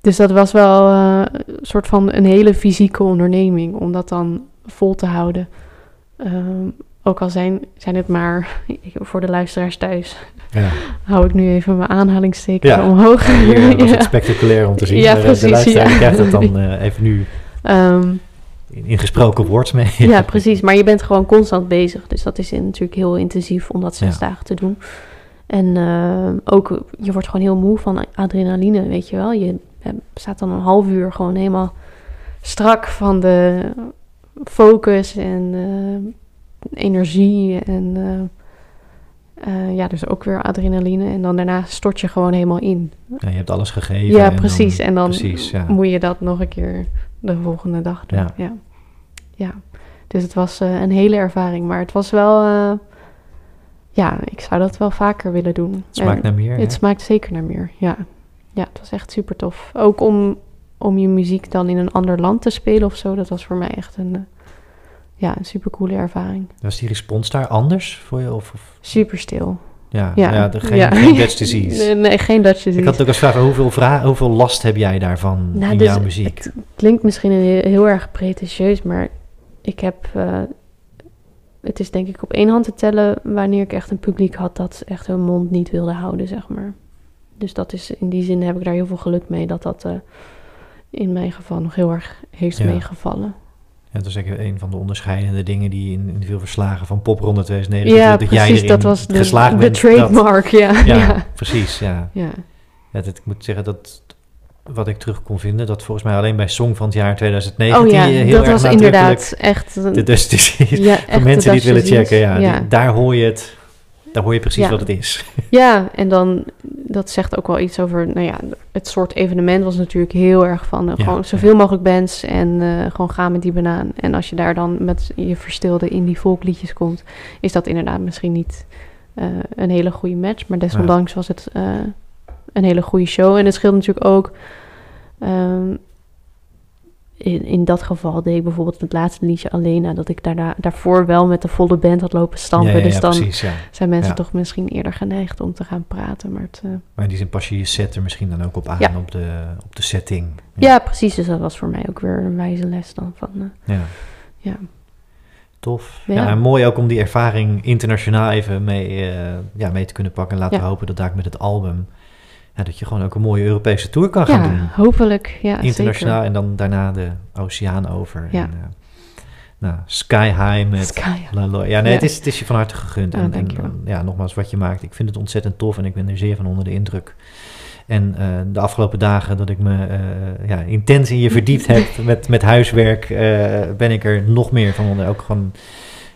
dus dat was wel eh, een soort van een hele fysieke onderneming om dat dan vol te houden. Ehm, ook al zijn, zijn het maar, voor de luisteraars thuis, Ja. hou ik nu even mijn aanhalingsteken Ja. omhoog. Hier was Ja. het spectaculair om te zien. Ja, eh, precies, De luisteraar ja. krijgt dat dan eh, even nu Ehm, in, in gesproken woord mee. Ja, precies. Maar je bent gewoon constant bezig. Dus dat is in- natuurlijk heel intensief om dat zes Ja. dagen te doen. En eh, ook, je wordt gewoon heel moe van adrenaline, weet je wel. Je eh, staat dan een half uur gewoon helemaal strak van de focus en eh, energie. En ja, dus ook weer adrenaline. En dan daarna stort je gewoon helemaal in. Ja, je hebt alles gegeven. Ja, en dan- precies. En dan precies, ja. moet je dat nog een keer de volgende dag doen. Ja. Ja. ja. Dus het was eh, een hele ervaring. Maar het was wel... eh, ja, ik zou dat wel vaker willen doen. Het smaakt En naar meer. Het hè? smaakt zeker naar meer, ja. Ja, het was echt super tof. Ook om, om je muziek dan in een ander land te spelen of zo. Dat was voor mij echt een, eh, ja, een super coole ervaring. Was die respons daar anders voor je? Of, of- Super stil. Ja, ja. Ja, de- geen, ja. geen Dutch disease. Nee, nee, geen Dutch disease. Ik had ook als vraag, hoeveel, vra hoeveel last heb jij daarvan Nou, in dus jouw muziek? Het klinkt misschien heel, heel erg pretentieus, maar ik heb. eh, het is denk ik op één hand te tellen wanneer ik echt een publiek had dat echt hun mond niet wilde houden, zeg maar. Dus dat is in die zin heb ik daar heel veel geluk mee dat dat eh, in mijn geval nog heel erg heeft Ja. meegevallen. Ja, dat is eigenlijk een van de onderscheidende dingen die in, in veel verslagen van popronde 2009 Ja, dat jij precies. erin Dat was de, bent. dat- trademark, ja. ja, ja. precies. Ja. ja. Dat, ik moet zeggen dat wat ik terug kon vinden, dat volgens mij alleen bij Song van het jaar 2019 Oh ja, heel dat erg was inderdaad echt... een- de Dutch disease. ja, Voor mensen die het willen checken, ja, die- daar hoor je het. Daar hoor je precies Ja. wat het is. Ja, en dan, dat zegt ook wel iets over, nou ja, het soort evenement was natuurlijk heel erg van uh, Ja, gewoon zoveel mogelijk bands en uh, gewoon gaan met die banaan. En als je daar dan met je verstilde indie volkliedjes komt, is dat inderdaad misschien niet uh, een hele goede match. Maar desondanks was het uh, een hele goede show. En het scheelt natuurlijk ook, um, in, in dat geval deed ik bijvoorbeeld het laatste liedje alleen nadat ik daarna, daarvoor wel met de volle band had lopen stampen. Ja, ja, dus dan precies, ja. zijn mensen toch misschien eerder geneigd om te gaan praten. Maar, het, uh, Maar in die zin pas je je set er misschien dan ook op aan, op, de, op de setting. ja. precies. Dus dat was voor mij ook weer een wijze les dan van... eh, Ja. ja. Tof. Ja. En mooi ook om die ervaring internationaal even mee, eh, ja, mee te kunnen pakken. En laten we hopen dat daar met het album... Ja, dat je gewoon ook een mooie Europese tour kan gaan doen. hopelijk. Ja, Internationaal zeker. en dan daarna de oceaan over. Ja. En, eh, nou, Sky High met Sky. Laloy. Ja, nee. Het, is, het is je van harte gegund. Oh, en, en dankjewel. ja, nogmaals, wat je maakt. Ik vind het ontzettend tof en ik ben er zeer van onder de indruk. En eh, de afgelopen dagen dat ik me eh, ja, intens in je verdiept heb met, met huiswerk, eh, ben ik er nog meer van onder. Ook gewoon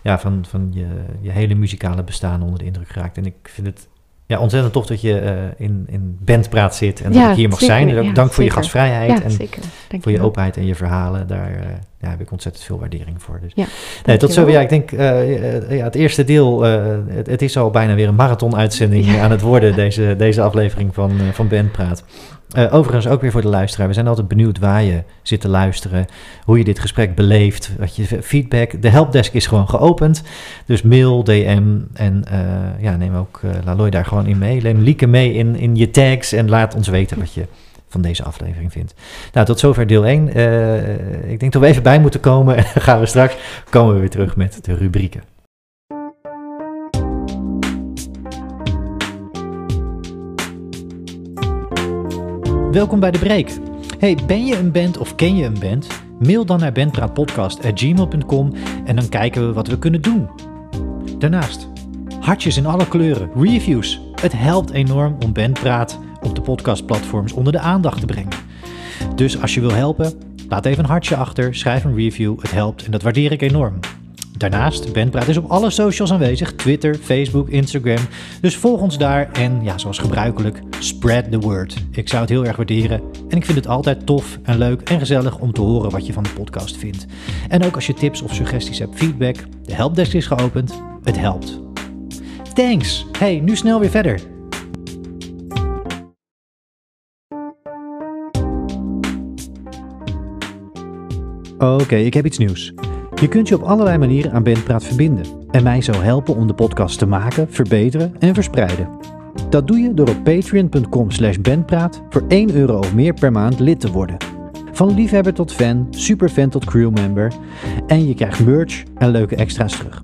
ja, van, van je, je hele muzikale bestaan onder de indruk geraakt. En ik vind het ja, ontzettend tof dat je eh, in, in bandpraat zit en dat ik hier mag zeker. zijn. Ook Ja, dank voor je gastvrijheid en zeker. Voor je openheid en je verhalen. Daar eh, ja, heb ik ontzettend veel waardering voor. Dus. Ja, nee, tot zover. Ja, ik denk eh, eh, ja, het eerste deel, eh, het, het is al bijna weer een marathon-uitzending aan het worden, deze, deze aflevering van, eh, van Bandpraat. Eh, overigens ook weer voor de luisteraar. We zijn altijd benieuwd waar je zit te luisteren, hoe je dit gesprek beleeft, wat je feedback. De helpdesk is gewoon geopend, dus mail, DM en eh, ja, neem ook eh Laloy daar gewoon in mee. Neem Lieke mee in, in je tags en laat ons weten wat je van deze aflevering vindt. Nou, tot zover deel 1. Eh, ik denk dat we even bij moeten komen en dan gaan we straks komen we weer terug met de rubrieken. Welkom bij de break. Hey, ben je een band of ken je een band? Mail dan naar bandpraatpodcast.gmail.com en dan kijken we wat we kunnen doen. Daarnaast, hartjes in alle kleuren, reviews. Het helpt enorm om Bandpraat op de podcastplatforms onder de aandacht te brengen. Dus als je wil helpen, laat even een hartje achter, schrijf een review, het helpt en dat waardeer ik enorm. Daarnaast, Bandpraat is op alle socials aanwezig, Twitter, Facebook, Instagram. Dus volg ons daar en ja, zoals gebruikelijk, spread the word. Ik zou het heel erg waarderen en ik vind het altijd tof en leuk en gezellig om te horen wat je van de podcast vindt. En ook als je tips of suggesties hebt, feedback, de helpdesk is geopend, het helpt. Thanks! Hey, nu snel weer verder. Oké, ik heb iets nieuws. Je kunt je op allerlei manieren aan Bandpraat verbinden en mij zo helpen om de podcast te maken, verbeteren en verspreiden. Dat doe je door op patreon.com slash bandpraat voor 1 euro of meer per maand lid te worden. Van liefhebber tot fan, superfan tot crewmember en je krijgt merch en leuke extra's terug.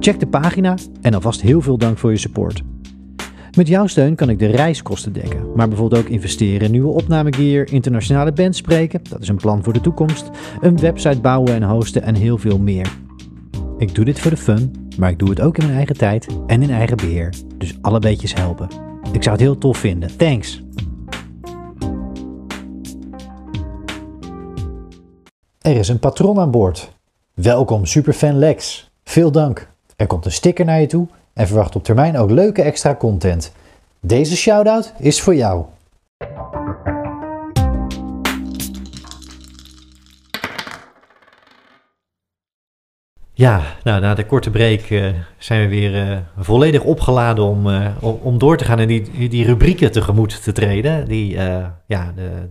Check de pagina en alvast heel veel dank voor je support. Met jouw steun kan ik de reiskosten dekken, maar bijvoorbeeld ook investeren in nieuwe opnamegear, internationale bands spreken, dat is een plan voor de toekomst, een website bouwen en hosten en heel veel meer. Ik doe dit voor de fun, maar ik doe het ook in mijn eigen tijd en in eigen beheer, dus alle beetjes helpen. Ik zou het heel tof vinden. Thanks! Er is een patron aan boord. Welkom superfan Lex. Veel dank. Er komt een sticker naar je toe en verwacht op termijn ook leuke extra content. Deze shout-out is voor jou. Ja, nou, na de korte break eh, zijn we weer eh, volledig opgeladen om, eh, om, om door te gaan en die, die rubrieken tegemoet te treden. Die, ja, de,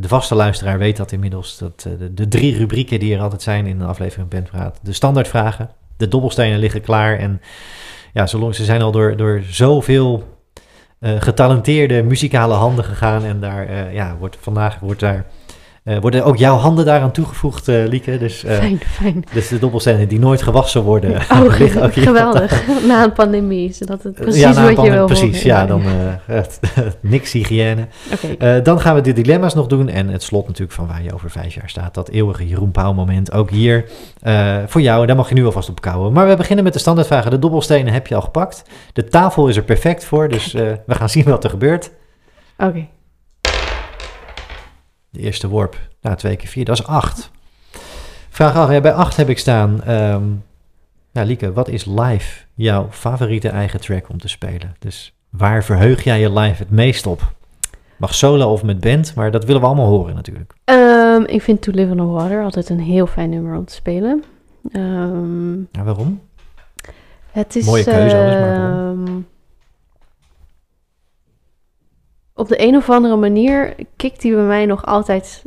de, vaste luisteraar weet dat inmiddels. Dat, de, de drie rubrieken die er altijd zijn in de aflevering Bandpraat. De standaardvragen, de dobbelstenen liggen klaar. En ja, zolang ze zijn al door, door zoveel eh, getalenteerde muzikale handen gegaan. En daar, eh, ja, wordt, vandaag wordt daar, eh, worden ook jouw handen daaraan toegevoegd, eh, Lieke. Dus, eh, Fijn, fijn. dus de dobbelstenen die nooit gewassen worden. Oh, liggen ook hier geweldig. Na een pandemie, zodat het precies ja, na een wat je pandemie- wil Precies, horen. ja, dan echt, niks hygiëne. Dan gaan we de dilemma's nog doen en het slot natuurlijk van waar je over vijf jaar staat. Dat eeuwige Jeroen Pauw moment, ook hier voor jou. Daar mag je nu alvast op kouwen. Maar we beginnen met de standaardvragen. De dobbelstenen heb je al gepakt. De tafel is er perfect voor, dus we gaan zien wat er gebeurt. oké. De eerste worp, nou twee keer vier, dat is acht. Vraag 8, ja, bij 8 heb ik staan. ja, Lieke, wat is live jouw favoriete eigen track om te spelen? Dus waar verheug jij je live het meest op? Mag solo of met band, maar dat willen we allemaal horen natuurlijk. Ehm, ik vind To Live on the Water altijd een heel fijn nummer om te spelen. Ehm, Ja, waarom? het is... Mooie keuze, alles, maar waarom? Op de een of andere manier kikt die bij mij nog altijd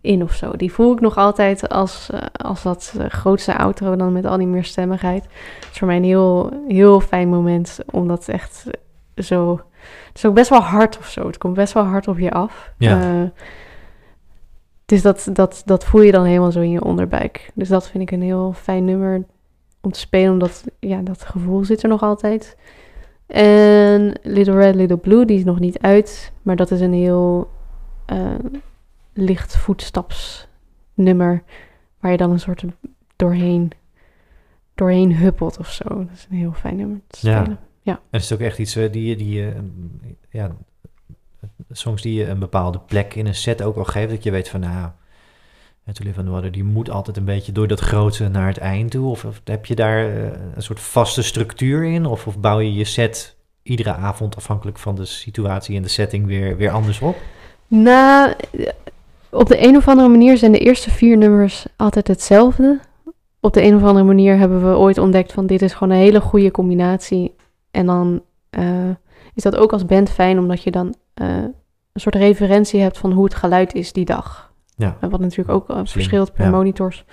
in of zo. Die voel ik nog altijd als, eh, als dat eh, grootste outro dan met al die meerstemmigheid. Het is voor mij een heel, heel fijn moment, omdat het echt zo... Het is ook best wel hard of zo. Het komt best wel hard op je af. Ja. Eh, dus dat, dat, dat voel je dan helemaal zo in je onderbuik. Dus dat vind ik een heel fijn nummer om te spelen, omdat ja, dat gevoel zit er nog altijd. En Little Red, Little Blue, die is nog niet uit, maar dat is een heel eh, licht voetstapsnummer, waar je dan een soort doorheen, doorheen huppelt of zo. Dat is een heel fijn nummer te Ja. spelen. En het is ook echt iets eh, die, je- die je, ja, songs die je een bepaalde plek in een set ook al geeft. Dat je weet van, nou, en Water, die moet altijd een beetje door dat grote naar het eind toe. Of, heb je daar eh, een soort vaste structuur in? Of, of bouw je je set iedere avond afhankelijk van de situatie en de setting weer, weer anders op? Nou, op de een of andere manier zijn de eerste vier nummers altijd hetzelfde. Op de een of andere manier hebben we ooit ontdekt van dit is gewoon een hele goede combinatie. En dan eh, is dat ook als band fijn, omdat je dan eh, een soort referentie hebt van hoe het geluid is die dag. Ja. En wat natuurlijk ook eh, Slim, verschilt per ja. monitors.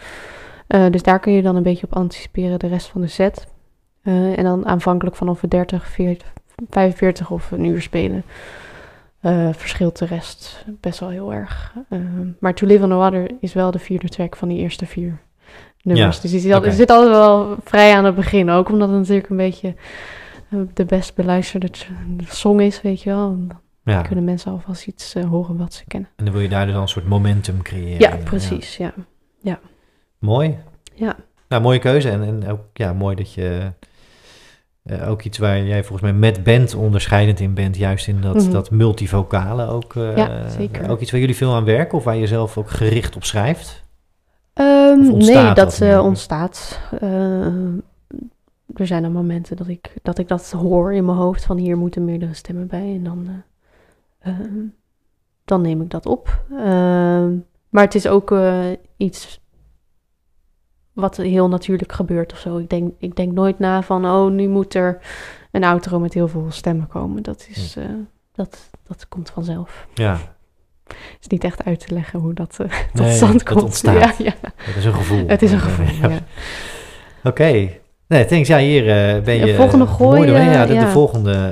Eh, dus daar kun je dan een beetje op anticiperen de rest van de set. Eh, en dan aanvankelijk van of we 30, 40, 45 of een uur spelen. eh, verschilt de rest best wel heel erg. Eh, maar To Live on the Water is wel de vierde track van die eerste vier nummers. Ja, Dus die zit, oké. zit altijd wel vrij aan het begin. Ook omdat het natuurlijk een beetje eh, de best beluisterde song is, weet je wel. Ja, kunnen mensen alvast iets eh, horen wat ze kennen. en dan wil je daar dus dan een soort momentum creëren. Ja, precies. Ja. Mooi. Ja. Nou, mooie keuze. En, en ook ja, mooi dat je eh, ook iets waar jij volgens mij met band onderscheidend in bent, juist in dat, Mhm. dat multivocale ook. eh, Ja, zeker. Ook iets waar jullie veel aan werken of waar je zelf ook gericht op schrijft. Ehm, nee, dat ontstaat. Er zijn dan momenten dat ik, dat ik dat hoor in mijn hoofd van hier moeten meerdere stemmen bij en dan, eh, ehm, dan neem ik dat op. Ehm, maar het is ook eh, iets wat heel natuurlijk gebeurt of zo. Ik denk, ik denk nooit na van, oh, nu moet er een outro met heel veel stemmen komen. Dat, is, eh, dat, dat komt vanzelf. Ja, Het is niet echt uit te leggen hoe dat eh, tot Nee, stand komt. ontstaat. Ja, ja. het is een gevoel. Het is een gevoel, ja. ja. Oké. Nee, thanks. Ja, hier ben je... De volgende gooi, ja, de, de volgende...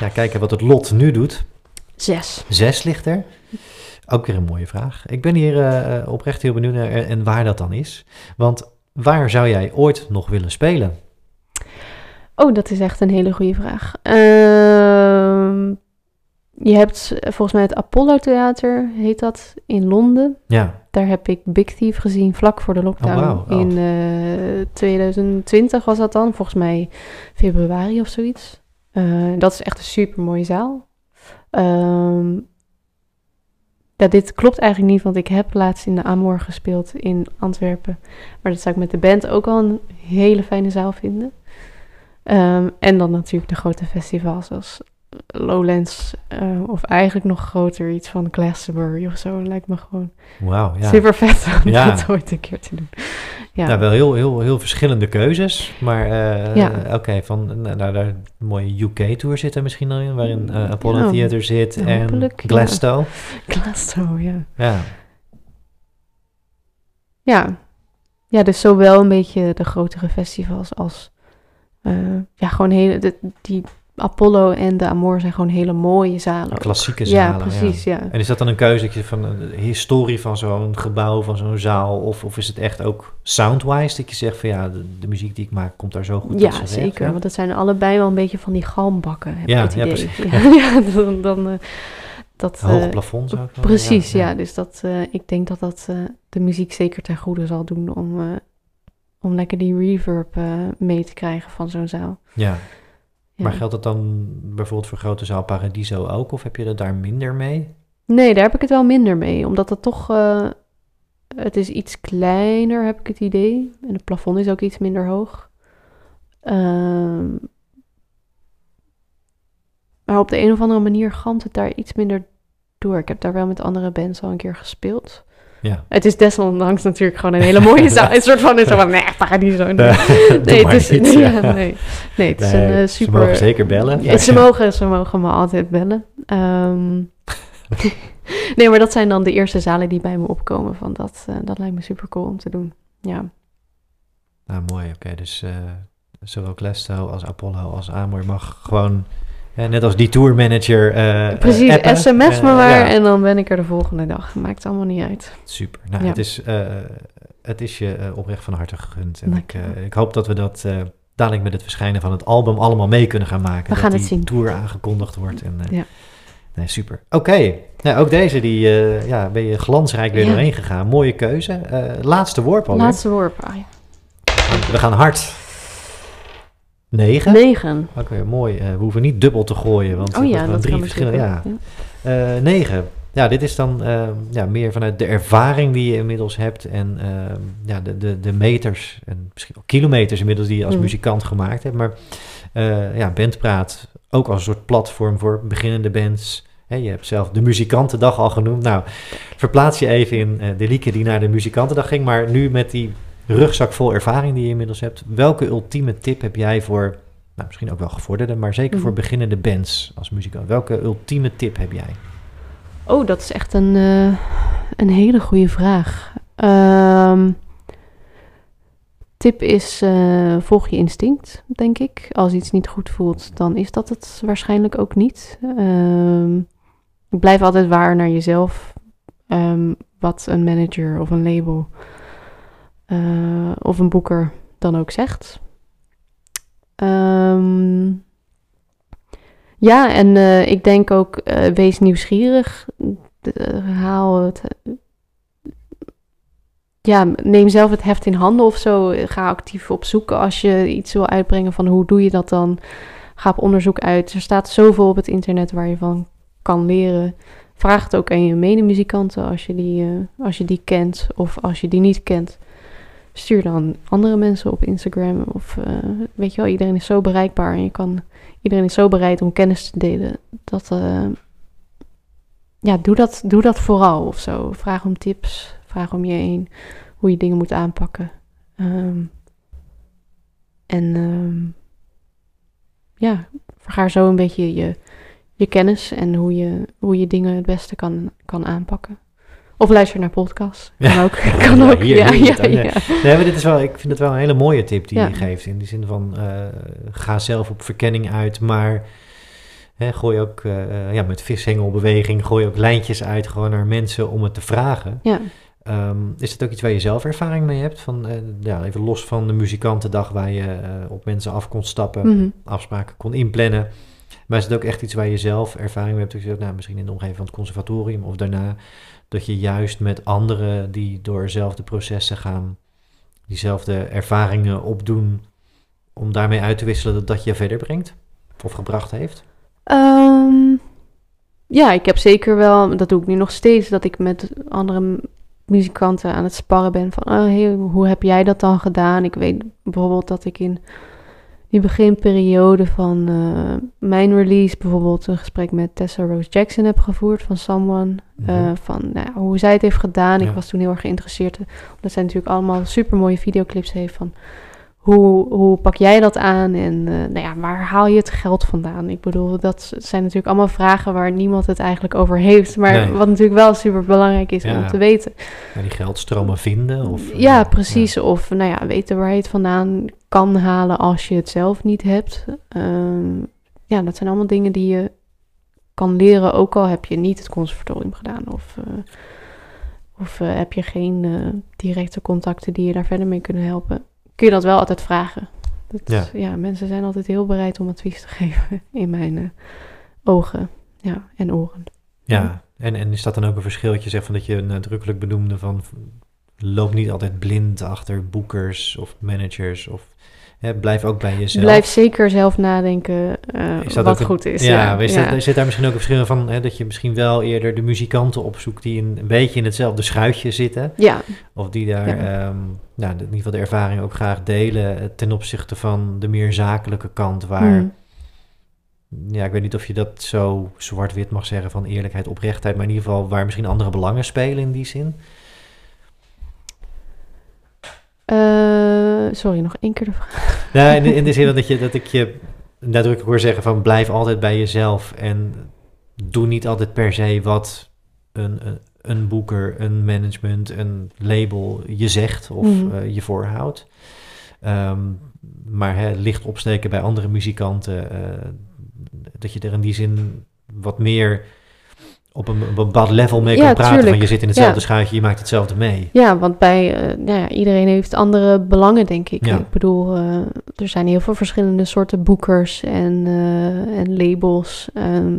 ja, kijken wat het lot nu doet. Zes. Zes ligt er. Ook weer een mooie vraag. Ik ben hier eh, eh, oprecht heel benieuwd naar eh, en waar dat dan is. Want waar zou jij ooit nog willen spelen? Oh, dat is echt een hele goede vraag. Ehm, je hebt volgens mij het Apollo Theater, heet dat, in Londen. Ja, Daar heb ik Big Thief gezien vlak voor de lockdown. Oh. Oh. In eh, 2020 was dat dan, volgens mij februari of zoiets. Dat is echt een super mooie zaal. Ja, dit klopt eigenlijk niet, want ik heb laatst in de Amor gespeeld in Antwerpen. Maar dat zou ik met de band ook al een hele fijne zaal vinden. Ehm, en dan natuurlijk de grote festivals zoals Lowlands. eh, of eigenlijk nog groter, iets van Glastonbury of zo. Lijkt me gewoon. Ja. super vet om Ja. dat ooit een keer te doen. Ja, Nou, wel heel, heel, heel verschillende keuzes. Maar eh, Ja. oké, van nou, daar een mooie UK-tour zit er misschien al in, waarin eh, Apollo Ja, Theater zit en. Glasgow. Glasgow, ja. Ja. Ja. Ja, dus zowel een beetje de grotere festivals als... eh, ja, gewoon hele... de- die Apollo en de Amor zijn gewoon hele mooie zalen. ook. klassieke zalen, ja. precies, ja. En is dat dan een keuze dat van de historie van zo'n gebouw, van zo'n zaal, of, of is het echt ook soundwise dat je zegt van ja, de, de muziek die ik maak komt daar zo goed Ja, zeker. ja? Want het zijn allebei wel een beetje van die galmbakken, heb Ja, ik het ja, idee. precies. Ja, ja, dan... dan eh, dat, Hoge eh, plafonds ook wel, Precies, ja. Dus dat, eh, ik denk dat dat de muziek zeker ten goede zal doen om, om lekker die reverb mee te krijgen van zo'n zaal. Ja. Ja. Maar geldt dat dan bijvoorbeeld voor grote zaal Paradiso ook, of heb je dat daar minder mee? Nee, daar heb ik het wel minder mee, omdat het toch, eh, het is iets kleiner, heb ik het idee. En het plafond is ook iets minder hoog. Ehm, maar op de een of andere manier galmt het daar iets minder door. Ik heb daar wel met andere bands al een keer gespeeld. Ja. Het is desondanks natuurlijk gewoon een hele mooie zaal. Een soort van, soort van, nee, paradiso. Nee, Doe nee, maar het is, niet, ja, nee. nee, het is Nee, een eh, Ze super... mogen zeker bellen. Ja, ze, mogen, ze mogen me altijd bellen. Ehm, nee, maar dat zijn dan de eerste zalen die bij me opkomen. Van dat, eh, dat lijkt me super cool om te doen. Ja, Nou, mooi. Oké, dus eh, zowel Glasgow als Apollo als Amor mag gewoon, net als die tourmanager, eh precies. eh, appen. SMS me Eh, maar ja, en dan ben ik er de volgende dag. Maakt allemaal niet uit. Super. Nou, Ja. het, is, eh, het is je eh, oprecht van harte gegund. En ik, eh, ik hoop dat we dat eh, dadelijk met het verschijnen van het album allemaal mee kunnen gaan maken. We dat gaan het die zien. tour aangekondigd wordt. En, eh, Ja. Nee, super. Oké, nou, ook deze die, eh, ja, ben je glansrijk weer Ja. doorheen gegaan. Mooie keuze. Eh, laatste worp alweer. Laatste worp. Ah, ja. We gaan hard. Negen. Negen. Oké, mooi. Eh, we hoeven niet dubbel te gooien, want Oh ja, dat drie verschillende. Ja. ook, Eh, negen. Ja, dit is dan eh, ja, meer vanuit de ervaring die je inmiddels hebt en ja, de, de, de meters en misschien ook kilometers inmiddels die je als Mm. muzikant gemaakt hebt. Maar ja, Bandpraat ook als een soort platform voor beginnende bands. Je hebt zelf de muzikantendag al genoemd. Nou, verplaats je even in de Lieke die naar de muzikantendag ging, maar nu met die rugzak vol ervaring die je inmiddels hebt. Welke ultieme tip heb jij voor, nou, misschien ook wel gevorderde, maar zeker Mhm. voor beginnende bands als muzikant? Welke ultieme tip heb jij? Oh, dat is echt een, eh, een hele goede vraag. Ehm, tip is, eh, volg je instinct, denk ik. Als iets niet goed voelt, dan is dat het waarschijnlijk ook niet. Ehm, blijf altijd waar naar jezelf. Ehm, wat een manager of een label eh, of een boeker dan ook zegt. Ehm, ja, en eh, ik denk ook, eh, wees nieuwsgierig. Haal het. ja, neem zelf het heft in handen of zo. Ga actief op zoek als je iets wil uitbrengen van hoe doe je dat dan. Ga op onderzoek uit. Er staat zoveel op het internet waar je van kan leren. Vraag het ook aan je medemuzikanten als je die, als je die kent of als je die niet kent. Stuur dan andere mensen op Instagram. Of eh, weet je wel, iedereen is zo bereikbaar en je kan iedereen is zo bereid om kennis te delen. Dat, eh, ja, doe dat, doe dat vooral of zo. Vraag om tips, vraag om je heen hoe je dingen moet aanpakken. Ehm, en ehm, ja, vergaar zo een beetje je, je kennis en hoe je, hoe je dingen het beste kan, kan aanpakken. Of luister naar podcasts. Kan Ja. ook. Kan Ja, ook. hier ja, ja. Nee, maar dit is wel, ik vind het wel een hele mooie tip die je geeft. In die zin van, eh, ga zelf op verkenning uit, maar hè, gooi ook eh, ja, met vishengelbeweging, gooi ook lijntjes uit gewoon naar mensen om het te vragen. Ja. Ehm, is het ook iets waar je zelf ervaring mee hebt? Van, ja, even los van de muzikantendag waar je op mensen af kon stappen, Mhm. afspraken kon inplannen. Maar is het ook echt iets waar je zelf ervaring mee hebt? Dat je zegt, nou, misschien in de omgeving van het conservatorium of daarna, dat je juist met anderen die door dezelfde processen gaan, diezelfde ervaringen opdoen, om daarmee uit te wisselen dat dat je verder brengt of gebracht heeft? Ehm, ja, ik heb zeker wel, dat doe ik nu nog steeds, dat ik met andere muzikanten aan het sparren ben van, oh, hoe heb jij dat dan gedaan? Ik weet bijvoorbeeld dat ik in die beginperiode van eh, mijn release bijvoorbeeld een gesprek met Tessa Rose Jackson heb gevoerd van Someone. eh, Mhm. van nou, hoe zij het heeft gedaan. Ja. Ik was toen heel erg geïnteresseerd, omdat zij natuurlijk allemaal super mooie videoclips heeft van hoe, hoe pak jij dat aan en eh, nou ja, waar haal je het geld vandaan? Ik bedoel, dat zijn natuurlijk allemaal vragen waar niemand het eigenlijk over heeft, maar Nee. wat natuurlijk wel super belangrijk is Ja. om te weten. Ja, die geldstromen vinden? Of, eh, Ja, precies. Of nou ja, weten waar je het vandaan kan halen als je het zelf niet hebt. Ehm, ja, dat zijn allemaal dingen die je kan leren, ook al heb je niet het conservatorium gedaan. Of, eh, of heb je geen directe contacten die je daar verder mee kunnen helpen. Kun je dat wel altijd vragen. Dat, Ja. ja. mensen zijn altijd heel bereid om advies te geven in mijn eh, ogen ja, en oren. Ja, en, en is dat dan ook een verschil dat je zegt van dat je nadrukkelijk benoemde van loop niet altijd blind achter boekers of managers of hè, blijf ook bij jezelf. Blijf zeker zelf nadenken Is dat wat een- goed is. Ja, is ja. dat- zit daar misschien ook een verschil van hè, dat je misschien wel eerder de muzikanten opzoekt die een beetje in hetzelfde schuitje zitten ja, of die daar ehm, nou, in ieder geval de ervaring ook graag delen eh, ten opzichte van de meer zakelijke kant waar Mm. ja, ik weet niet of je dat zo zwart-wit mag zeggen van eerlijkheid, oprechtheid, maar in ieder geval waar misschien andere belangen spelen in die zin. Eh, sorry, nog één keer de vraag. Nou, in, de- in de zin dat, je, dat ik je nadrukkelijk hoor zeggen van blijf altijd bij jezelf en doe niet altijd per se wat een, een, een boeker, een management, een label je zegt of Mhm. eh, je voorhoudt. Ehm, maar hè, licht opsteken bij andere muzikanten, eh, dat je er in die zin wat meer op een, op een bepaald level mee Ja, kan praten. Van je zit in hetzelfde Ja. schuitje, je maakt hetzelfde mee. Ja, want bij eh, nou ja, iedereen heeft andere belangen, denk ik. Ik bedoel, eh, er zijn heel veel verschillende soorten boekers en, eh, en labels. Ehm,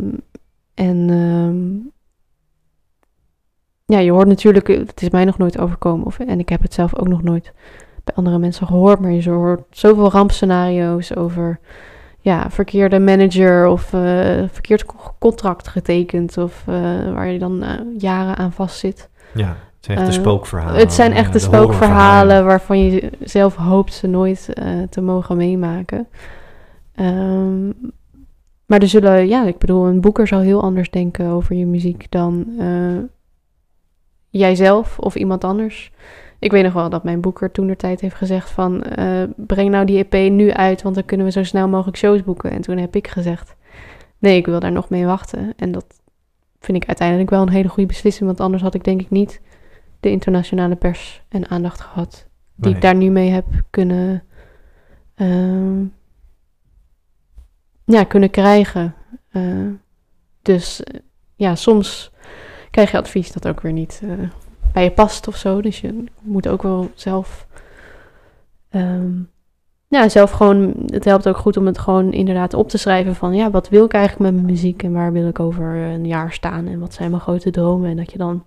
En ehm, ja, je hoort natuurlijk, het is mij nog nooit overkomen. Of, en ik heb het zelf ook nog nooit bij andere mensen gehoord. Maar je hoort zoveel rampscenario's over ja, verkeerde manager of uh, verkeerd contract getekend. Of uh, waar je dan uh, jaren aan vastzit. Ja, het zijn echt de spookverhalen. Het zijn echt de, spookverhalen waarvan je zelf hoopt ze nooit te mogen meemaken. Um, maar er zullen, ja, ik bedoel, een boeker zal heel anders denken over je muziek dan jijzelf of iemand anders. Ik weet nog wel dat mijn boeker toen de tijd heeft gezegd van... Uh, breng nou die EP nu uit, want dan kunnen we zo snel mogelijk shows boeken. En toen heb ik gezegd, nee, ik wil daar nog mee wachten. En dat vind ik uiteindelijk wel een hele goede beslissing. Want anders had ik denk ik niet de internationale pers en aandacht gehad... die ik daar nu mee heb kunnen... Uh, ja, kunnen krijgen. Uh, dus ja, soms krijg je advies dat ook weer niet uh, bij je past of zo. Dus je moet ook wel zelf. Um, ja, zelf gewoon. Het helpt ook goed om het gewoon inderdaad op te schrijven van ja, wat wil ik eigenlijk met mijn muziek en waar wil ik over een jaar staan en wat zijn mijn grote dromen. En dat je dan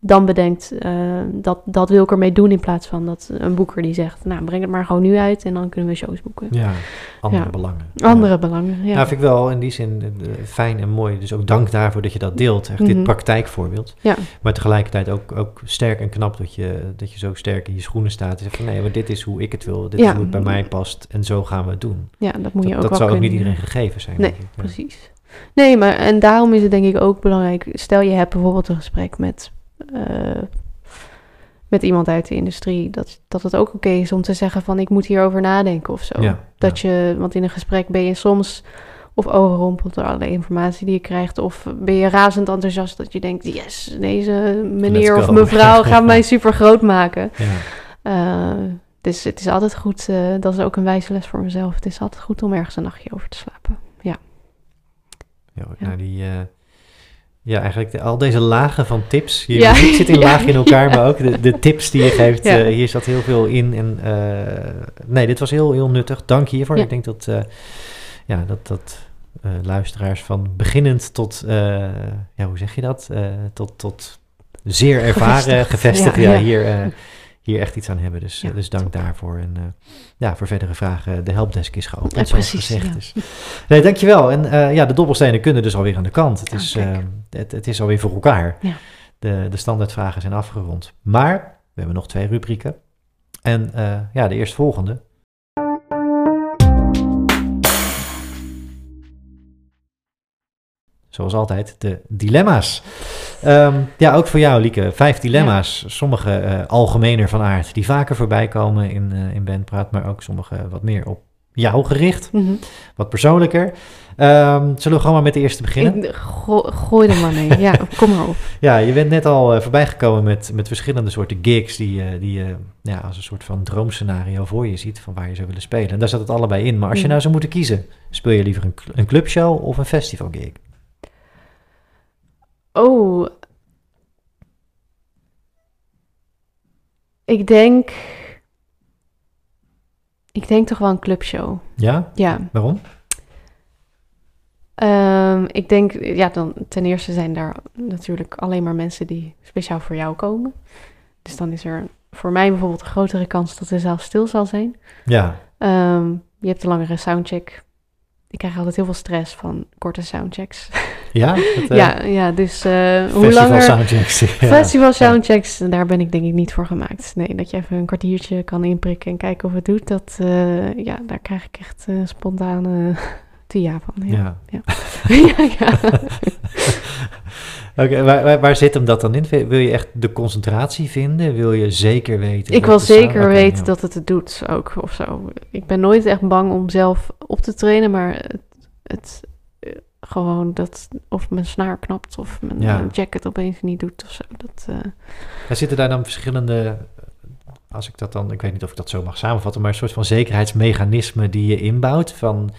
dan bedenkt, uh, dat, dat wil ik ermee doen in plaats van dat een boeker die zegt, nou breng het maar gewoon nu uit en dan kunnen we shows boeken. Ja, andere belangen. Andere belangen, ja. Nou, vind ik wel in die zin uh, fijn en mooi. Dus ook dank daarvoor dat je dat deelt, echt mm -hmm. dit praktijkvoorbeeld. Ja. Maar tegelijkertijd ook, ook sterk en knap dat je, dat je zo sterk in je schoenen staat. En zegt van nee, maar dit is hoe ik het wil, dit ja. is hoe het bij mij past en zo gaan we het doen. Ja, dat moet je dat, ook Dat zou ook niet iedereen gegeven zijn. Nee, precies. Nee, maar en daarom is het denk ik ook belangrijk, stel je hebt bijvoorbeeld een gesprek met... Uh, met iemand uit de industrie, dat, dat het ook oké is om te zeggen van ik moet hierover nadenken of zo. Ja, dat ja. je, want in een gesprek ben je soms of overrompeld door alle informatie die je krijgt, of ben je razend enthousiast dat je denkt, yes, deze meneer of mevrouw gaat mij super groot maken. Ja. Uh, dus het is altijd goed, uh, dat is ook een wijze les voor mezelf, het is altijd goed om ergens een nachtje over te slapen. Ja. Ja, nou die... Uh... Ja, eigenlijk de, al deze lagen van tips. Je Ja. muziek zit in lagen in elkaar, Ja. maar ook de, de tips die je geeft. Ja. eh, hier zat heel veel in. En eh, nee, dit was heel, heel nuttig. Dank hiervoor. Ik denk dat, eh, ja, dat, dat luisteraars van beginnend tot, ja, hoe zeg je dat? Tot, tot zeer ervaren, Gevestigd. Ja. Hier, hier echt iets aan hebben. Dus, Ja, eh, dus dank top. daarvoor. En eh, ja, voor verdere vragen, de helpdesk is geopend, Ja, zoals precies, gezegd ja. is. Nee, dankjewel. En eh, ja, de dobbelstenen kunnen dus alweer aan de kant. Het Ja, is, eh, het, het is alweer voor elkaar. Ja. De, de standaardvragen zijn afgerond. Maar we hebben nog twee rubrieken. En ja, de eerstvolgende. Zoals altijd, de dilemma's. Ehm, ja, ook voor jou, Lieke. Vijf dilemma's. Sommige eh, algemener van aard, die vaker voorbij komen in, eh in Bandpraat, maar ook sommige wat meer op jou gericht, Mhm. wat persoonlijker. Ehm, zullen we gewoon maar met de eerste beginnen? Ik, go- gooi er maar mee. Ja, kom maar op. Ja, je bent net al uh, voorbijgekomen met, met verschillende soorten gigs die, uh, die je ja, als een soort van droomscenario voor je ziet van waar je zou willen spelen. En daar zat het allebei in. Maar als je Mm. nou zou moeten kiezen, speel je liever een, cl- een clubshow of een festivalgig? Oh. Ik denk. Ik denk toch wel een clubshow. Ja? Ja. Waarom? Ehm, ik denk, ja, dan ten eerste zijn daar natuurlijk alleen maar mensen die speciaal voor jou komen. Dus dan is er voor mij bijvoorbeeld een grotere kans dat de zaal stil zal zijn. Ja, Ehm, je hebt een langere soundcheck. Ik krijg altijd heel veel stress van korte soundchecks. ja? Het, eh, ja, ja, dus eh, hoe langer... soundchecks. Ja. Festival soundchecks, daar ben ik denk ik niet voor gemaakt. Nee, dat je even een kwartiertje kan inprikken en kijken of het doet. Dat, eh, ja, daar krijg ik echt spontane tia van. Ja, Ja. ja. ja. Oké, waar, waar, zit hem dat dan in? Wil je echt de concentratie vinden? Wil je zeker weten? Ik wil zeker Oké, weten ja. dat het het doet ook of zo. Ik ben nooit echt bang om zelf op te trainen, maar het, het eh, gewoon dat of mijn snaar knapt of mijn Ja. jacket opeens niet doet of zo. Dat, Er zitten daar dan verschillende, als ik dat dan, ik weet niet of ik dat zo mag samenvatten, maar een soort van zekerheidsmechanismen die je inbouwt van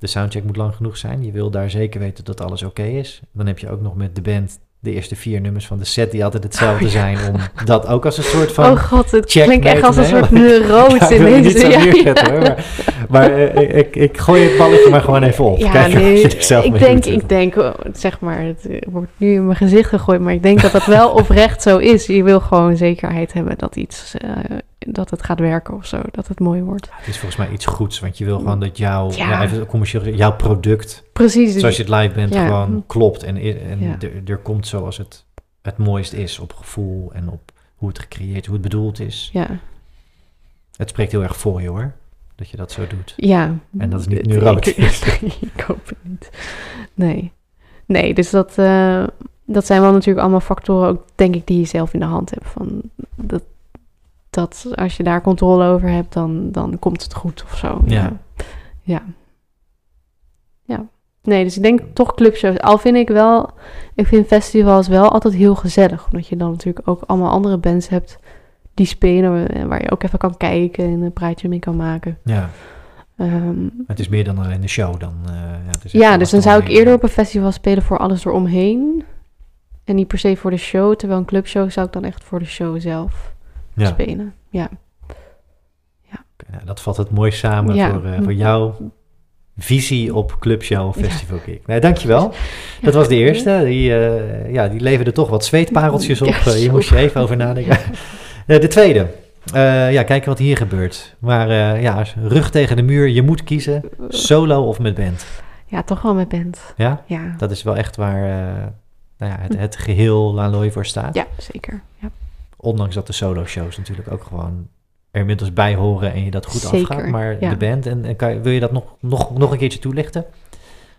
de soundcheck moet lang genoeg zijn. Je wil daar zeker weten dat alles oké is. Dan heb je ook nog met de band de eerste vier nummers van de set die altijd hetzelfde zijn. Om dat ook als een soort van... oh god, het klinkt echt als een soort ik wil je niet Ja, neerzetten, ja. hoor, maar, maar eh, ik, ik gooi het balletje maar gewoon even op. Ja, Kijk nee, zelf ik denk, ik denk, oh, zeg maar, het eh, wordt nu in mijn gezicht gegooid, maar ik denk dat dat wel oprecht zo is. Je wil gewoon zekerheid hebben dat iets, eh, dat het gaat werken of zo, dat het mooi wordt. Het is volgens mij iets goeds, want je wil gewoon dat jouw, Ja. ja. even commercieel, jouw product, Precies. zoals je het live bent, Ja. gewoon klopt. En, en er, komt zoals het het mooist is op gevoel en op hoe het gecreëerd, hoe het bedoeld is. Ja, Het spreekt heel erg voor je hoor, dat je dat zo doet. ja. En dat is niet neurotisch. Ik, ik hoop het niet. Nee. Nee, dus dat, eh, dat zijn wel natuurlijk allemaal factoren, ook denk ik, die je zelf in de hand hebt. Van dat, dat als je daar controle over hebt, dan, dan komt het goed of zo. Ja. Ja. Ja. Nee, dus ik denk toch clubshows. Al vind ik wel, ik vind festivals wel altijd heel gezellig. Omdat je dan natuurlijk ook allemaal andere bands hebt die spelen. Waar je ook even kan kijken en een praatje mee kan maken. Ja, Ehm, het is meer dan alleen de show dan. eh, ja, het is echt ja, dus dan zou ik eerder op een festival spelen voor alles eromheen. En niet per se voor de show. Terwijl een clubshow zou ik dan echt voor de show zelf Ja. spelen. Ja. Oké, nou, dat vat het mooi samen Ja. voor, eh, voor jouw visie op clubshow of festival gig. Nee, dankjewel. Dat was de eerste. Die, eh, ja, die leverde toch wat zweetpareltjes op. Ja, Eh, hier zo. moest je even over nadenken. Eh, de tweede. Eh, ja, kijken wat hier gebeurt. Maar eh, ja, rug tegen de muur. Je moet kiezen. Solo of met band. Ja, toch wel met band. Ja, Ja, dat is wel echt waar eh, nou ja, het, het geheel Laloy voor staat. ja zeker. Ja. Ondanks dat de solo-shows natuurlijk ook gewoon er inmiddels bij horen en je dat goed Zeker, afgaat. Maar ja. de band, en, en kan je- wil je dat nog, nog, nog een keertje toelichten?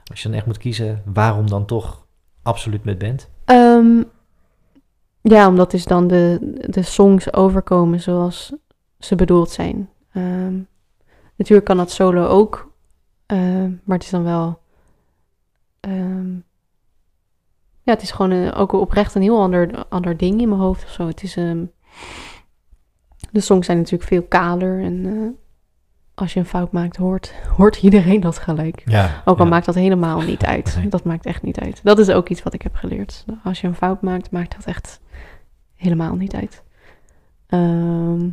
Als je dan echt moet kiezen, waarom dan toch absoluut met band? Ehm, ja, omdat dus dan de, de songs overkomen zoals ze bedoeld zijn. Ehm, natuurlijk kan dat solo ook, ehm, maar het is dan wel. Ja, het is gewoon een, ook oprecht een heel ander, ander ding in mijn hoofd of zo. Het is. ehm, de songs zijn natuurlijk veel kaler en eh, als je een fout maakt, hoort, hoort iedereen dat gelijk. Ja, Ook al ja. maakt dat helemaal niet uit. Nee. Dat maakt echt niet uit. Dat is ook iets wat ik heb geleerd. Als je een fout maakt, maakt dat echt helemaal niet uit. Ehm,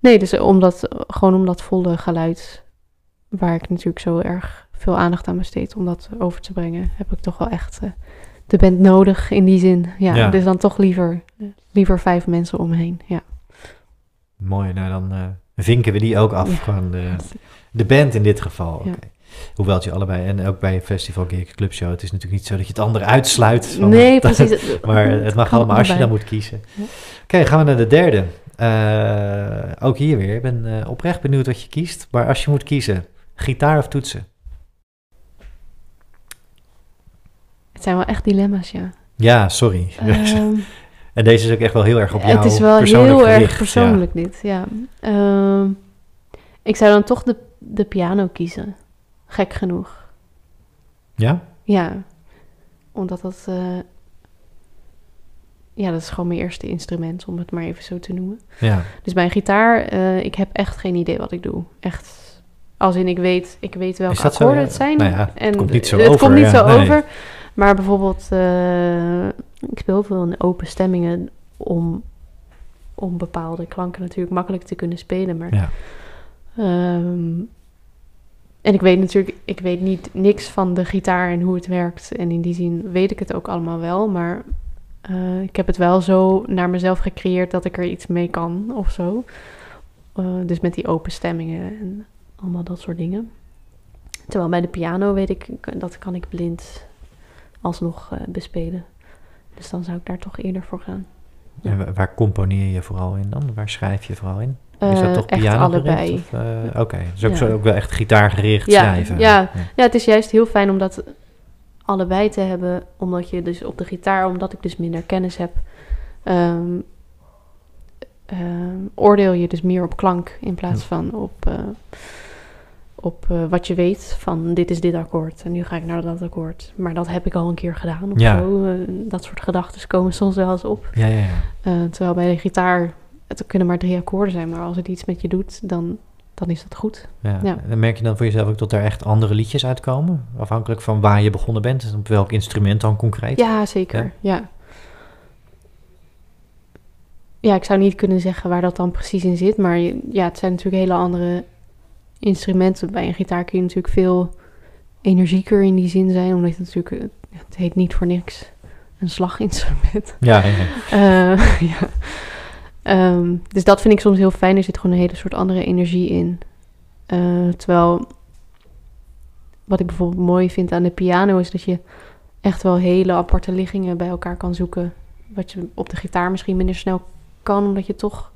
nee, dus omdat, gewoon om dat volle geluid, waar ik natuurlijk zo erg veel aandacht aan besteed om dat over te brengen, heb ik toch wel echt eh, de band nodig in die zin. Ja, Ja. dus dan toch liever, liever vijf mensen om me heen. Ja. Mooi, nou dan eh, vinken we die ook af. Ja. Gewoon de, de band in dit geval. Ja. Hoewel het je allebei, en ook bij een festival gig, clubshow, het is natuurlijk niet zo dat je het andere uitsluit. van- nee, precies. Maar het mag allemaal als je dan moet kiezen. Oké, gaan we naar de derde. Eh, ook hier weer. Ik ben eh, oprecht benieuwd wat je kiest. Maar als je moet kiezen, gitaar of toetsen? Zijn wel echt dilemma's, ja. Ja, sorry. Ehm, en deze is ook echt wel heel erg op jou het is wel persoonlijk heel erg persoonlijk dit, ja. Ehm, ik zou dan toch de, de piano kiezen. Gek genoeg. Ja? Ja. Omdat dat... eh, ja, dat is gewoon mijn eerste instrument, om het maar even zo te noemen. Ja. ja. Dus bij een gitaar, eh, ik heb echt geen idee wat ik doe. Echt. Als in, ik weet, ik weet welke zo, akkoorden ja? het zijn. Nou ja, het en komt niet zo het over, komt niet ja, zo nee. over. Maar bijvoorbeeld, eh, ik speel veel in open stemmingen om, om bepaalde klanken natuurlijk makkelijk te kunnen spelen. Maar, Ja. Ehm, en ik weet natuurlijk, ik weet niet niks van de gitaar en hoe het werkt. En in die zin weet ik het ook allemaal wel. Maar eh, ik heb het wel zo naar mezelf gecreëerd dat ik er iets mee kan of zo. Eh, dus met die open stemmingen en allemaal dat soort dingen. Terwijl bij de piano weet ik, dat kan ik blind alsnog eh, bespelen. Dus dan zou ik daar toch eerder voor gaan. Ja. En wa- waar componeer je vooral in dan? Waar schrijf je vooral in? Is dat Eh, toch piano allebei. Oké, dus ook, Ja. zo, ook wel echt gitaargericht Ja, schrijven. ja. Ja, het is juist heel fijn om dat allebei te hebben. Omdat je dus op de gitaar, omdat ik dus minder kennis heb, ehm, ehm, oordeel je dus meer op klank in plaats Ja. van op, eh, op eh, wat je weet. Van dit is dit akkoord en nu ga ik naar dat akkoord. Maar dat heb ik al een keer gedaan of Ja. zo. Eh, dat soort gedachten komen soms wel eens op. Ja, ja, ja. Eh, terwijl bij de gitaar, het kunnen maar drie akkoorden zijn, maar als het iets met je doet, dan dan is dat goed. Ja. En merk je dan voor jezelf ook dat er echt andere liedjes uitkomen? Afhankelijk van waar je begonnen bent en op welk instrument dan concreet? Ja, zeker. Ja. ja. ik zou niet kunnen zeggen waar dat dan precies in zit. Maar ja, het zijn natuurlijk hele andere instrumenten. Bij een gitaar kun je natuurlijk veel energieker in die zin zijn. Omdat het natuurlijk, eh, het heet niet voor niks een slaginstrument. Ja, ja, ja. Eh, ja. Ehm, dus dat vind ik soms heel fijn. Er zit gewoon een hele soort andere energie in. Eh, terwijl, wat ik bijvoorbeeld mooi vind aan de piano is dat je echt wel hele aparte liggingen bij elkaar kan zoeken. Wat je op de gitaar misschien minder snel kan, omdat je toch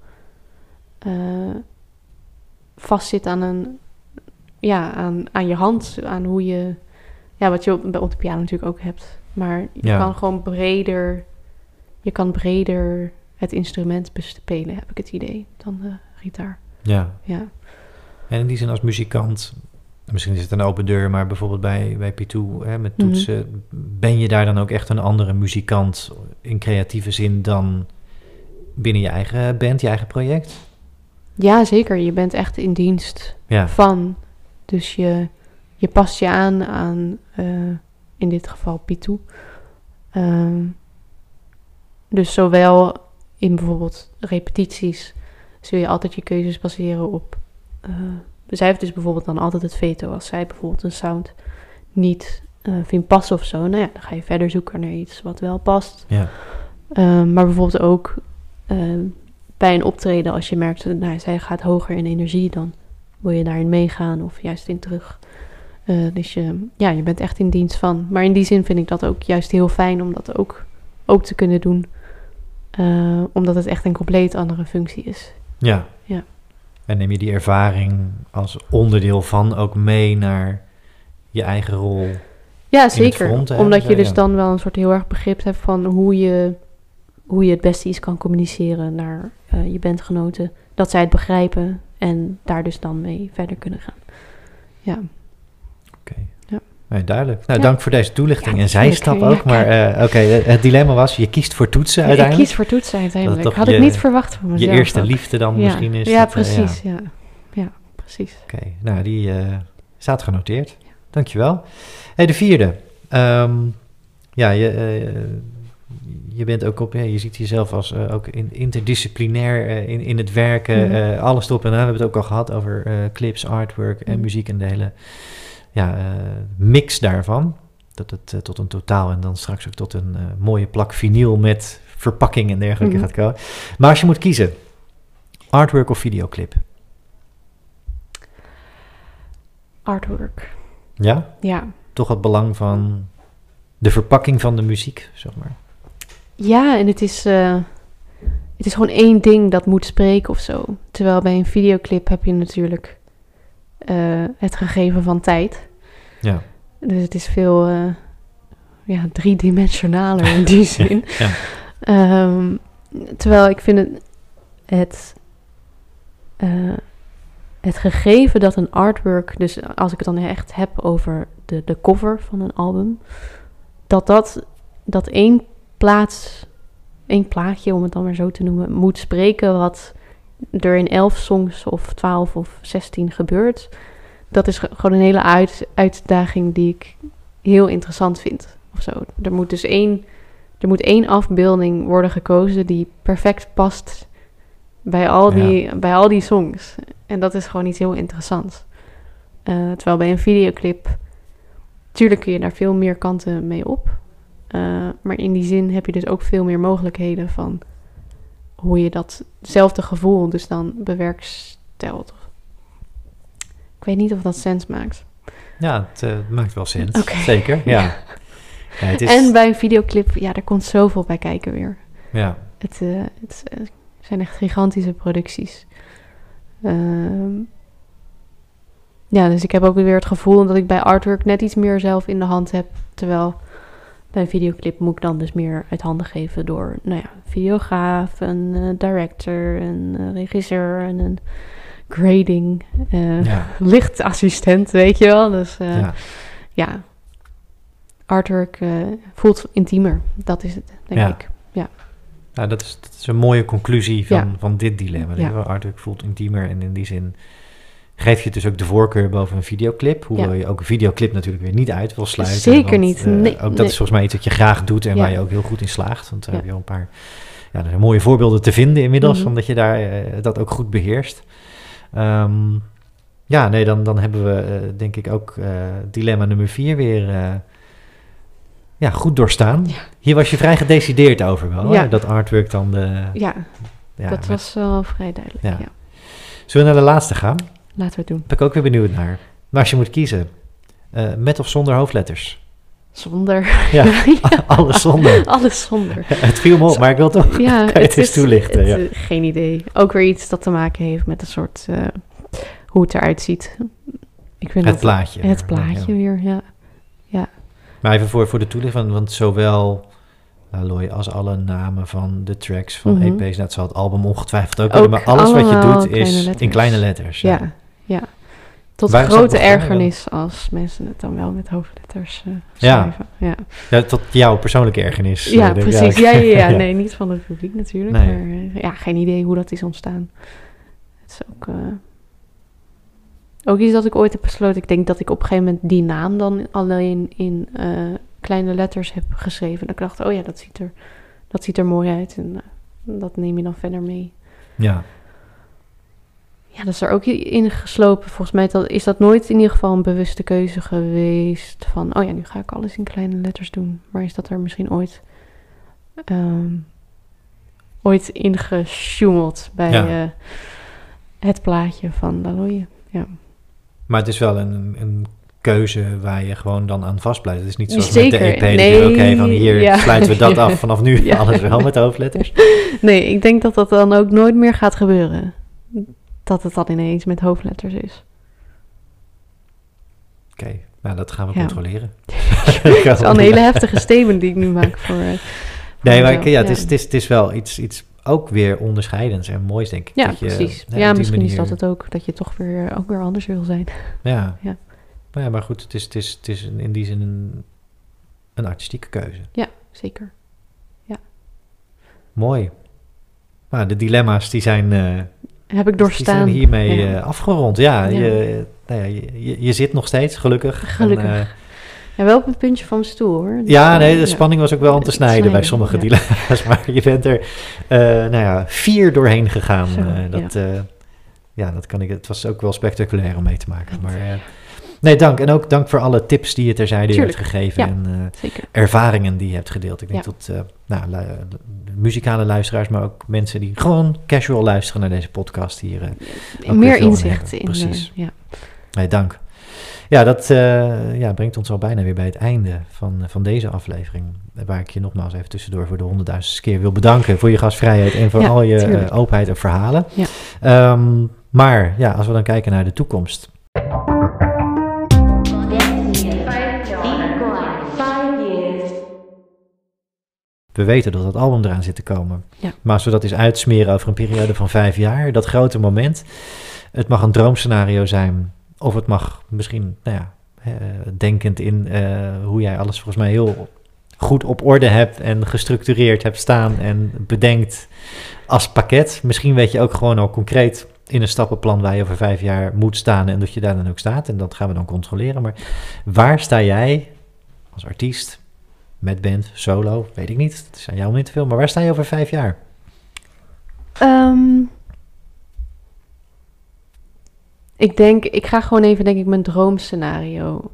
vastzit aan een, ja, aan, aan je hand, aan hoe je, ja, wat je op, op de piano natuurlijk ook hebt. Maar je Ja. kan gewoon breder, je kan breder het instrument bespelen, heb ik het idee, dan de gitaar. ja. Ja. En in die zin als muzikant, misschien is het een open deur, maar bijvoorbeeld bij, bij P2 hè, met toetsen, ben je daar dan ook echt een andere muzikant in creatieve zin dan binnen je eigen band, je eigen project? Ja, zeker. Je bent echt in dienst Ja, van. Dus je, je past je aan aan, eh, in dit geval, Pitu. Ehm, dus zowel in bijvoorbeeld repetities zul je altijd je keuzes baseren op... eh, zij heeft dus bijvoorbeeld dan altijd het veto. Als zij bijvoorbeeld een sound niet eh, vindt passen of zo... Nou ja, dan ga je verder zoeken naar iets wat wel past. ja, Ehm, maar bijvoorbeeld ook bij een optreden, als je merkt, dat nou, zij gaat hoger in energie, dan wil je daarin meegaan of juist in terug. Eh, dus je, ja, je bent echt in dienst van. Maar in die zin vind ik dat ook juist heel fijn om dat ook, ook te kunnen doen. Eh, omdat het echt een compleet andere functie is. ja. Ja. En neem je die ervaring als onderdeel van ook mee naar je eigen rol? Ja, zeker. front, hè, Omdat zo, je dus ja. dan wel een soort heel erg begrip hebt van hoe je, hoe je het beste iets kan communiceren naar eh, je bandgenoten. Dat zij het begrijpen en daar dus dan mee verder kunnen gaan. Ja, Oké. Ja. Nee, duidelijk. Nou, Ja. dank voor deze toelichting Ja, en zijstap ook. Maar eh, oké, het dilemma was, je kiest voor toetsen ik uiteindelijk. kies voor toetsen uiteindelijk. toch Had je- ik niet verwacht van je mezelf. eerste ook. liefde dan ja. misschien is. Ja, dat, eh, precies. Ja. ja, precies. Oké, nou die staat genoteerd. Dankjewel. Hey, de vierde. Ehm, ja, je, je bent ook op, ja, je ziet jezelf als eh, ook in, interdisciplinair eh, in, in het werken, Mhm. eh, alles erop en aan. We hebben het ook al gehad over clips, artwork en Mhm. muziek en de hele ja, mix daarvan. Dat het tot een totaal en dan straks ook tot een mooie plak vinyl met verpakking en dergelijke Mhm. gaat komen. Maar als je moet kiezen, artwork of videoclip? Artwork. Ja? Ja. toch het belang van de verpakking van de muziek, zeg maar. Ja, en het is, eh, het is gewoon één ding dat moet spreken of zo. Terwijl bij een videoclip heb je natuurlijk eh, het gegeven van tijd. Ja, Dus het is veel eh, ja, driedimensionaler in die zin. ja. Ehm, terwijl ik vind het, het, het gegeven dat een artwork, dus als ik het dan echt heb over de, de cover van een album, dat dat, dat één plaats, één plaatje, om het dan maar zo te noemen, moet spreken wat er in elf songs of twaalf of zestien gebeurt. Dat is ge- gewoon een hele uit, uitdaging die ik heel interessant vind. Of zo. Er moet dus één er moet één afbeelding worden gekozen die perfect past bij al die, bij al die songs. En dat is gewoon iets heel interessants. Eh, terwijl bij een videoclip, tuurlijk kun je daar veel meer kanten mee op. Eh, maar in die zin heb je dus ook veel meer mogelijkheden van hoe je datzelfde gevoel dus dan bewerkstelt. Ik weet niet of dat sens maakt. ja het eh, maakt wel sens. Zeker, ja. ja het is, En bij een videoclip, ja, er komt zoveel bij kijken weer. ja. Het, eh, het zijn echt gigantische producties. Ehm, ja, dus ik heb ook weer het gevoel dat ik bij artwork net iets meer zelf in de hand heb. Terwijl bij een videoclip moet ik dan dus meer uit handen geven door, nou ja, een videograaf, een eh, director, een eh, regisseur en een grading, eh, ja, lichtassistent, weet je wel. Dus ja. ja, artwork voelt intiemer. Dat is het, denk Ja. ik. Nou, dat, is, dat is een mooie conclusie van, Ja. van dit dilemma. Ja. Ja. Artwork voelt intiemer en in die zin geef je dus ook de voorkeur boven een videoclip. Hoewel Ja. je ook een videoclip natuurlijk weer niet uit wil sluiten. Zeker want, niet. eh, Nee, ook dat nee. is volgens mij iets wat je graag doet en Ja. waar je ook heel goed in slaagt. Want daar Ja. heb je al een paar ja, er zijn mooie voorbeelden te vinden inmiddels, Mhm. van dat je daar eh, dat ook goed beheerst. Ehm, ja, nee, dan, dan hebben we eh, denk ik ook dilemma nummer vier weer ja, goed doorstaan. Hier was je vrij gedecideerd over wel, Ja. hè? dat artwork dan de... Ja, ja, dat was wel vrij duidelijk. Zullen we naar de laatste gaan? Laten we het doen. Ben ik ook weer benieuwd naar. Maar als je moet kiezen, eh, met of zonder hoofdletters? Zonder. Ja, alles zonder. Alles zonder. Het viel me op, maar ik wil toch... Ja, het eens toelichten, het, ja. eh, geen idee. Ook weer iets dat te maken heeft met een soort eh, hoe het eruit ziet. Ik vind Het dat- plaatje. Het weer, plaatje ja. weer, ja. Maar even voor, voor de toelichting, want, zowel Aloy als alle namen van de tracks van Mhm. EP's, dat zal het album ongetwijfeld ook, Ook hebben, maar alles wat je doet is kleine in kleine letters. Ja, ja. Tot grote ergernis als mensen het dan wel met hoofdletters eh, schrijven. Ja, Ja, tot jouw persoonlijke ergernis. ja, eh, precies. Ja, ja, ja, Nee, niet van het publiek natuurlijk. Nee. Maar eh, ja, geen idee hoe dat is ontstaan. Het is ook, ook iets dat ik ooit heb besloten. Ik denk dat ik op een gegeven moment die naam dan alleen in kleine letters heb geschreven. En ik dacht, oh ja, dat ziet er, dat ziet er mooi uit. En dat neem je dan verder mee. Ja, Ja, dat is er ook in geslopen. Volgens mij dat- is dat nooit in ieder geval een bewuste keuze geweest. Van, oh ja, nu ga ik alles in kleine letters doen. Maar is dat er misschien ooit, ehm ooit ingesjoemeld bij Ja. eh, het plaatje van Laloye. Ja. maar het is wel een, een keuze waar je gewoon dan aan vastblijft. Het is niet zoals Zeker. met de EP. Nee, Nee, Oké, van hier ja. sluiten we dat af. Vanaf nu Ja. alles wel met hoofdletters. Nee, ik denk dat dat dan ook nooit meer gaat gebeuren. Dat het dan ineens met hoofdletters is. Oké, nou dat gaan we Ja. controleren. Het is al een hele heftige statement die ik nu maak voor... eh, Nee, maar ik- ja, het, ja. is, het, is, het is wel iets, iets ook weer onderscheidends en moois, denk ik. Ja, dat je, precies. hè, ja, misschien is dat het ook, dat je toch weer, ook weer anders wil zijn. Ja. Ja. Maar, ja, maar goed, het is, het is, het is in die zin een, een artistieke keuze. Zeker. Mooi. Nou, de dilemma's die zijn, eh, Heb ik doorstaan. zijn hiermee Ja. eh, afgerond. Ja, Ja. Je, nou ja je, je, zit nog steeds, gelukkig. Gelukkig. En, eh, Ja, wel op het puntje van mijn stoel hoor. Dus, ja, eh, nee, de ja. spanning was ook wel om te snijden bij sommige ja. Maar je bent er, eh, nou ja, vier doorheen gegaan. Zo, Eh, dat, ja. ja, dat kan ik. Het was ook wel spectaculair om mee te maken. Maar eh, nee, dank. En ook dank voor alle tips die je terzijde hebt Tuurlijk, gegeven. ja. En eh, ervaringen die je hebt gedeeld. Ik denk Ja. tot eh, nou, lu- muzikale luisteraars, maar ook mensen die gewoon casual luisteren naar deze podcast hier. eh, Meer inzicht in. Precies. ja. Nee, dank. Ja, dat ja, brengt ons al bijna weer bij het einde van, van deze aflevering. Waar ik je nogmaals even tussendoor voor de honderdduizendste keer wil bedanken voor je gastvrijheid en voor Ja, al je openheid en verhalen. Ja. Ehm, maar ja, als we dan kijken naar de toekomst. We weten dat het album eraan zit te komen. Ja. Maar als we dat eens uitsmeren over een periode van vijf jaar, dat grote moment. Het mag een droomscenario zijn. Of het mag misschien, nou ja, eh, denkend in eh, hoe jij alles volgens mij heel goed op orde hebt en gestructureerd hebt staan en bedenkt als pakket. Misschien weet je ook gewoon al concreet in een stappenplan waar je over vijf jaar moet staan en dat je daar dan ook staat. En dat gaan we dan controleren. Maar waar sta jij als artiest, met band, solo, weet ik niet. Het is aan jou om niet te veel. Maar waar sta je over vijf jaar? Ehm, ik denk, ik ga gewoon even denk ik mijn droomscenario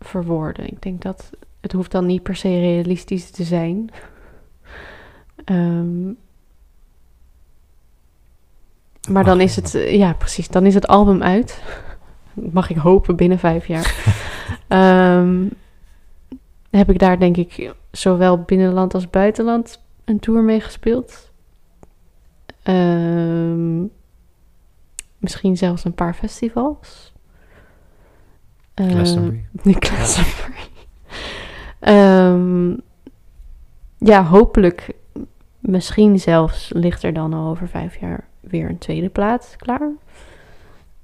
verwoorden. Ik denk dat het hoeft dan niet per se realistisch te zijn. Ehm, maar dan is het, ja precies, dan is het album uit. Mag ik hopen binnen vijf jaar. Ehm, heb ik daar denk ik zowel binnenland als buitenland een tour mee gespeeld. Ehm, misschien zelfs een paar festivals. Ehm, Glastonbury. de Glastonbury. Ehm, ja, hopelijk, misschien zelfs ligt er dan al over vijf jaar weer een tweede plaat klaar.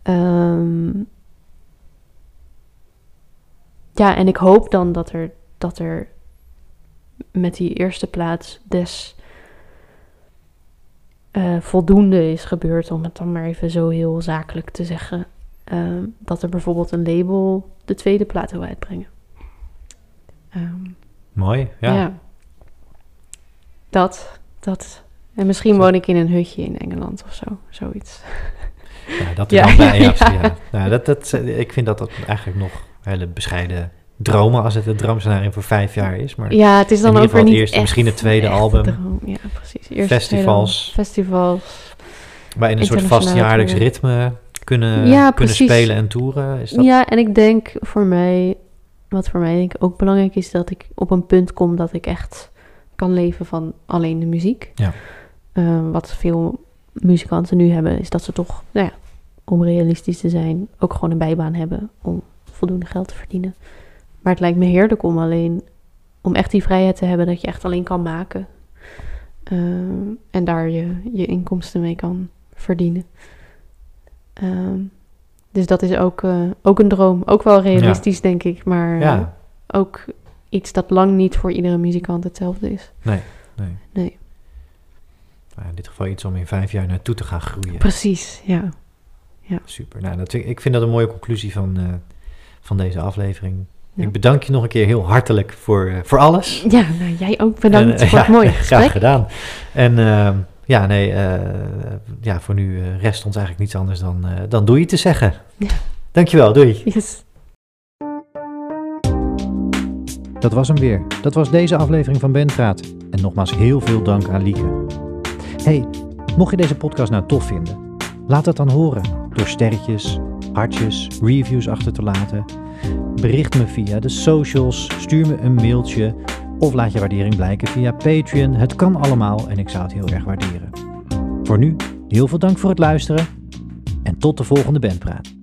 Ehm, ja, en ik hoop dan dat er, dat er met die eerste plaats des eh, voldoende is gebeurd, om het dan maar even zo heel zakelijk te zeggen. ehm, dat er bijvoorbeeld een label de tweede plaat wil uitbrengen. Ehm, Mooi, ja. ja. Dat, dat. En misschien Zo. woon ik in een hutje in Engeland of zo, zoiets. Ja, dat Ja, bij, ja. ja. Nou, dat, dat, ik vind dat dat eigenlijk nog hele bescheiden dromen als het het droomscenario voor vijf jaar is. Maar Ja, het is dan ook weer geval het niet eerste, misschien het tweede album. droom. Ja, precies. Eerste, Festivals. Festivals. maar in een soort vast internationale jaarlijks tour. ritme kunnen, Ja, kunnen spelen en toeren. Is dat... Ja, en ik denk voor mij, wat voor mij denk ik ook belangrijk is, dat ik op een punt kom dat ik echt kan leven van alleen de muziek. Ja. Eh, wat veel muzikanten nu hebben, is dat ze toch, nou ja, om realistisch te zijn, ook gewoon een bijbaan hebben om voldoende geld te verdienen. Maar het lijkt me heerlijk om alleen, om echt die vrijheid te hebben dat je echt alleen kan maken. Eh, en daar je, je inkomsten mee kan verdienen. Ehm, dus dat is ook, eh, ook een droom. Ook wel realistisch, denk ik. Maar eh, ja, ook iets dat lang niet voor iedere muzikant hetzelfde is. nee. Nee. Maar in dit geval iets om in vijf jaar naartoe te gaan groeien. Precies, ja. Super. Nou, dat, ik vind dat een mooie conclusie van, eh, van deze aflevering. Ja. Ik bedank je nog een keer heel hartelijk voor, eh, voor alles. Ja, nou, jij ook bedankt En, eh, voor het ja, mooie Graag gesprek. gedaan. En ehm, ja, nee, eh, ja, voor nu eh, rest ons eigenlijk niets anders dan, eh, dan doei te zeggen. Ja. Dankjewel, doei. Yes. Dat was hem weer. Dat was deze aflevering van Bendraad. En nogmaals heel veel dank aan Lieke. Hey, mocht je deze podcast nou tof vinden, laat het dan horen door sterretjes, hartjes, reviews achter te laten. Bericht me via de socials, stuur me een mailtje of laat je waardering blijken via Patreon. Het kan allemaal en ik zou het heel erg waarderen. Voor nu, heel veel dank voor het luisteren en tot de volgende Bandpraat.